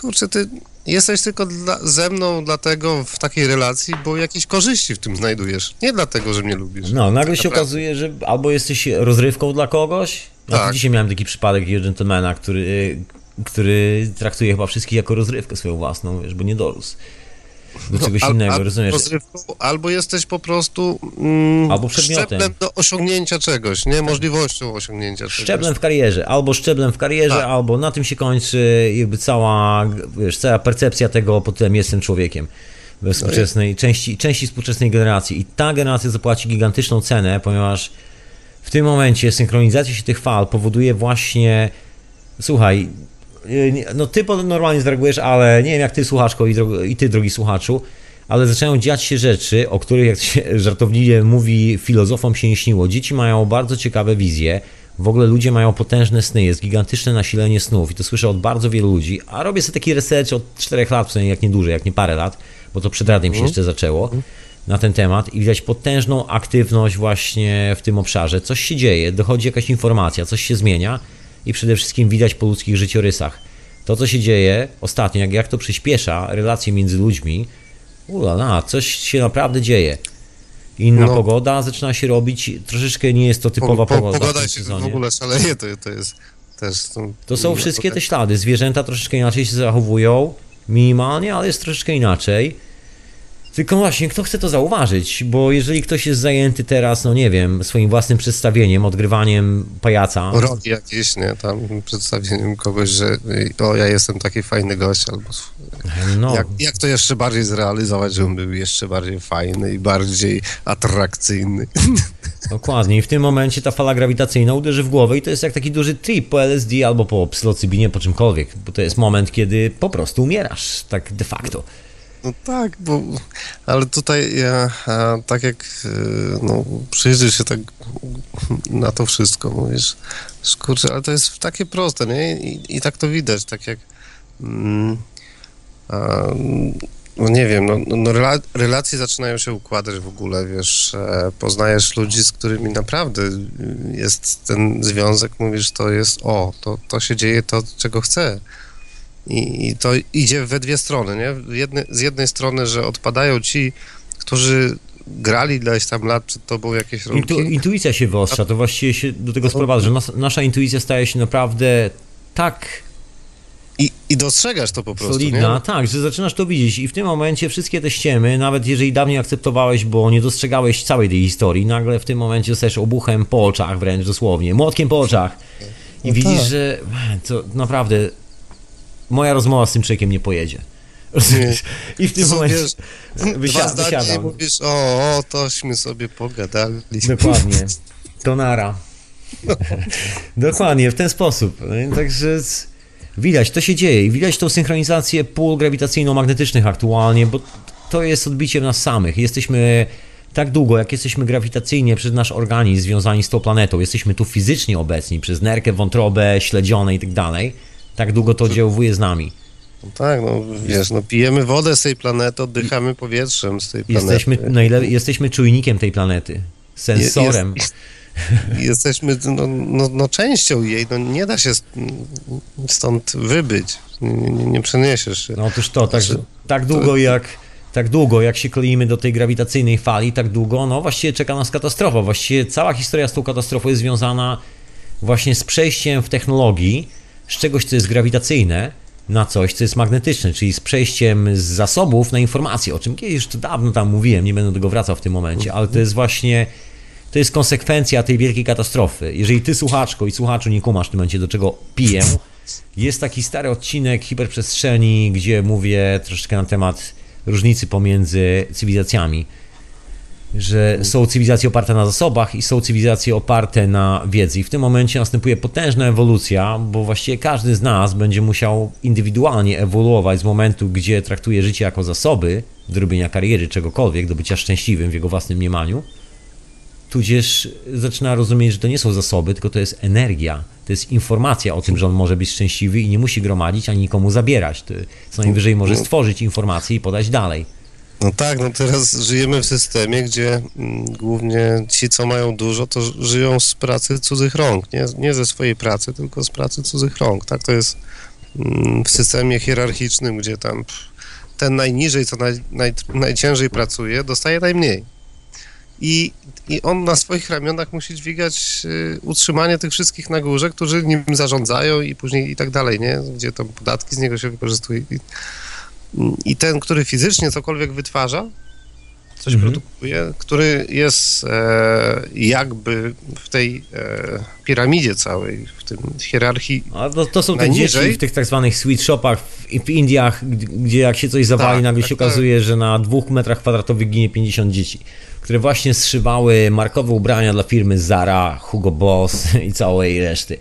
kurczę, ty jesteś tylko dla, ze mną dlatego w takiej relacji, bo jakieś korzyści w tym znajdujesz. Nie dlatego, że mnie lubisz. No, nagle Tak się naprawdę. okazuje, że albo jesteś rozrywką dla kogoś. Ja Tak. tu dzisiaj miałem taki przypadek gentlemana, który, który traktuje chyba wszystkich jako rozrywkę swoją własną, wiesz, bo nie dorósł do czegoś No, Al- innego, albo rozumiesz? rozrywką, Albo jesteś po prostu mm, Albo szczeblem do osiągnięcia czegoś, nie? Możliwością osiągnięcia Szczeblem czegoś. w karierze, albo szczeblem w karierze, Tak. albo na tym się kończy jakby cała, wiesz, cała percepcja tego, potem jestem człowiekiem we współczesnej, części, części współczesnej generacji. I ta generacja zapłaci gigantyczną cenę, ponieważ w tym momencie synchronizacja się tych fal powoduje właśnie, słuchaj, no ty normalnie zareagujesz, ale nie wiem jak ty słuchaczko i, i ty drogi słuchaczu, ale zaczynają dziać się rzeczy, o których jak się żartobliwie mówi filozofom się nie śniło. Dzieci mają bardzo ciekawe wizje, w ogóle ludzie mają potężne sny, jest gigantyczne nasilenie snów. I to słyszę od bardzo wielu ludzi, a robię sobie taki research od 4 lat, przynajmniej jak nie dłużej, jak nie parę lat, bo to przed radiem się jeszcze zaczęło na ten temat. I widać potężną aktywność właśnie w tym obszarze. Coś się dzieje, dochodzi jakaś informacja, coś się zmienia i przede wszystkim widać po ludzkich życiorysach. To, co się dzieje ostatnio, jak, jak to przyspiesza relacje między ludźmi, ulala, coś się naprawdę dzieje. Inna No. pogoda zaczyna się robić, troszeczkę nie jest to typowa Po, po, pogoda w pogoda się w sezonie. ogóle szaleje, to, to jest też... To, To są wszystkie te ślady. Zwierzęta troszeczkę inaczej się zachowują, minimalnie, ale jest troszeczkę inaczej. Tylko właśnie, kto chce to zauważyć? Bo jeżeli ktoś jest zajęty teraz, no nie wiem, swoim własnym przedstawieniem, odgrywaniem pajaca, Rogi jakieś, nie? Tam przedstawieniem kogoś, że o, ja jestem taki fajny gość, albo no, jak, jak to jeszcze bardziej zrealizować, żebym był jeszcze bardziej fajny i bardziej atrakcyjny. dokładnie. I w tym momencie ta fala grawitacyjna uderzy w głowę i to jest jak taki duży trip po LSD albo po psylocybinie, po czymkolwiek. Bo to jest moment, kiedy po prostu umierasz, tak de facto. No tak, bo, ale tutaj ja, tak jak e, no, przyjrzysz się tak na to wszystko, mówisz, kurczę, ale to jest takie proste, nie? I, i tak to widać, tak jak mm, a, no nie wiem, no, no rela- relacje zaczynają się układać w ogóle, wiesz, e, poznajesz ludzi, z którymi naprawdę y, jest ten związek, mówisz, to jest, o, to, to się dzieje to, czego chcę. I, I to idzie we dwie strony, nie? Jedne, z jednej strony, że odpadają ci, którzy grali ileś tam lat przed tobą jakieś rolki. Intu, intuicja się wyostrza, to właściwie się do tego sprowadza, że nas, nasza intuicja staje się naprawdę tak I, I dostrzegasz to po prostu, solidna, nie? tak, że zaczynasz to widzieć i w tym momencie wszystkie te ściemy, nawet jeżeli dawniej akceptowałeś, bo nie dostrzegałeś całej tej historii, nagle w tym momencie dostajesz obuchem po oczach wręcz dosłownie, młotkiem po oczach i No widzisz, tak. że to naprawdę moja rozmowa z tym człowiekiem nie pojedzie. Rozumiesz? I w tym Co, momencie wiesz, wysia- wysiadam. mówisz, o, o, tośmy sobie pogadali. Dokładnie. To nara. Dokładnie, w ten sposób. No Także widać, to się dzieje i widać tą synchronizację pól grawitacyjno-magnetycznych aktualnie, bo to jest odbicie w nas samych. Jesteśmy tak długo, jak jesteśmy grawitacyjnie przez nasz organizm związani z tą planetą, jesteśmy tu fizycznie obecni przez nerkę, wątrobę, śledzione i tak dalej, tak długo to oddziałuje z nami. No tak, no wiesz, no pijemy wodę z tej planety, oddychamy powietrzem z tej planety. Jesteśmy, najle- jesteśmy czujnikiem tej planety, sensorem. Jest- Jesteśmy no, no, no, częścią jej, no nie da się st- stąd wybyć, nie, nie, nie przeniesiesz się. No otóż to, tak, Znaczy, tak długo jak tak długo jak się kleimy do tej grawitacyjnej fali, tak długo, no właściwie czeka nas katastrofa. Właściwie cała historia z tą katastrofą jest związana właśnie z przejściem w technologii z czegoś, co jest grawitacyjne, na coś, co jest magnetyczne, czyli z przejściem z zasobów na informacje, o czym kiedyś już dawno tam mówiłem, nie będę do tego wracał w tym momencie, ale to jest właśnie to jest konsekwencja tej wielkiej katastrofy. Jeżeli ty, słuchaczko i słuchaczu, nie kumasz w tym momencie, do czego piję, jest taki stary odcinek hiperprzestrzeni, gdzie mówię troszeczkę na temat różnicy pomiędzy cywilizacjami. Że są cywilizacje oparte na zasobach i są cywilizacje oparte na wiedzy. I w tym momencie następuje potężna ewolucja, bo właściwie każdy z nas będzie musiał indywidualnie ewoluować z momentu, gdzie traktuje życie jako zasoby do robienia kariery, czegokolwiek, do bycia szczęśliwym w jego własnym mniemaniu tudzież zaczyna rozumieć, że to nie są zasoby, tylko to jest energia. To jest informacja o tym, że on może być szczęśliwy i nie musi gromadzić ani nikomu zabierać. Co najwyżej może stworzyć informację i podać dalej. No tak, no teraz żyjemy w systemie, gdzie mm, głównie ci, co mają dużo, to żyją z pracy cudzych rąk, nie, nie ze swojej pracy, tylko z pracy cudzych rąk. Tak to jest mm, w systemie hierarchicznym, gdzie tam ten najniżej, co naj, naj, najciężej pracuje, dostaje najmniej. I, I on na swoich ramionach musi dźwigać y, utrzymanie tych wszystkich na górze, którzy nim zarządzają i później i tak dalej, nie? Gdzie tam podatki z niego się wykorzystuje. I, ten, który fizycznie cokolwiek wytwarza, coś Mhm. produkuje, który jest e, jakby w tej e, piramidzie całej, w tym hierarchii. A to, to są te Najniżej? dzieci w tych tak zwanych sweet shopach w, w Indiach, gdzie jak się coś zawali, Tak, nagle tak, się tak. okazuje, że na dwóch metrach kwadratowych ginie 50 dzieci, które właśnie zszywały markowe ubrania dla firmy Zara, Hugo Boss i całej reszty.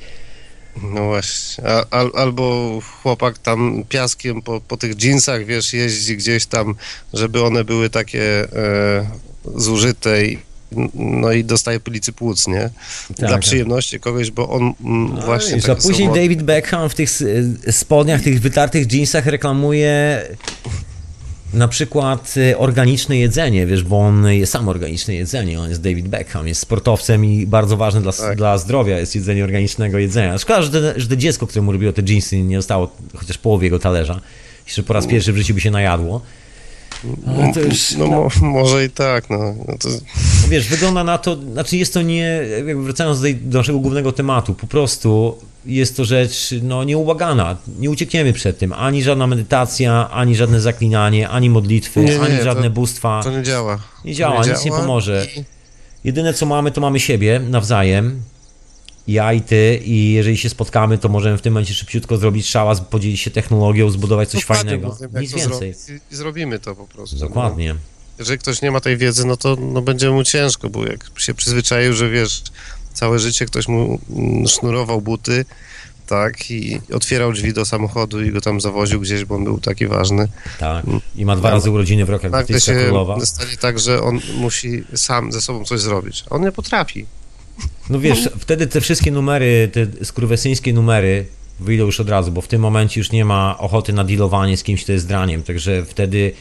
No właśnie. A, al, albo chłopak tam piaskiem po, po tych dżinsach, wiesz, jeździ gdzieś tam, żeby one były takie e, zużyte i no i dostaje pylicy płuc, nie? Dla tak. przyjemności kogoś, bo on mm, właśnie... Wiesz, a później David Beckham w tych s- spodniach, tych wytartych jeansach reklamuje na przykład y, organiczne jedzenie, wiesz, bo on jest sam organiczne jedzenie, on jest David Beckham, jest sportowcem i bardzo ważne dla, Tak. dla zdrowia jest jedzenie organicznego jedzenia. Szkoda, że, te, że to dziecko, które mu robiło te jeansy, nie dostało chociaż połowy jego talerza, jeszcze po raz pierwszy w życiu by się najadło. To już, No mo, może i tak, no. no to, Wiesz, wygląda na to, znaczy jest to nie, jakby wracając do, tej, do naszego głównego tematu, po prostu jest to rzecz no, nieubłagana. Nie uciekniemy przed tym. Ani żadna medytacja, ani żadne zaklinanie, ani modlitwy, Nie, nie, ani to- żadne bóstwa. to nie działa. Nie To działa, nic nie pomoże. Jedyne co mamy, to mamy siebie nawzajem. Ja i ty, i jeżeli się spotkamy, to możemy w tym momencie szybciutko zrobić szałas, podzielić się technologią, zbudować coś Dokładnie, fajnego. wiem, Nic to więcej. zrobić I, I zrobimy to po prostu. Dokładnie. No. Jeżeli ktoś nie ma tej wiedzy, no to no, będzie mu ciężko, bo jak się przyzwyczaił, że wiesz, całe życie ktoś mu mm, sznurował buty, tak, i otwierał drzwi do samochodu i go tam zawoził gdzieś, bo on był taki ważny. Tak. I ma dwa razy urodziny w rok, jak Nagle się królowa. stanie tak, że on musi sam ze sobą coś zrobić. A on nie potrafi. No wiesz, wtedy te wszystkie numery, te skurwesyńskie numery wyjdą już od razu, bo w tym momencie już nie ma ochoty na dealowanie z kimś, kto jest draniem, także wtedy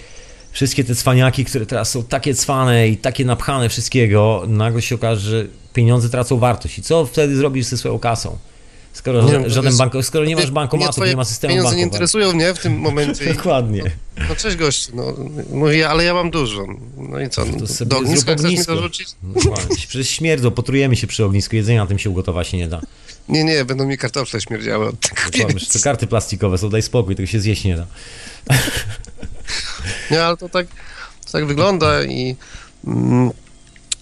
wszystkie te cwaniaki, które teraz są takie cwane i takie napchane wszystkiego, nagle się okaże, że pieniądze tracą wartość. I co wtedy zrobisz ze swoją kasą? Skoro, Nie żaden jest- banko, skoro nie masz twoje nie ma systemu Pieniądze nie interesują mnie w tym momencie. Dokładnie. No cześć gościu, no mówię, ale ja mam dużo. No i co? No, To sobie do ogniska chcesz mi ognisko. dorzucić? Dokładnie. Przecież śmierdzą, potrujemy się przy ognisku, jedzenia tym się ugotować się nie da. Nie, nie, będą mi kartofle śmierdziały od tego. To karty plastikowe są, daj spokój, tego się zjeść nie da. Nie, ale to tak, to tak wygląda i mm,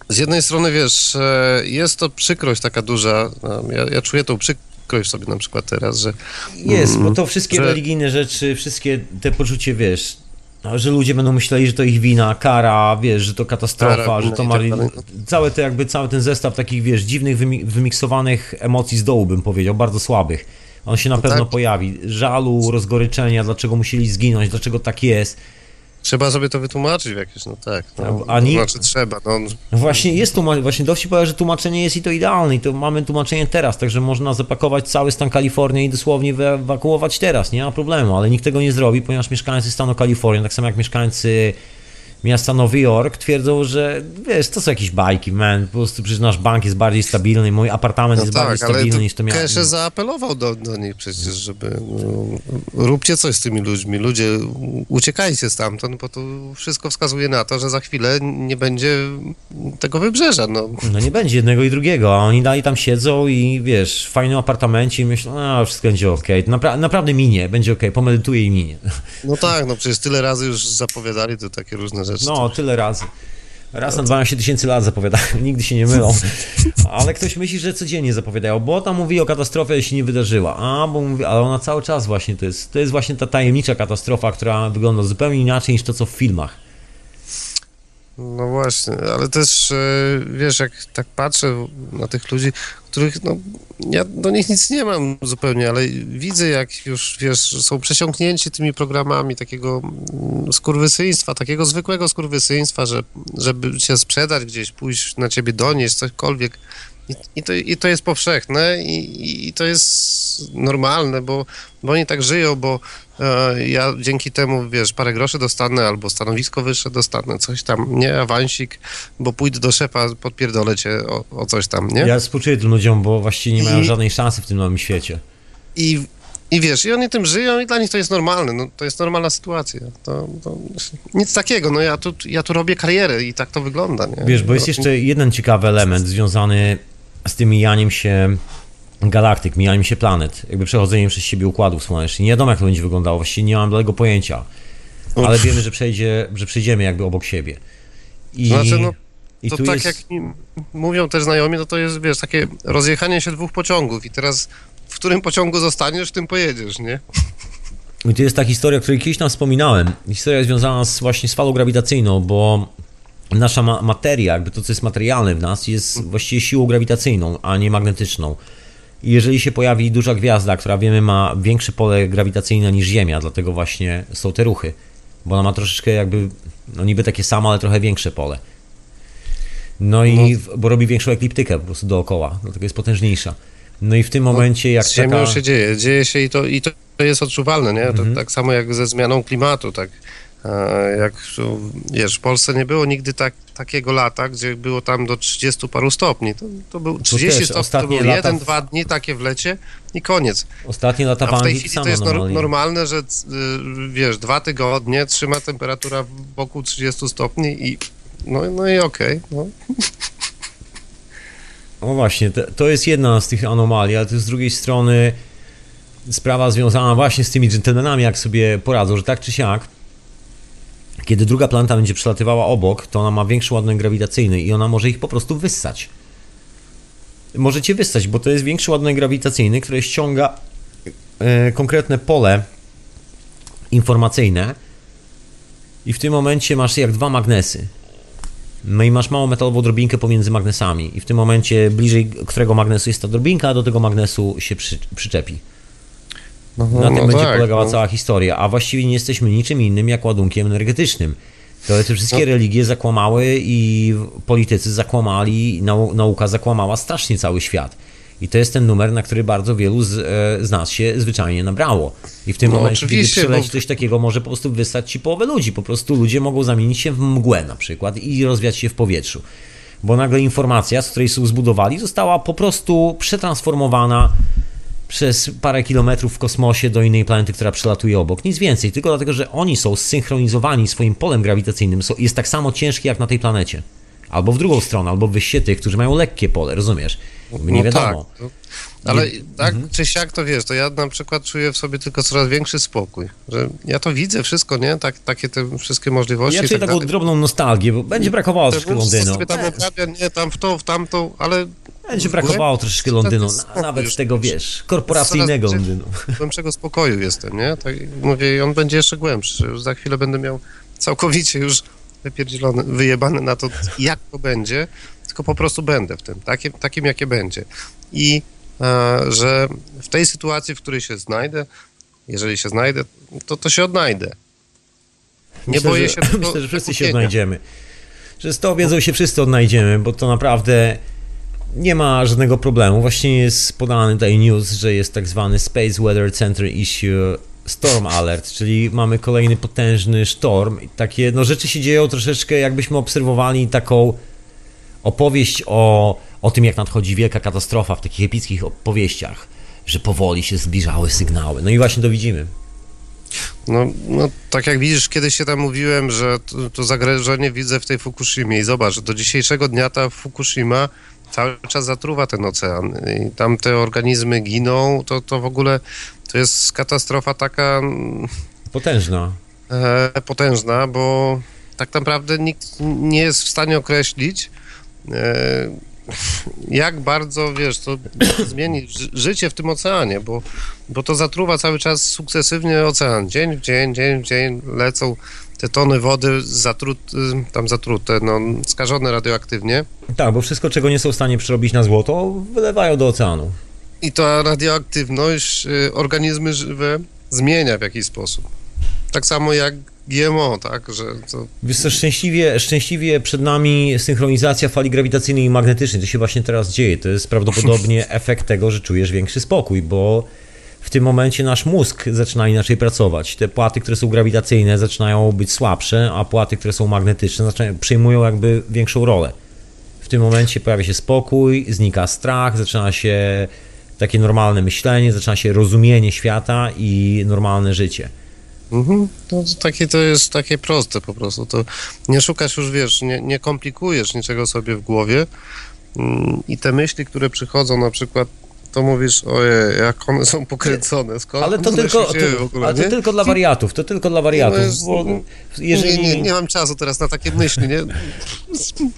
z jednej strony, wiesz, e, jest to przykrość taka duża. e, Ja, ja czuję tą przykrość sobie na przykład teraz, że Jest, bo to wszystkie że- religijne rzeczy, wszystkie te poczucie, wiesz, no, że ludzie będą myśleli, że to ich wina, kara, wiesz, że to katastrofa, Kara, że to i ma... tak. Całe te jakby, cały ten zestaw takich, wiesz, dziwnych, wymi- wymiksowanych emocji z dołu, bym powiedział, bardzo słabych. On się na pewno tak. pojawi. Żalu, rozgoryczenia, dlaczego musieli zginąć, dlaczego tak jest. Trzeba sobie to wytłumaczyć w jakieś, no tak. No, A nie- To znaczy trzeba, no. No właśnie jest tłumaczenie, właśnie dowcip powie, że tłumaczenie jest i to idealne i to mamy tłumaczenie teraz, także można zapakować cały stan Kalifornii i dosłownie wyewakuować teraz, nie ma problemu, ale nikt tego nie zrobi, ponieważ mieszkańcy stanu Kalifornii, tak samo jak mieszkańcy miasta Nowy Jork twierdzą, że wiesz, to są jakieś bajki, man, po prostu przecież nasz bank jest bardziej stabilny, mój apartament No jest tak, bardziej stabilny niż to miało. Kesze zaapelował do, do nich przecież, żeby no, róbcie coś z tymi ludźmi. Ludzie, uciekajcie stamtąd, bo to wszystko wskazuje na to, że za chwilę nie będzie tego wybrzeża. No, No nie będzie jednego i drugiego, a oni dalej tam siedzą i wiesz, w fajnym apartamencie i myślą, a wszystko będzie okej, To napra- naprawdę minie, będzie okej, pomedytuję i minie. no tak, no przecież tyle razy już zapowiadali to takie różne rzeczy. No, tyle razy. Raz na 12 tysięcy lat zapowiadają, nigdy się nie mylą. Ale ktoś myśli, że codziennie zapowiadają, bo tam mówi o katastrofie, jeśli nie wydarzyła. A, bo mówi, ale ona cały czas właśnie to jest. To jest właśnie ta tajemnicza katastrofa, która wygląda zupełnie inaczej niż to, co w filmach. No właśnie, ale też e, wiesz, jak tak patrzę na tych ludzi, których no, ja do nich nic nie mam zupełnie, ale widzę jak już, wiesz, są przesiąknięci tymi programami takiego mm, skurwysyństwa, takiego zwykłego skurwysyństwa, że żeby cię sprzedać gdzieś, pójść na ciebie donieść, cokolwiek. I, i, to, I to jest powszechne i, i, to jest normalne, bo, bo oni tak żyją, bo e, ja dzięki temu, wiesz, parę groszy dostanę albo stanowisko wyższe dostanę, coś tam, nie, awansik, bo pójdę do szefa, podpierdolę cię o, o coś tam, nie? Ja współczuję tym ludziom, bo właściwie nie mają żadnej szansy w tym nowym świecie. I, I wiesz, i oni tym żyją i dla nich to jest normalne, no, to jest normalna sytuacja. To, to nic takiego, no ja tu, ja tu robię karierę i tak to wygląda, nie? Wiesz, bo jest jeszcze jeden ciekawy element związany z tym mijaniem się galaktyk, mijaniem się planet, jakby przechodzeniem przez siebie układów słonecznych. Nie wiadomo, jak to będzie wyglądało, właściwie nie mam tego pojęcia, ale wiemy, że, przejdzie, że przejdziemy jakby obok siebie. I, Znaczy, no, i to tak jest... jak mówią też znajomi, no to jest, wiesz, takie rozjechanie się dwóch pociągów i teraz w którym pociągu zostaniesz, w tym pojedziesz, nie? I tu jest ta historia, o której kiedyś tam wspominałem. Historia związana z, właśnie z falą grawitacyjną, bo nasza ma- materia, jakby to, co jest materialne w nas, jest właściwie siłą grawitacyjną, a nie magnetyczną. I jeżeli się pojawi duża gwiazda, która wiemy ma większe pole grawitacyjne niż Ziemia, dlatego właśnie są te ruchy. Bo ona ma troszeczkę jakby, no niby takie samo, ale trochę większe pole. No i, w- bo robi większą ekliptykę po prostu dookoła, dlatego jest potężniejsza. No i w tym momencie, jak Z Ziemią taka... się dzieje, dzieje się i to, i to jest odczuwalne, nie? Mhm. To, tak samo jak ze zmianą klimatu, tak jak, tu, wiesz, w Polsce nie było nigdy tak, takiego lata, gdzie było tam do 30 paru stopni. To, to był 30 też stopni, to był lata jeden, dwa dni takie w lecie i koniec. Ostatnie lata A w tej chwili to jest normalne, że y, wiesz, dwa tygodnie trzyma temperatura wokół 30 stopni i no, no i okej. no. No właśnie, to, jest jedna z tych anomalii, ale to z drugiej strony sprawa związana właśnie z tymi dżentelmenami, jak sobie poradzą, że tak czy siak, kiedy druga planeta będzie przelatywała obok, to ona ma większy ładunek grawitacyjny i ona może ich po prostu wyssać. Możecie wyssać, bo to jest większy ładunek grawitacyjny, który ściąga e, konkretne pole informacyjne i w tym momencie masz jak dwa magnesy. No i masz małą metalową drobinkę pomiędzy magnesami i w tym momencie bliżej którego magnesu jest ta drobinka, do tego magnesu się przy, przyczepi. No, Na tym no będzie tak, polegała no. cała historia, a właściwie nie jesteśmy niczym innym jak ładunkiem energetycznym. To te wszystkie No. religie zakłamały i politycy zakłamali, nau, nauka zakłamała strasznie cały świat. I to jest ten numer, na który bardzo wielu z, e, z nas się zwyczajnie nabrało. I w tym No, momencie, kiedy przeleci bo- coś takiego, może po prostu wystać ci połowę ludzi. Po prostu ludzie mogą zamienić się w mgłę na przykład i rozwiać się w powietrzu. Bo nagle informacja, z której są zbudowali, została po prostu przetransformowana przez parę kilometrów w kosmosie do innej planety, która przelatuje obok. Nic więcej, tylko dlatego, że oni są zsynchronizowani swoim polem grawitacyjnym, są, jest tak samo ciężki jak na tej planecie. Albo w drugą stronę, albo wyście tych, którzy mają lekkie pole, rozumiesz? Nie No wiadomo. Tak. Ale Nie- tak Mhm. czy siak to wiesz, to ja na przykład czuję w sobie tylko coraz większy spokój, że ja to widzę wszystko, nie? Tak, takie te wszystkie możliwości. Ja czuję tak taką dalej. drobną nostalgię, bo będzie brakowało troszkę Londynu. sobie tam oprawia, nie, tam w to, w tamto, ale Będzie brakowało troszeczkę Londynu, nawet z tego, wiesz, korporacyjnego Londynu. głębszego spokoju jestem, nie? Tak mówię, i on będzie jeszcze głębszy. Już za chwilę będę miał całkowicie już wypierdzielony, wyjebany na to, jak to będzie, tylko po prostu będę w tym, takim, takim jakie będzie. I że w tej sytuacji, w której się znajdę, jeżeli się znajdę, to, to się odnajdę. Nie Myślę, boję że, się tego Myślę, że wszyscy się odnajdziemy. Że z tą wiedzą się wszyscy odnajdziemy, bo to naprawdę nie ma żadnego problemu. Właśnie jest podany tutaj news, że jest tak zwany Space Weather Center Issue Storm Alert, czyli mamy kolejny potężny sztorm. I takie, no rzeczy się dzieją troszeczkę jakbyśmy obserwowali taką opowieść o, o tym, jak nadchodzi wielka katastrofa w takich epickich opowieściach, że powoli się zbliżały sygnały. No i właśnie to widzimy. No, no, tak jak widzisz, kiedyś się tam mówiłem, że to, to zagrożenie widzę w tej Fukushimie i zobacz, do dzisiejszego dnia ta Fukushima cały czas zatruwa ten ocean i tam te organizmy giną, to, to w ogóle to jest katastrofa taka mm, Potężna. e, potężna, bo tak naprawdę nikt nie jest w stanie określić, e, jak bardzo, wiesz, to zmieni ży- życie w tym oceanie, bo, bo to zatruwa cały czas sukcesywnie ocean. Dzień w dzień, dzień w dzień lecą te tony wody zatrut, tam zatrute, no, skażone radioaktywnie. Tak, bo wszystko, czego nie są w stanie przerobić na złoto, wylewają do oceanu. I ta radioaktywność y, organizmy żywe zmienia w jakiś sposób. Tak samo jak GMO, tak, że to Wiesz co, szczęśliwie, szczęśliwie przed nami synchronizacja fali grawitacyjnej i magnetycznej. To się właśnie teraz dzieje. To jest prawdopodobnie efekt tego, że czujesz większy spokój, bo w tym momencie nasz mózg zaczyna inaczej pracować. Te płaty, które są grawitacyjne, zaczynają być słabsze, a płaty, które są magnetyczne, zaczynają, przejmują jakby większą rolę. W tym momencie pojawia się spokój, znika strach, zaczyna się takie normalne myślenie, zaczyna się rozumienie świata i normalne życie. Mhm. No, to takie to jest takie proste po prostu. To nie szukasz już, wiesz, nie, nie komplikujesz niczego sobie w głowie Mm, i te myśli, które przychodzą na przykład, to mówisz, ojej, jak one są pokręcone, skąd Ale to tylko, się dzieją w to, ogóle, ale to tylko dla wariatów, to tylko dla wariatów, No jest- bo jeżeli Nie, nie, nie mam czasu teraz na takie myśli, nie?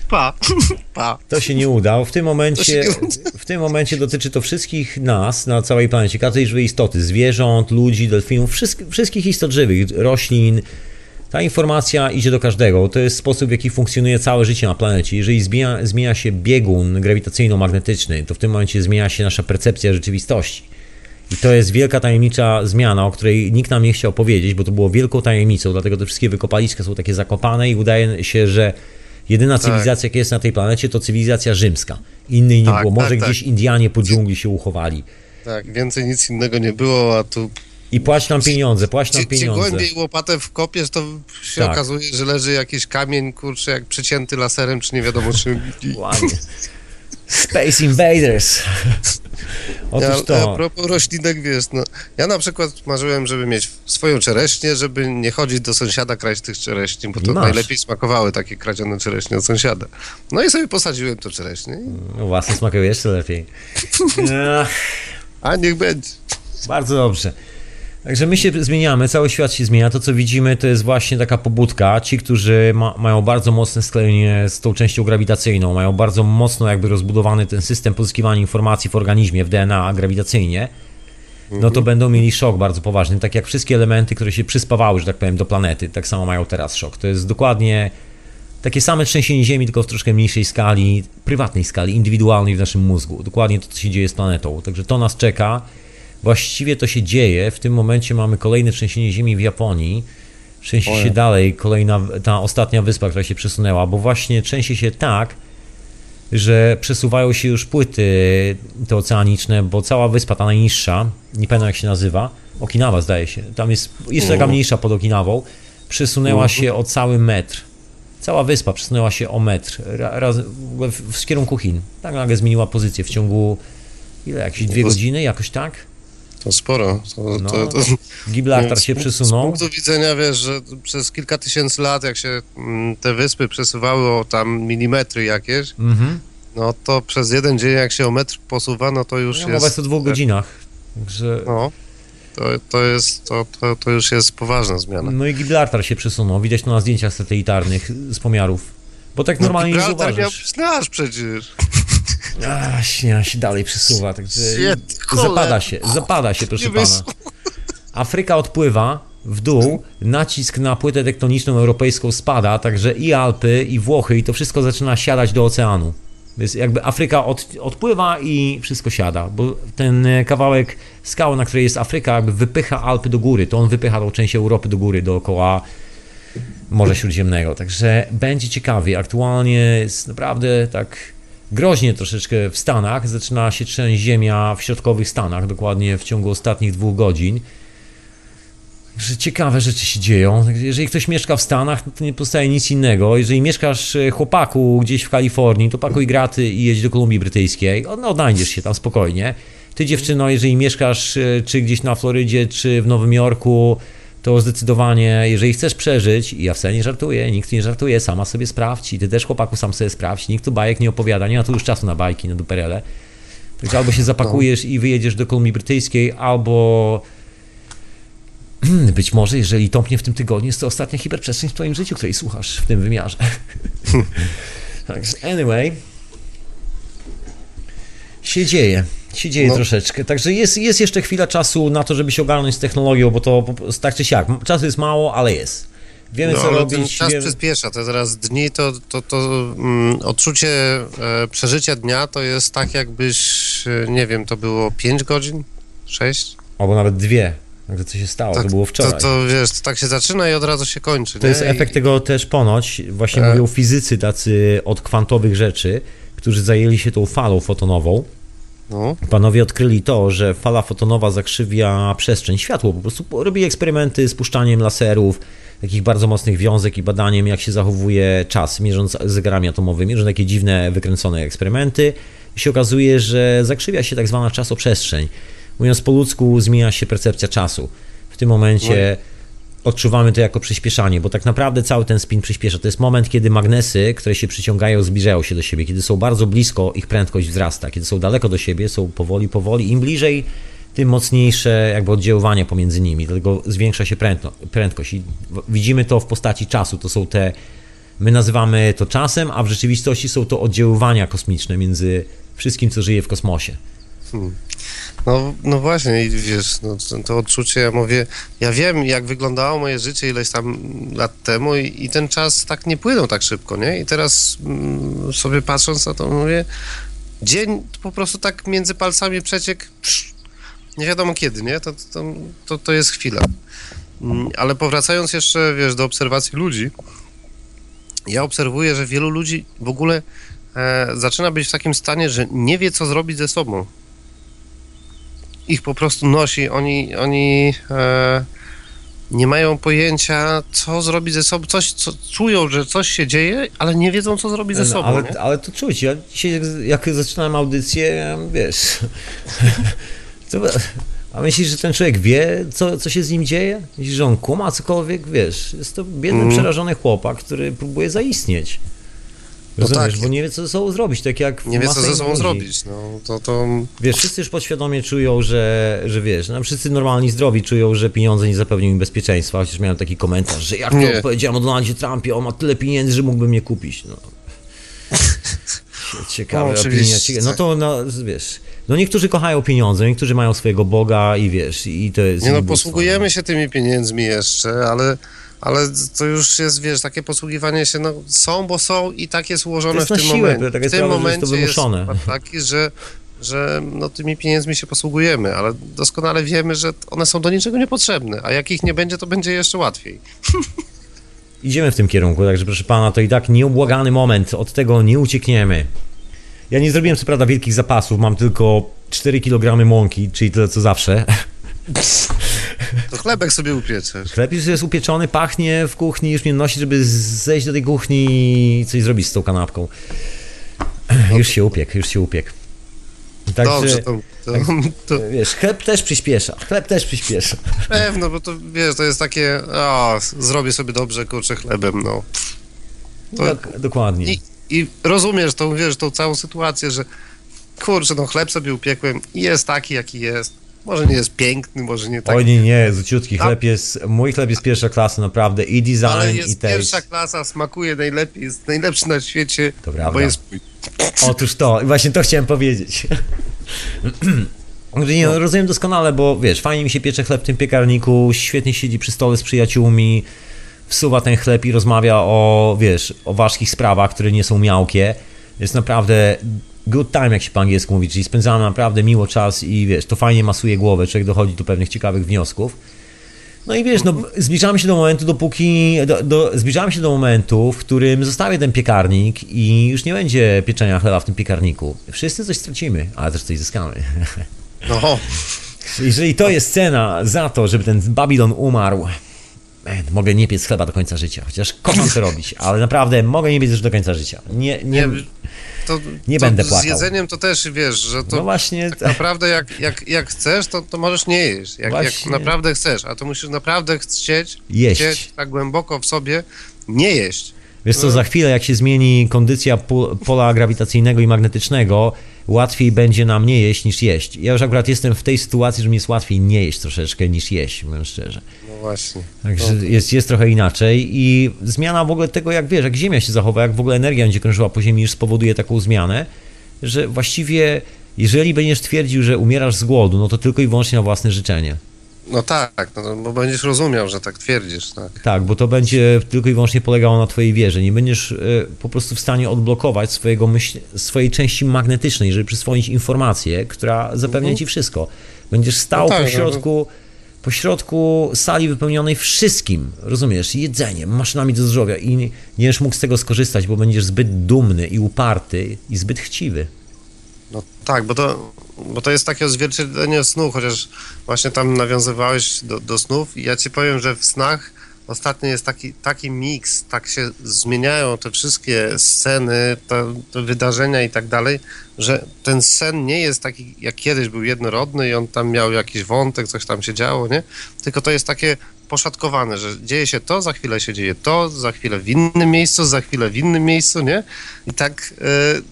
Pa, pa. to się nie uda, w tym momencie, w tym momencie dotyczy to wszystkich nas na całej planecie, każdej żywej istoty, zwierząt, ludzi, delfinów, wszystkich, wszystkich istot żywych, roślin. Ta informacja idzie do każdego. To jest sposób, w jaki funkcjonuje całe życie na planecie. Jeżeli zmienia, zmienia się biegun grawitacyjno-magnetyczny, to w tym momencie zmienia się nasza percepcja rzeczywistości. I to jest wielka tajemnicza zmiana, o której nikt nam nie chciał powiedzieć, bo to było wielką tajemnicą, dlatego te wszystkie wykopaliska są takie zakopane i udaje się, że jedyna cywilizacja, jaka jest na tej planecie, to cywilizacja rzymska. Innej nie Tak, było. Może tak, tak. gdzieś Indianie po dżungli się uchowali. Tak, więcej nic innego nie było, a tu I płać nam pieniądze, płać nam gdzie, gdzie pieniądze. głębiej łopatę wkopiesz, to się Tak. okazuje, że leży jakiś kamień, kurczę, jak przycięty laserem, czy nie wiadomo czym. Ładnie. Space Invaders. Otóż Ja, a to. propos roślinek, wiesz, no, ja na przykład marzyłem, żeby mieć swoją czereśnię, żeby nie chodzić do sąsiada kraść tych czereśni, bo to masz. najlepiej smakowały takie kradzione czereśnie od sąsiada. No i sobie posadziłem to czereśnie, No, Własne smakują jeszcze lepiej. A niech będzie. bardzo dobrze. Także my się zmieniamy, cały świat się zmienia. To, co widzimy, to jest właśnie taka pobudka. Ci, którzy ma, mają bardzo mocne sklejenie z tą częścią grawitacyjną, mają bardzo mocno jakby rozbudowany ten system pozyskiwania informacji w organizmie, w DNA grawitacyjnie, no to będą mieli szok bardzo poważny. Tak jak wszystkie elementy, które się przyspawały, że tak powiem, do planety, tak samo mają teraz szok. To jest dokładnie takie same trzęsienie Ziemi, tylko w troszkę mniejszej skali, prywatnej skali, indywidualnej w naszym mózgu. Dokładnie to, co się dzieje z planetą. Także to nas czeka. Właściwie to się dzieje. W tym momencie mamy kolejne trzęsienie Ziemi w Japonii. Trzęsie się dalej kolejna, ta ostatnia wyspa, która się przesunęła, bo właśnie trzęsie się tak, że przesuwają się już płyty te oceaniczne, bo cała wyspa, ta najniższa, nie pamiętam jak się nazywa, Okinawa zdaje się, tam jest, jest taka mniejsza pod Okinawą, przesunęła się o cały metr. Cała wyspa przesunęła się o metr ra- raz, w, w, w kierunku Chin. Tak nagle zmieniła pozycję w ciągu ile, jakieś dwie godziny, jakoś tak? To sporo. To, No, to, to, Gibraltar się przesunął. Z punktu widzenia, wiesz, że przez kilka tysięcy lat, jak się mm, te wyspy przesuwały o tam milimetry jakieś, Mhm. no to przez jeden dzień, jak się o metr posuwa, no to już Ja jest... mowa o dwóch godzinach. Także No, to, to jest, to, to, to już jest poważna zmiana. No i Gibraltar się przesunął, widać to na zdjęciach satelitarnych z pomiarów. Bo tak normalnie nie Gibraltar miał zauważysz. być nasz przecież. A, śnia się dalej przesuwa, także zapada się, zapada się, proszę pana. Afryka odpływa w dół, nacisk na płytę tektoniczną europejską spada, także i Alpy, i Włochy, i to wszystko zaczyna siadać do oceanu. Więc jakby Afryka od, odpływa i wszystko siada, bo ten e, kawałek skały, na której jest Afryka, jakby wypycha Alpy do góry, to on wypycha tą część Europy do góry, dookoła Morza Śródziemnego. Także będzie ciekawie. Aktualnie jest naprawdę tak groźnie troszeczkę w Stanach. Zaczyna się trzęść ziemia w środkowych Stanach, dokładnie w ciągu ostatnich dwóch godzin. Że ciekawe rzeczy się dzieją. Jeżeli ktoś mieszka w Stanach, to nie pozostaje nic innego. Jeżeli mieszkasz e, chłopaku gdzieś w Kalifornii, to pakuj graty i jedź do Kolumbii Brytyjskiej. No, odnajdziesz się tam spokojnie. Ty dziewczyno, jeżeli mieszkasz e, czy gdzieś na Florydzie, czy w Nowym Jorku, to zdecydowanie, jeżeli chcesz przeżyć, i ja wcale nie żartuję, nikt nie żartuje, sama sobie sprawdź i ty też chłopaku sam sobie sprawdź, nikt tu bajek nie opowiada, nie ma tu już czasu na bajki, na duperele. Także albo się zapakujesz i wyjedziesz do Kolumbii Brytyjskiej, albo być może, jeżeli tąpnie w tym tygodniu, jest to ostatnia hiperprzestrzeń w twoim życiu, której słuchasz w tym wymiarze. Także anyway, się dzieje. Się dzieje No. troszeczkę. Także jest, jest jeszcze chwila czasu na to, żeby się ogarnąć z technologią, bo to tak czy siak. Czasu jest mało, ale jest. Wiemy, No, co robić. ten czas wiemy... przyspiesza, te teraz dni, to, to, to mm, odczucie e, przeżycia dnia to jest tak jakbyś, e, nie wiem, to było 5 godzin? 6? Albo nawet dwie. Także co się stało? to było wczoraj. To, to wiesz, to tak się zaczyna i od razu się kończy. To nie? jest I- efekt tego też ponoć, właśnie E. mówią fizycy tacy od kwantowych rzeczy, którzy zajęli się tą falą fotonową. No, Panowie odkryli to, że fala fotonowa zakrzywia przestrzeń, światło. Po prostu robili eksperymenty z puszczaniem laserów, takich bardzo mocnych wiązek i badaniem, jak się zachowuje czas, mierząc zegarami atomowymi, że takie dziwne, wykręcone eksperymenty. I się okazuje, że zakrzywia się tak zwana czasoprzestrzeń. Mówiąc po ludzku, zmienia się percepcja czasu. W tym momencie odczuwamy to jako przyspieszanie, bo tak naprawdę cały ten spin przyspiesza. To jest moment, kiedy magnesy, które się przyciągają, zbliżają się do siebie. Kiedy są bardzo blisko, ich prędkość wzrasta. Kiedy są daleko do siebie, są powoli, powoli. Im bliżej, tym mocniejsze jakby oddziaływanie pomiędzy nimi. Dlatego zwiększa się prędko, prędkość. I widzimy to w postaci czasu. To są te, my nazywamy to czasem, a w rzeczywistości są to oddziaływania kosmiczne między wszystkim, co żyje w kosmosie. No, no właśnie, i wiesz, no, to, to odczucie, ja mówię, ja wiem, jak wyglądało moje życie ileś tam lat temu i, i ten czas tak nie płynął tak szybko, nie? I teraz mm, sobie patrząc na to, mówię, dzień po prostu tak między palcami przeciek, psz, nie wiadomo kiedy, nie? To, to, to, to jest chwila. Mm, Ale powracając jeszcze, wiesz, do obserwacji ludzi, ja obserwuję, że wielu ludzi w ogóle e, zaczyna być w takim stanie, że nie wie, co zrobić ze sobą. Ich po prostu nosi, oni, oni e, nie mają pojęcia, co zrobić ze sobą, coś, co, czują, że coś się dzieje, ale nie wiedzą, co zrobić ze No, sobą, ale, nie? ale to czuć. Ja dzisiaj, jak, jak zaczynałem audycję, wiesz. to, a myślisz, że ten człowiek wie, co, co się z nim dzieje? Myślisz, że on kuma cokolwiek? Wiesz, jest to biedny, Mm. przerażony chłopak, który próbuje zaistnieć. No Rozumiesz, tak. bo nie wie, co ze sobą zrobić, tak jak Nie wie, co ze sobą ludzi. zrobić, no, to, to Wiesz, wszyscy już podświadomie czują, że, że wiesz, no wszyscy normalni, zdrowi czują, że pieniądze nie zapewnią im bezpieczeństwa, chociaż miałem taki komentarz, że jak Nie. to powiedziałem o Donaldzie Trumpie, on ma tyle pieniędzy, że mógłby mnie kupić. No. Ciekawe No, oczywiście, Ciekawe. No tak. to, no, wiesz, no niektórzy kochają pieniądze, niektórzy mają swojego Boga i wiesz, i to jest... Nie no, bóstwo. posługujemy się tymi pieniędzmi jeszcze, ale, ale to już jest, wiesz, takie posługiwanie się, no są, bo są i tak jest ułożone jest w tym siłę, momencie. taka W tym jest to momencie jest przykład taki, że, że no, tymi pieniędzmi się posługujemy, ale doskonale wiemy, że one są do niczego niepotrzebne, a jak ich nie będzie, to będzie jeszcze łatwiej. Idziemy w tym kierunku, także proszę pana, to i tak nieubłagany moment, od tego nie uciekniemy. Ja nie zrobiłem co prawda wielkich zapasów, mam tylko 4 kg mąki, czyli tyle co zawsze. To chlebek sobie upieczesz. Chleb już jest upieczony, pachnie w kuchni, już mnie nosi, żeby zejść do tej kuchni i coś zrobić z tą kanapką. Już się upiekł, już się upiekł. Także, Dobrze, to, to, to wiesz, chleb też przyspiesza, chleb też przyspiesza. pewno, bo to wiesz, to jest takie, o, zrobię sobie dobrze, kurczę, chlebem, no. To- Dok- dokładnie. I, I rozumiesz tą, wiesz, tą całą sytuację, że kurczę, no chleb sobie upiekłem i jest taki, jaki jest. Może nie jest piękny, może nie tak, Oj nie, nie, zuciutki chleb jest, mój chleb jest pierwsza klasa naprawdę i design ale i jest taste. pierwsza klasa, smakuje najlepiej, jest najlepszy na świecie, To prawda. bo jest Otóż to, i właśnie to chciałem powiedzieć. Nie, No. rozumiem doskonale, bo wiesz, fajnie mi się piecze chleb w tym piekarniku, świetnie siedzi przy stole z przyjaciółmi, wsuwa ten chleb i rozmawia o, wiesz, o ważkich sprawach, które nie są miałkie. Jest naprawdę good time, jak się po angielsku mówi, czyli spędzamy naprawdę miło czas i wiesz, to fajnie masuje głowę, człowiek dochodzi do pewnych ciekawych wniosków. No i wiesz, no, zbliżamy się do momentu, dopóki. Do, do, zbliżamy się do momentu, w którym zostawię ten piekarnik i już nie będzie pieczenia chleba w tym piekarniku. Wszyscy coś stracimy, ale też coś zyskamy. no, Jeżeli to jest cena za to, żeby ten Babilon umarł, man, mogę nie piec chleba do końca życia. Chociaż kocham to robić, ale naprawdę mogę nie piec już do końca życia. Nie, nie, nie, to, Nie to będę z płakał. jedzeniem to też, wiesz, że to no właśnie. tak naprawdę jak, jak, jak chcesz, to, to możesz nie jeść. Jak, jak naprawdę chcesz, a to musisz naprawdę chcieć, Jeść. chcieć tak głęboko w sobie, nie jeść. Wiesz co, za chwilę jak się zmieni kondycja pola grawitacyjnego i magnetycznego, łatwiej będzie nam nie jeść niż jeść. Ja już akurat jestem w tej sytuacji, że mi jest łatwiej nie jeść troszeczkę niż jeść, mówiąc szczerze. No właśnie. Także jest, jest trochę inaczej i zmiana w ogóle tego, jak wiesz, jak Ziemia się zachowa, jak w ogóle energia będzie krążyła po Ziemi, już spowoduje taką zmianę, że właściwie jeżeli będziesz twierdził, że umierasz z głodu, no to tylko i wyłącznie na własne życzenie. No tak, no, bo będziesz rozumiał, że tak twierdzisz, tak. Tak, bo to będzie tylko i wyłącznie polegało na twojej wierze. Nie będziesz e, po prostu w stanie odblokować swojego myśl, swojej części magnetycznej, żeby przyswoić informację, która zapewnia ci wszystko. Będziesz stał No tak, po no. środku po środku sali wypełnionej wszystkim, rozumiesz, jedzeniem, maszynami do zdrowia i nie, nie będziesz mógł z tego skorzystać, bo będziesz zbyt dumny i uparty i zbyt chciwy. No tak, bo to, bo to jest takie odzwierciedlenie snu, chociaż właśnie tam nawiązywałeś do, do snów i ja ci powiem, że w snach ostatnio jest taki, taki miks, tak się zmieniają te wszystkie sceny, te, te wydarzenia i tak dalej, że ten sen nie jest taki, jak kiedyś był jednorodny i on tam miał jakiś wątek, coś tam się działo, nie? Tylko to jest takie poszatkowane, że dzieje się to, za chwilę się dzieje to, za chwilę w innym miejscu, za chwilę w innym miejscu, nie? I tak mm,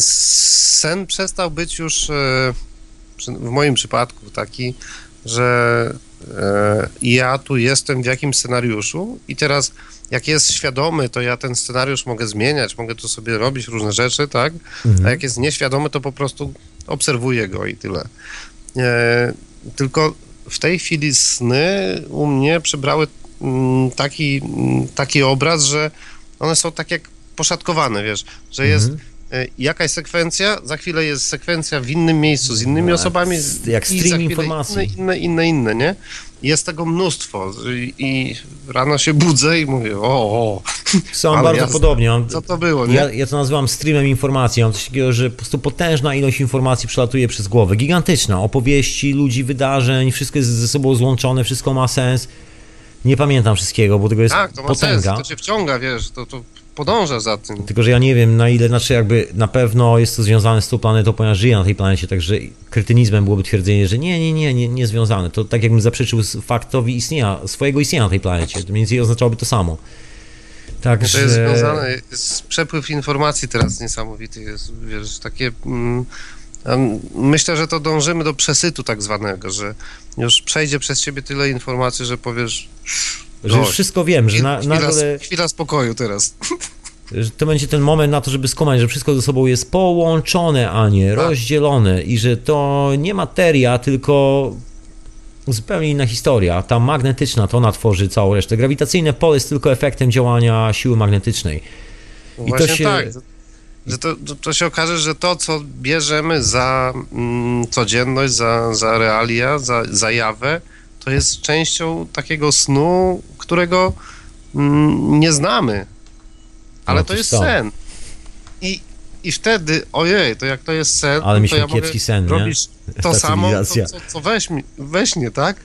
sen przestał być już e, w moim przypadku taki, że e, ja tu jestem w jakimś scenariuszu i teraz jak jest świadomy, to ja ten scenariusz mogę zmieniać, mogę tu sobie robić różne rzeczy, tak? A jak jest nieświadomy, to po prostu obserwuję go i tyle. E, tylko w tej chwili sny u mnie przybrały mm, taki, mm, taki obraz, że one są tak jak poszatkowane, wiesz, że jest e, jakaś sekwencja, za chwilę jest sekwencja w innym miejscu z innymi No, osobami jak- stream informacji. Inne, inne, inne, inne, nie? Jest tego mnóstwo i, i rano się budzę i mówię, o, o Są Ale bardzo ja- podobnie. Mam, co to było, nie? Ja, ja to nazywam streamem informacji. Mam coś takiego, że po prostu potężna ilość informacji przelatuje przez głowę. Gigantyczna. Opowieści, ludzi, wydarzeń, wszystko jest ze sobą złączone, wszystko ma sens. Nie pamiętam wszystkiego, bo tego jest tak, to ma sens, potęga. to cię wciąga, wiesz, to, to podąża za tym. Tylko, że ja nie wiem na ile, znaczy jakby na pewno jest to związane z tą planetą, ponieważ żyję na tej planecie, także krytynizmem byłoby twierdzenie, że nie, nie, nie, nie, nie związane. To tak jakbym zaprzeczył faktowi istnienia, swojego istnienia na tej planecie. To mniej oznaczałoby to samo. Także... To jest związane, jest przepływ informacji teraz niesamowity jest, wiesz, takie... Mm, myślę, że to dążymy do przesytu tak zwanego, że już przejdzie przez ciebie tyle informacji, że powiesz... Że już wszystko wiem, że na, chwila, nagle... chwila spokoju teraz. że to będzie ten moment na to, żeby skumać, że wszystko ze sobą jest połączone, a nie Tak. rozdzielone i że to nie materia, tylko zupełnie inna historia. Ta magnetyczna, to ona tworzy całą resztę. Grawitacyjne pole jest tylko efektem działania siły magnetycznej. No I to się- tak. Że to, to, to się okaże, że to, co bierzemy za mm, codzienność, za, za realia, za, za jawę, to jest częścią takiego snu, którego mm, nie znamy. Ale No to jest sen. I i wtedy, ojej, to jak to jest sen, Ale to ja kiepski sen, nie? robić to samo, to, co, co weź, mi- weźmie, tak?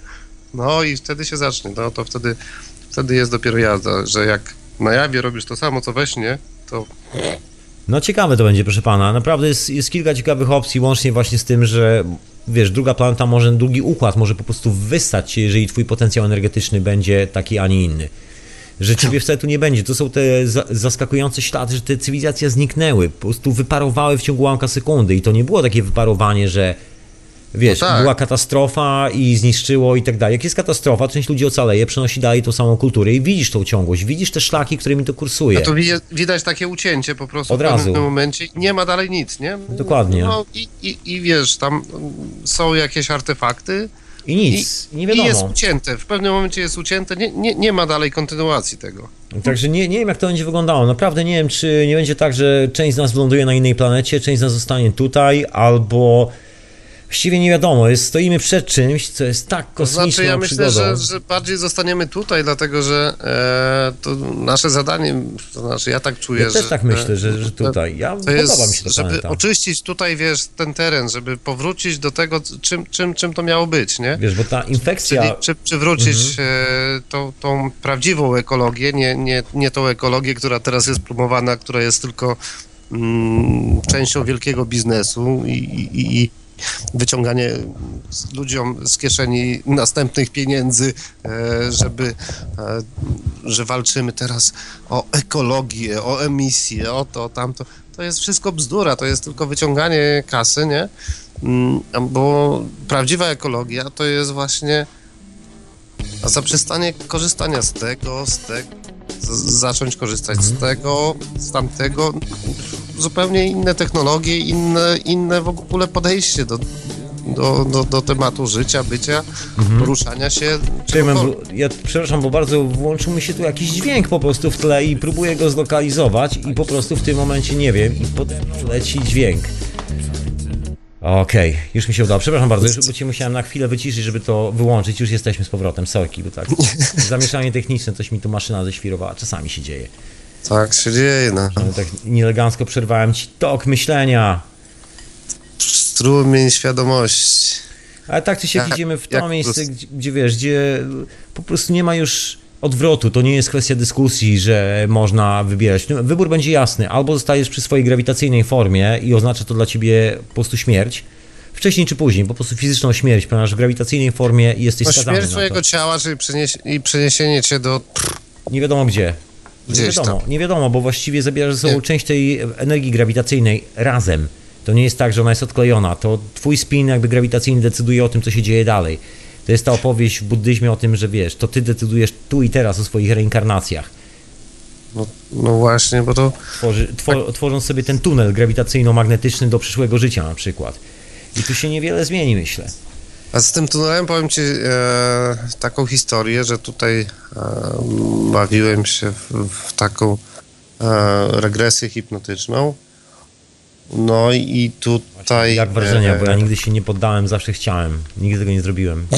No i wtedy się zacznie, no to wtedy, wtedy jest dopiero jazda, że jak na jawie robisz to samo, co we śnie, to No ciekawe to będzie, proszę pana. Naprawdę jest, jest kilka ciekawych opcji, łącznie właśnie z tym, że wiesz, druga planeta może, drugi układ może po prostu wystać się, jeżeli twój potencjał energetyczny będzie taki, a nie inny. Że ciebie wcale tu nie będzie. To są te za- zaskakujące ślady, że te cywilizacje zniknęły, po prostu wyparowały w ciągu ułamka sekundy i to nie było takie wyparowanie, że wiesz, No tak. była katastrofa i zniszczyło i tak dalej. Jak jest katastrofa, część ludzi ocaleje, przenosi dalej tą samą kulturę i widzisz tą ciągłość, widzisz te szlaki, którymi to kursuje. No to wi- widać takie ucięcie po prostu Od w razu. pewnym momencie. Nie ma dalej nic, nie? Dokładnie. No i, i, i wiesz, tam są jakieś artefakty I nic, nie i wiadomo. jest ucięte. W pewnym momencie jest ucięte, nie, nie, nie ma dalej kontynuacji tego. Także nie, nie wiem, jak to będzie wyglądało. Naprawdę nie wiem, czy nie będzie tak, że część z nas wyląduje na innej planecie, część z nas zostanie tutaj, albo właściwie nie wiadomo. Jest, stoimy przed czymś, co jest tak To kosmiczną znaczy, ja myślę, że, że bardziej zostaniemy tutaj, dlatego że e, to nasze zadanie, to znaczy ja tak czuję, Ja też że... tak myślę, że, że tutaj. Ja To podoba jest, mi się ta żeby oczyścić tutaj, wiesz, ten teren, żeby powrócić do tego, czym, czym, czym to miało być, nie? Wiesz, bo ta infekcja. Czyli przy, przywrócić Mhm. e, tą, tą prawdziwą ekologię, nie, nie, nie tą ekologię, która teraz jest promowana, która jest tylko mm, częścią wielkiego biznesu i, i, i wyciąganie ludziom z kieszeni następnych pieniędzy, e, żeby, e, że walczymy teraz o ekologię, o emisję, o to, tamto. To jest wszystko bzdura, to jest tylko wyciąganie kasy, nie? Mm, Bo prawdziwa ekologia to jest właśnie zaprzestanie korzystania z tego, z tego, zacząć korzystać z tego, z tamtego. Zupełnie inne technologie, inne, inne w ogóle podejście do, do, do, do tematu życia, bycia, poruszania się. Bo ja przepraszam, bo bardzo włączył mi się tu jakiś dźwięk po prostu w tle i próbuję go zlokalizować i po prostu w tym momencie nie wiem i pod leci dźwięk. Okej, już mi się udało. Przepraszam bardzo, już bo cię musiałem na chwilę wyciszyć, żeby to wyłączyć. Już jesteśmy z powrotem. Sorki, bo tak. Zamieszanie techniczne, coś mi tu maszyna ześwirowała. Czasami się dzieje. Tak się dzieje, no. Ale tak nieelegancko przerwałem ci tok myślenia. Strumień świadomości. Ale tak czy siak idziemy w to jak miejsce, gdzie, gdzie wiesz, gdzie po prostu nie ma już odwrotu. To nie jest kwestia dyskusji, że można wybierać. No, Wybór będzie jasny. Albo zostajesz przy swojej grawitacyjnej formie i oznacza to dla ciebie po prostu śmierć. Wcześniej czy później, po prostu fizyczną śmierć, ponieważ w grawitacyjnej formie jesteś No, skazany śmierć na twojego to. ciała, czyli przenieś- i przeniesienie cię do... Nie wiadomo gdzie. Nie wiadomo, tam. nie wiadomo, bo właściwie zabierasz ze sobą Nie. część tej energii grawitacyjnej razem. To nie jest tak, że ona jest odklejona. To twój spin jakby grawitacyjny decyduje o tym, co się dzieje dalej. To jest ta opowieść w buddyzmie o tym, że wiesz, to ty decydujesz tu i teraz o swoich reinkarnacjach. No, no właśnie, bo to... Tworzy, two, Tworząc sobie ten tunel grawitacyjno-magnetyczny do przyszłego życia na przykład. I tu się niewiele zmieni, myślę. A z tym tunelem powiem Ci e, taką historię, że tutaj e, bawiłem się w, w taką e, regresję hipnotyczną. No i tutaj... Jak wrażenia, bo ja e, nigdy się nie poddałem, zawsze chciałem. Nigdy tego nie zrobiłem.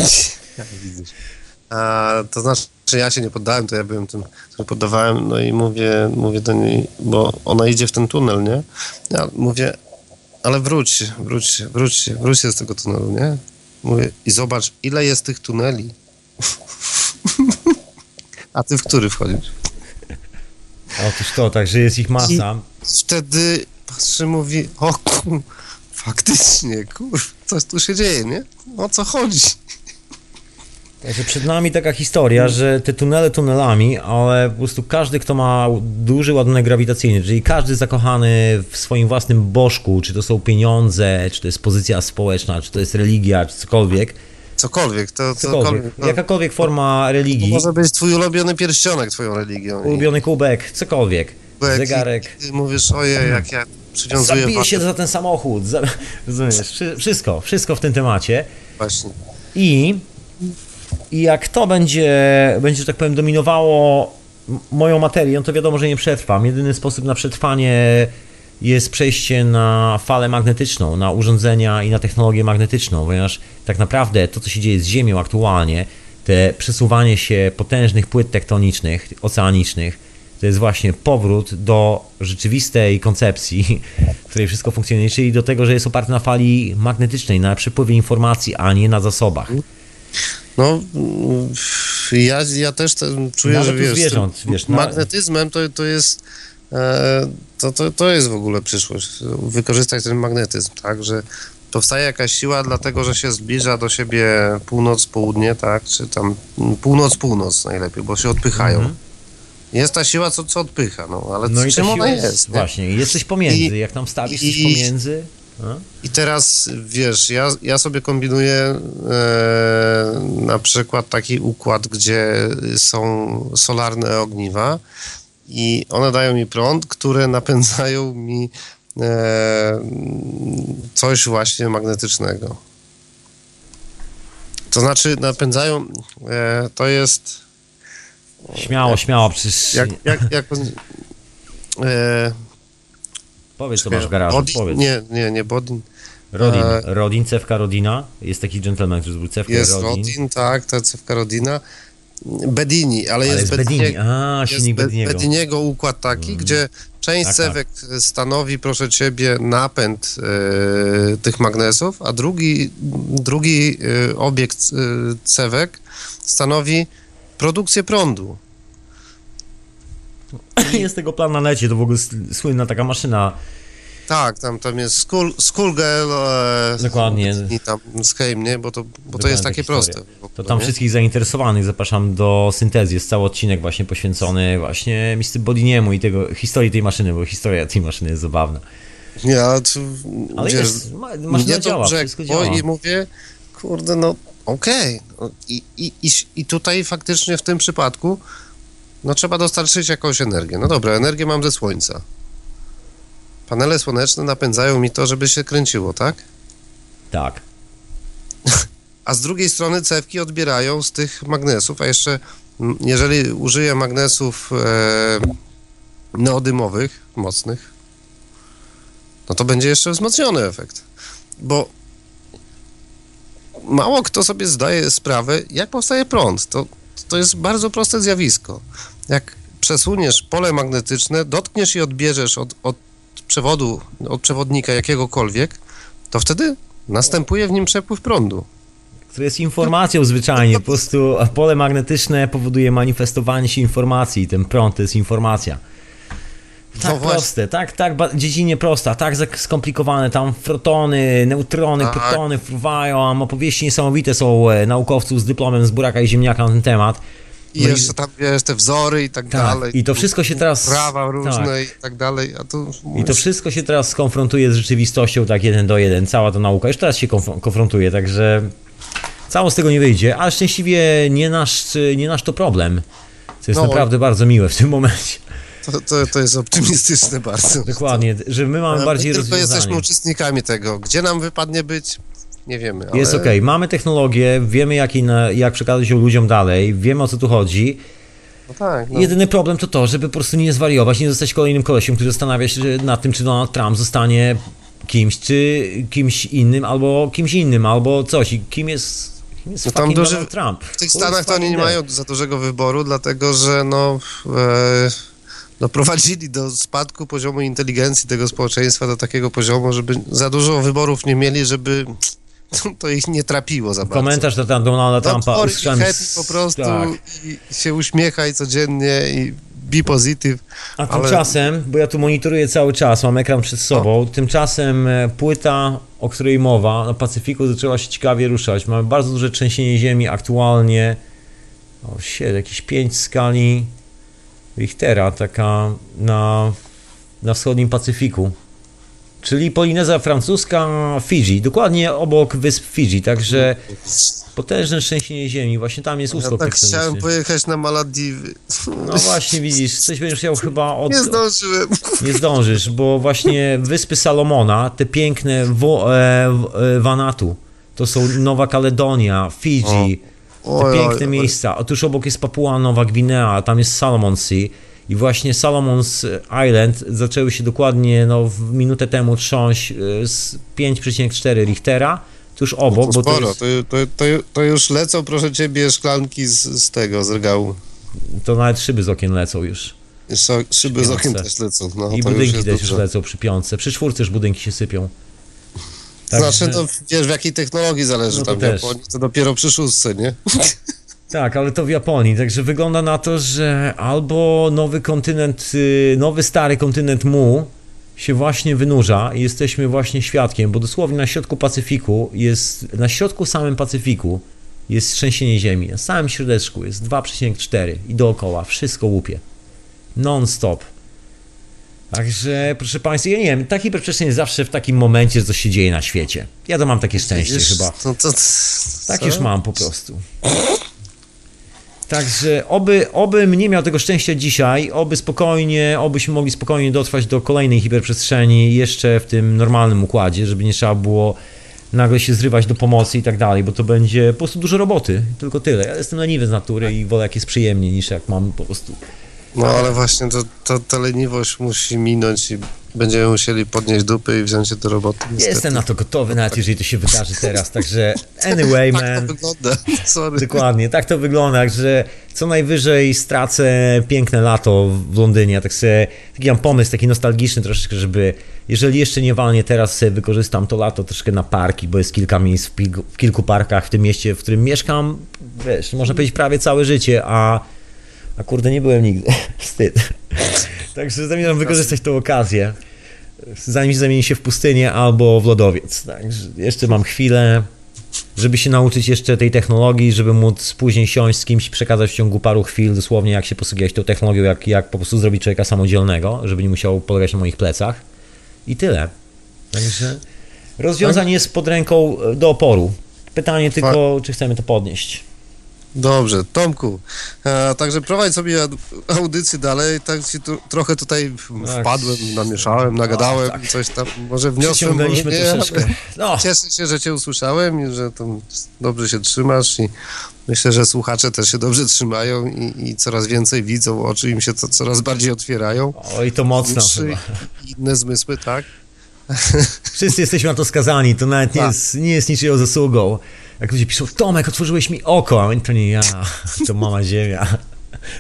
A, to znaczy, że ja się nie poddałem, to ja byłem tym, który poddawałem, no i mówię, mówię do niej, bo ona idzie w ten tunel, nie? Ja mówię, ale wróćcie, wróćcie, wróćcie, wróćcie z tego tunelu, nie? Mówię, i zobacz, ile jest tych tuneli. A ty w który wchodzisz? Otóż to, także jest ich masa. Wtedy patrzy, mówi, o kur... faktycznie, kur... coś tu się dzieje, nie? O co chodzi? Także przed nami taka historia, że te tunele tunelami, ale po prostu każdy, kto ma duży ładunek grawitacyjny, czyli każdy zakochany w swoim własnym bożku, czy to są pieniądze, czy to jest pozycja społeczna, czy to jest religia, czy cokolwiek, Cokolwiek, to cokolwiek, cokolwiek. no. jakakolwiek forma To religii, może być twój ulubiony pierścionek twoją religią. I ulubiony kubek, cokolwiek, kubek, zegarek, I ty mówisz, ojej, jak ja przywiązuję zabije wagę. się za ten samochód, za, rozumiesz, Wszy- wszystko, wszystko w tym temacie. Właśnie. I, I jak to będzie, będzie, że tak powiem, dominowało moją materię, no to wiadomo, że nie przetrwam. Jedyny sposób na przetrwanie jest przejście na falę magnetyczną, na urządzenia i na technologię magnetyczną, ponieważ tak naprawdę to, co się dzieje z Ziemią aktualnie, te przesuwanie się potężnych płyt tektonicznych, oceanicznych, to jest właśnie powrót do rzeczywistej koncepcji, w której wszystko funkcjonuje, czyli do tego, że jest oparte na fali magnetycznej, na przepływie informacji, a nie na zasobach. No, ja, ja też ten czuję, Nawet że wiesz, zwierząt, wiesz, na- magnetyzmem to, to jest e, to, to, to jest w ogóle przyszłość. Wykorzystać ten magnetyzm, tak, że powstaje jakaś siła dlatego, że się zbliża do siebie północ, południe, tak, czy tam mm, północ, północ najlepiej, bo się odpychają. Mhm. Jest ta siła, co, co odpycha, no, ale No czym ona jest? nie? Właśnie, jesteś pomiędzy. I- Jak tam wstawisz i- coś pomiędzy. I teraz wiesz, ja, ja sobie kombinuję e, na przykład taki układ, gdzie są solarne ogniwa i one dają mi prąd, które napędzają mi e, coś właśnie magnetycznego. To znaczy napędzają, e, to jest Śmiało, śmiało, przecież. jak, jak, jak e, Powiedz, co masz w garażu. Bodin, Powiedz. nie, nie, nie Bodin, Rodin, e, Rodin, cewka Rodina. Jest taki gentleman, który zrobił cewkę Jest Rodin. Rodin, tak, ta cewka Rodina. Bedini, ale, Ale jest, jest Bedini. A, jest silnik Be- Bediniego. Bediniego układ taki, gdzie część Tak, cewek stanowi, proszę ciebie, napęd e, tych magnesów, a drugi, drugi e, obiekt e, cewek stanowi produkcję prądu. Jest tego plan na necie, to w ogóle słynna taka maszyna. Tak, tam, tam jest Skull, Skullgirl e, Dokładnie. i tam Scheme, nie? Bo to, bo to jest takie historia. proste. To tam nie? wszystkich zainteresowanych zapraszam do syntezy. Jest cały odcinek właśnie poświęcony właśnie Mr. Bodiniemu i tego historii tej maszyny, bo historia tej maszyny jest zabawna. Nie, ale, to, Ale wiesz, jest, ma- maszyna działa, wszystko działa. i mówię, kurde, no okej. No, I, i, i, I tutaj faktycznie w tym przypadku no trzeba dostarczyć jakąś energię. No dobra, energię mam ze słońca. Panele słoneczne napędzają mi to, żeby się kręciło, tak? Tak. A z drugiej strony cewki odbierają z tych magnesów, a jeszcze jeżeli użyję magnesów e, neodymowych, mocnych, no to będzie jeszcze wzmocniony efekt. Bo mało kto sobie zdaje sprawę, jak powstaje prąd. To, to jest bardzo proste zjawisko. Jak przesuniesz pole magnetyczne, dotkniesz i odbierzesz od, od przewodu, od przewodnika jakiegokolwiek, to wtedy następuje w nim przepływ prądu. Które jest informacją zwyczajnie. Po prostu pole magnetyczne powoduje manifestowanie się informacji i ten prąd to jest informacja. Tak No proste, tak, tak dziedzinie prosta, tak skomplikowane, tam protony, neutrony, Tak. protony fruwają, opowieści niesamowite są e, naukowców z dyplomem z buraka i ziemniaka na ten temat. I No i- jeszcze tam wiesz, te wzory i tak, Tak, dalej. i to wszystko się teraz- Prawa różne tak. i tak dalej, a tu... I to wszystko się teraz skonfrontuje z rzeczywistością tak jeden do jeden, cała ta nauka już teraz się konf- konfrontuje, także cało z tego nie wyjdzie, ale szczęśliwie nie nasz, nie nasz to problem, co jest No. naprawdę bardzo miłe w tym momencie. To, to, to jest optymistyczne bardzo. Dokładnie, że my mamy My bardziej tylko jesteśmy rozwiązanie. uczestnikami tego. Gdzie nam wypadnie być? Nie wiemy, ale... Jest okej, mamy technologię, wiemy jak, inna, jak przekazać ją ludziom dalej, wiemy o co tu chodzi. No tak, no. Jedyny problem to to, żeby po prostu nie zwariować, nie zostać kolejnym kolesiem, który zastanawia się nad tym, czy Donald Trump zostanie kimś, czy kimś innym, albo kimś innym, albo coś. I kim jest, kim jest No tam duży- Trump? W tych Stanach to oni nie mają za dużego wyboru, dlatego że no... E, doprowadzili do spadku poziomu inteligencji tego społeczeństwa do takiego poziomu, żeby za dużo wyborów nie mieli, żeby to ich nie trapiło za bardzo. Komentarz do Donalda Trumpa Don't happy po prostu Tak. i się uśmiechaj codziennie i be positive. A ale- tymczasem, bo ja tu monitoruję cały czas, mam ekran przed sobą, tymczasem e, płyta, o której mowa na Pacyfiku zaczęła się ciekawie ruszać. Mamy bardzo duże trzęsienie ziemi aktualnie. O shit, jakieś 5 skali Richtera, taka na, na wschodnim Pacyfiku. Czyli Polinezja Francuska, Fidżi, dokładnie obok wysp Fidżi, także potężne trzęsienie ziemi, właśnie tam jest Ja uskok tak chciałem pojechać na Maladiwy. No właśnie, widzisz, coś będziesz chciał chyba od... Nie zdążyłem. Nie zdążysz, bo właśnie wyspy Salomona, te piękne wo, e, e, Vanatu, to są Nowa Kaledonia, Fidżi, te Oj, oj, piękne oj. miejsca. Otóż obok jest Papua Nowa Gwinea, tam jest Salomon Sea i właśnie Salomon's Island zaczęły się dokładnie no, w minutę temu trząść e, z 5,4 Richtera, tuż obok, bo to Sporo, jest, to, to, to, to już lecą, proszę ciebie, szklanki z, z tego, z regału. to nawet szyby z okien lecą już. Szyby z okien też lecą. No, I to już budynki jest też już lecą przy piątce. Przy czwórce już budynki się sypią. Znaczy, Także- no wiesz, w jakiej technologii zależy No to tam. Japonii, to dopiero przy szóstce, nie? Tak, ale to w Japonii, także wygląda na to, że albo nowy kontynent, y, nowy stary kontynent Mu się właśnie wynurza i jesteśmy właśnie świadkiem, bo dosłownie na środku Pacyfiku jest, na środku samym Pacyfiku jest trzęsienie ziemi, na samym środeczku jest 2,4 i dookoła wszystko łupie. Non-stop. Także, proszę Państwa, ja nie wiem, ta hiperprzestrzeń jest zawsze w takim momencie, coś się dzieje na świecie. Ja to mam takie szczęście Wiesz, chyba. No to, Tak co? już mam po prostu. Także oby, obym nie miał tego szczęścia dzisiaj, oby spokojnie, obyśmy mogli spokojnie dotrwać do kolejnej hiperprzestrzeni jeszcze w tym normalnym układzie, żeby nie trzeba było nagle się zrywać do pomocy i tak dalej, bo to będzie po prostu dużo roboty, tylko tyle. Ja jestem leniwy z natury i wolę jak jest przyjemnie niż jak mam po prostu No ale właśnie to, to, ta leniwość musi minąć i będziemy musieli podnieść dupy i wziąć się do roboty. niestety. Jestem na to gotowy, nawet jeżeli to się wydarzy teraz, także anyway Tak man. to wygląda. Sorry. Dokładnie, tak to wygląda, że co najwyżej stracę piękne lato w Londynie. Tak sobie, taki mam pomysł, taki nostalgiczny troszeczkę, żeby jeżeli jeszcze nie walnie teraz sobie wykorzystam to lato troszkę na parki, bo jest kilka miejsc w, kilku- w kilku parkach w tym mieście, w którym mieszkam, wiesz, można powiedzieć prawie całe życie, a, a kurde nie byłem nigdy. Wstyd. Także zamierzam wykorzystać tę okazję, zanim zamieni się w pustynię albo w lodowiec. Także jeszcze mam chwilę, żeby się nauczyć jeszcze tej technologii, żeby móc później siąść z kimś, przekazać w ciągu paru chwil dosłownie, jak się posługiwać tą technologią, jak, jak po prostu zrobić człowieka samodzielnego, żeby nie musiał polegać na moich plecach. I tyle. Także rozwiązanie jest pod ręką do oporu. Pytanie tylko, czy chcemy to podnieść. Dobrze, Tomku, e, także prowadź sobie audycję dalej, tak ci tu, trochę tutaj wpadłem, namieszałem, nagadałem, tak. coś tam, może wniosłem, może nie, No, Cieszę się, że cię usłyszałem i że tam dobrze się trzymasz i myślę, że słuchacze też się dobrze trzymają i, i coraz więcej widzą, oczy im się to coraz bardziej otwierają. oj, to mocno Uszy inne zmysły, tak? Wszyscy jesteśmy na to skazani, to nawet nie Tak. jest, nie jest niczyją zasługą. Jak ludzie piszą, Tomek, otworzyłeś mi oko, a to nie ja, to mama ziemia.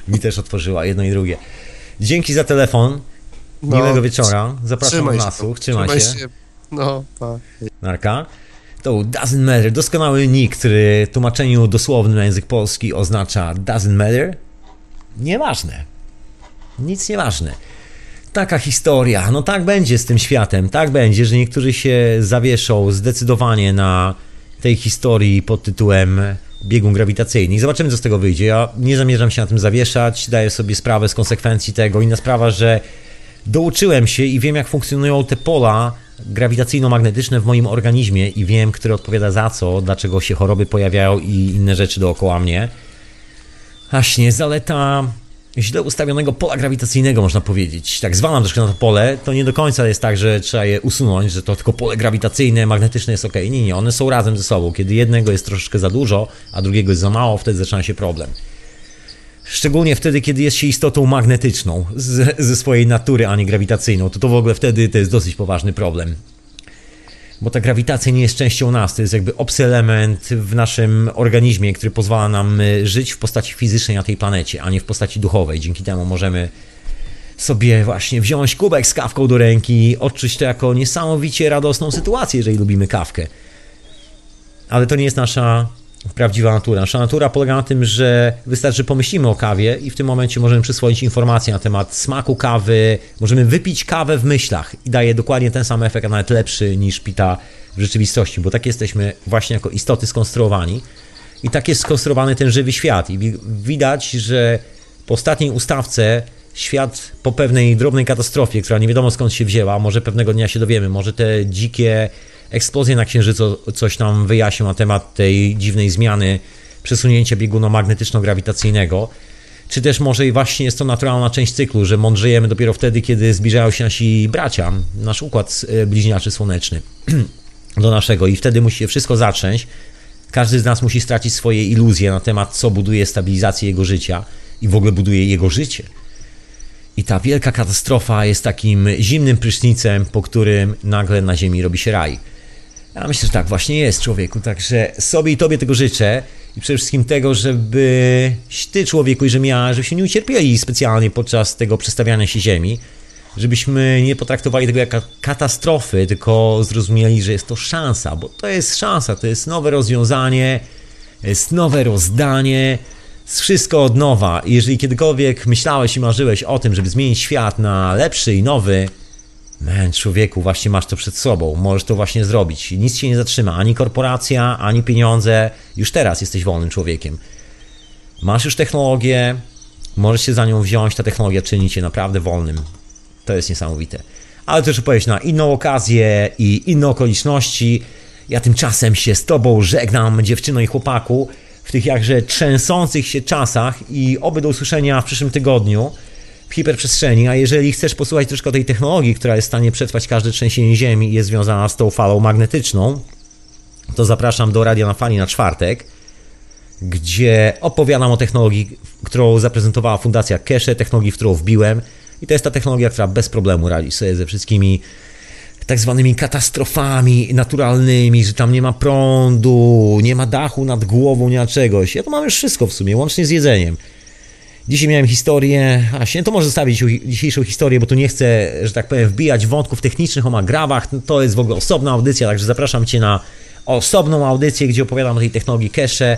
Mi też otworzyła, jedno i drugie. Dzięki za telefon, No, miłego wieczora, zapraszam Trzymaj się, lasu, Tomku, trzymaj się, No, tak. narka. To doesn't matter, doskonały nick, który w tłumaczeniu dosłownym na język polski oznacza doesn't matter, nieważne, nic nieważne. Taka historia, no tak będzie z tym światem, tak będzie, że niektórzy się zawieszą zdecydowanie na tej historii pod tytułem biegun grawitacyjny i zobaczymy, co z tego wyjdzie. Ja nie zamierzam się na tym zawieszać, daję sobie sprawę z konsekwencji tego. Inna sprawa, że douczyłem się i wiem, jak funkcjonują te pola grawitacyjno-magnetyczne w moim organizmie i wiem, który odpowiada za co, dlaczego się choroby pojawiają i inne rzeczy dookoła mnie. Właśnie, zaleta źle ustawionego pola grawitacyjnego, można powiedzieć. Tak zwalam troszkę na to pole, to nie do końca jest tak, że trzeba je usunąć, że to tylko pole grawitacyjne, magnetyczne jest ok. Nie, nie, one są razem ze sobą. Kiedy jednego jest troszeczkę za dużo, a drugiego jest za mało, wtedy zaczyna się problem. Szczególnie wtedy, kiedy jest się istotą magnetyczną z, ze swojej natury, a nie grawitacyjną, to to w ogóle wtedy to jest dosyć poważny problem. Bo ta grawitacja nie jest częścią nas, to jest jakby obcy element w naszym organizmie, który pozwala nam y, żyć w postaci fizycznej na tej planecie, a nie w postaci duchowej. Dzięki temu możemy sobie właśnie wziąć kubek z kawką do ręki, odczuć to jako niesamowicie radosną sytuację, jeżeli lubimy kawkę. Ale to nie jest nasza prawdziwa natura. Nasza natura polega na tym, że wystarczy, że pomyślimy o kawie i w tym momencie możemy przyswoić informacje na temat smaku kawy, możemy wypić kawę w myślach i daje dokładnie ten sam efekt, a nawet lepszy niż pita w rzeczywistości, bo tak jesteśmy właśnie jako istoty skonstruowani i tak jest skonstruowany ten żywy świat i wi- widać, że po ostatniej ustawce świat po pewnej drobnej katastrofie, która nie wiadomo skąd się wzięła, może pewnego dnia się dowiemy, może te dzikie eksplozje na Księżycu coś nam wyjaśnią na temat tej dziwnej zmiany przesunięcia biegunu magnetyczno-grawitacyjnego, czy też może i właśnie jest to naturalna część cyklu, że mądrzejemy dopiero wtedy, kiedy zbliżają się nasi bracia, nasz układ e, bliźniaczy słoneczny do naszego i wtedy musi się wszystko zatrzęść. Każdy z nas musi stracić swoje iluzje na temat, co buduje stabilizację jego życia i w ogóle buduje jego życie. I ta wielka katastrofa jest takim zimnym prysznicem, po którym nagle na Ziemi robi się raj. Ja myślę, że tak właśnie jest, człowieku. Także sobie i tobie tego życzę I przede wszystkim tego, żebyś ty, człowieku, i że ja, żebyśmy nie ucierpieli specjalnie podczas tego przestawiania się Ziemi, żebyśmy nie potraktowali tego jako katastrofy, tylko zrozumieli, że jest to szansa, bo to jest szansa, to jest nowe rozwiązanie, jest nowe rozdanie, jest wszystko od nowa. I jeżeli kiedykolwiek myślałeś i marzyłeś o tym, żeby zmienić świat na lepszy i nowy, Man, człowieku, właśnie masz to przed sobą, możesz to właśnie zrobić. Nic cię nie zatrzyma, ani korporacja, ani pieniądze. Już teraz jesteś wolnym człowiekiem. Masz już technologię, możesz się za nią wziąć, ta technologia czyni cię naprawdę wolnym. To jest niesamowite. Ale też opowiedź na inną okazję i inne okoliczności. Ja tymczasem się z tobą żegnam, dziewczyno i chłopaku, w tych jakże trzęsących się czasach i oby do usłyszenia w przyszłym tygodniu w hiperprzestrzeni, a jeżeli chcesz posłuchać troszkę tej technologii, która jest w stanie przetrwać każde trzęsienie ziemi i jest związana z tą falą magnetyczną, to zapraszam do Radia na Fali na czwartek, gdzie opowiadam o technologii, którą zaprezentowała Fundacja Keshe, technologii, w którą wbiłem i to jest ta technologia, która bez problemu radzi sobie ze wszystkimi tak zwanymi katastrofami naturalnymi, że tam nie ma prądu, nie ma dachu nad głową, nie ma czegoś. Ja to mam już wszystko w sumie, łącznie z jedzeniem. Dzisiaj miałem historię, właśnie to może zostawić dzisiejszą historię, bo tu nie chcę, że tak powiem, wbijać wątków technicznych o magrawach, to jest w ogóle osobna audycja, także zapraszam Cię na osobną audycję, gdzie opowiadam o tej technologii cache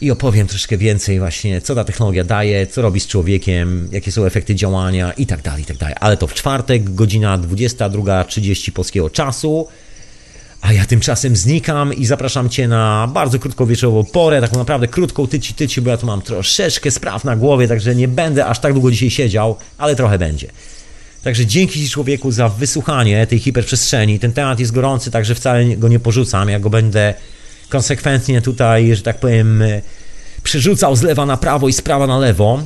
i opowiem troszkę więcej właśnie, co ta technologia daje, co robi z człowiekiem, jakie są efekty działania i tak dalej, i tak dalej. Ale to w czwartek, godzina 22.30 polskiego czasu. A ja tymczasem znikam i zapraszam Cię na bardzo krótką wieczorową porę, taką naprawdę krótką tyci tyci, bo ja tu mam troszeczkę spraw na głowie, także nie będę aż tak długo dzisiaj siedział, ale trochę będzie. Także dzięki Ci człowieku za wysłuchanie tej hiperprzestrzeni. Ten temat jest gorący, także wcale go nie porzucam. Ja go będę konsekwentnie tutaj, że tak powiem, przerzucał z lewa na prawo i z prawa na lewo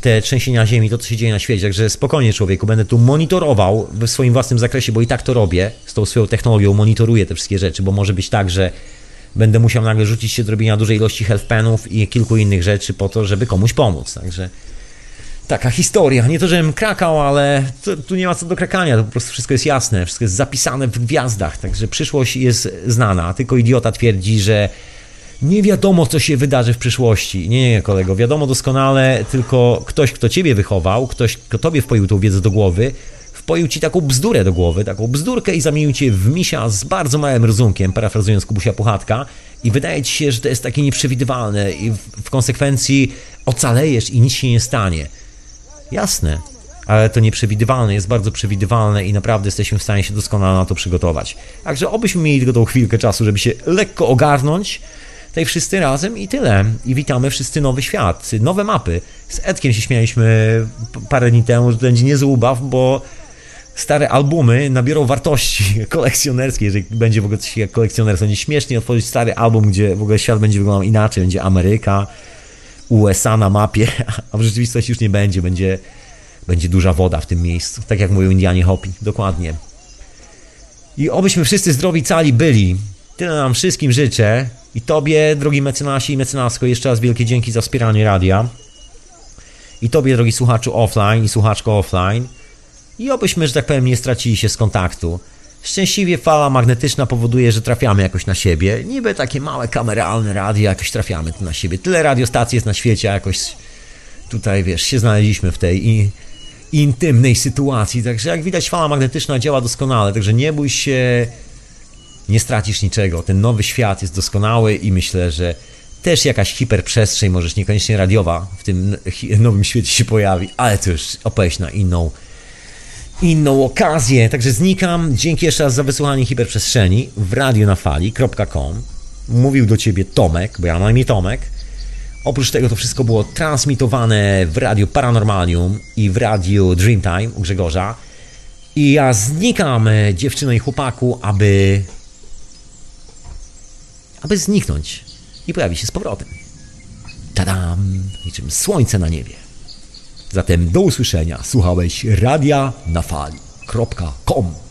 te trzęsienia ziemi, to co się dzieje na świecie. Także spokojnie człowieku, będę tu monitorował w swoim własnym zakresie, bo i tak to robię, z tą swoją technologią monitoruję te wszystkie rzeczy, bo może być tak, że będę musiał nagle rzucić się do robienia dużej ilości health penów i kilku innych rzeczy po to, żeby komuś pomóc. Także taka historia. Nie to, żebym krakał, ale to, tu nie ma co do krakania, to po prostu wszystko jest jasne, wszystko jest zapisane w gwiazdach, także przyszłość jest znana, tylko idiota twierdzi, że nie wiadomo, co się wydarzy w przyszłości. Nie, nie, kolego, wiadomo doskonale, tylko ktoś, kto ciebie wychował, ktoś, kto tobie wpoił tą wiedzę do głowy, wpoił ci taką bzdurę do głowy, taką bzdurkę i zamienił cię w misia z bardzo małym rozumkiem, parafrazując Kubusia Puchatka i wydaje ci się, że to jest takie nieprzewidywalne i w, konsekwencji ocalejesz i nic się nie stanie. Jasne, ale to nieprzewidywalne, jest bardzo przewidywalne i naprawdę jesteśmy w stanie się doskonale na to przygotować. Także obyśmy mieli tylko tą chwilkę czasu, żeby się lekko ogarnąć, tutaj wszyscy razem i tyle. I witamy wszyscy nowy świat, nowe mapy. Z Edkiem się śmialiśmy parę dni temu, że będzie niezły ubaw, bo stare albumy nabiorą wartości kolekcjonerskiej, jeżeli będzie w ogóle coś jak kolekcjonerstwo. Będzie śmiesznie otworzyć stary album, gdzie w ogóle świat będzie wyglądał inaczej, będzie Ameryka, USA na mapie, a w rzeczywistości już nie będzie, będzie, będzie duża woda w tym miejscu, tak jak mówią Indianie Hopi, dokładnie. I obyśmy wszyscy zdrowi cali byli. Tyle nam wszystkim życzę. I Tobie, drogi mecenasie i mecenasko, jeszcze raz wielkie dzięki za wspieranie radia. I Tobie, drogi słuchaczu offline i słuchaczko offline. I obyśmy, że tak powiem, nie stracili się z kontaktu. Szczęśliwie fala magnetyczna powoduje, że trafiamy jakoś na siebie. Niby takie małe kameralne radio, jakoś trafiamy tu na siebie. Tyle radiostacji jest na świecie, a jakoś tutaj, wiesz, się znaleźliśmy w tej i, intymnej sytuacji. Także jak widać, fala magnetyczna działa doskonale, także nie bój się, nie stracisz niczego. Ten nowy świat jest doskonały i myślę, że też jakaś hiperprzestrzeń, możesz niekoniecznie radiowa, w tym nowym świecie się pojawi, ale to już opowieść na inną inną okazję. Także znikam. Dzięki jeszcze raz za wysłuchanie hiperprzestrzeni w radionafali.com. Mówił do ciebie Tomek, bo ja mam imię Tomek. Oprócz tego to wszystko było transmitowane w radiu Paranormalium i w radiu Dreamtime u Grzegorza. I ja znikam, dziewczyno i chłopaku, aby. Aby zniknąć i pojawić się z powrotem. Tadam! Niczym słońce na niebie. Zatem do usłyszenia. Słuchałeś radia na fali.com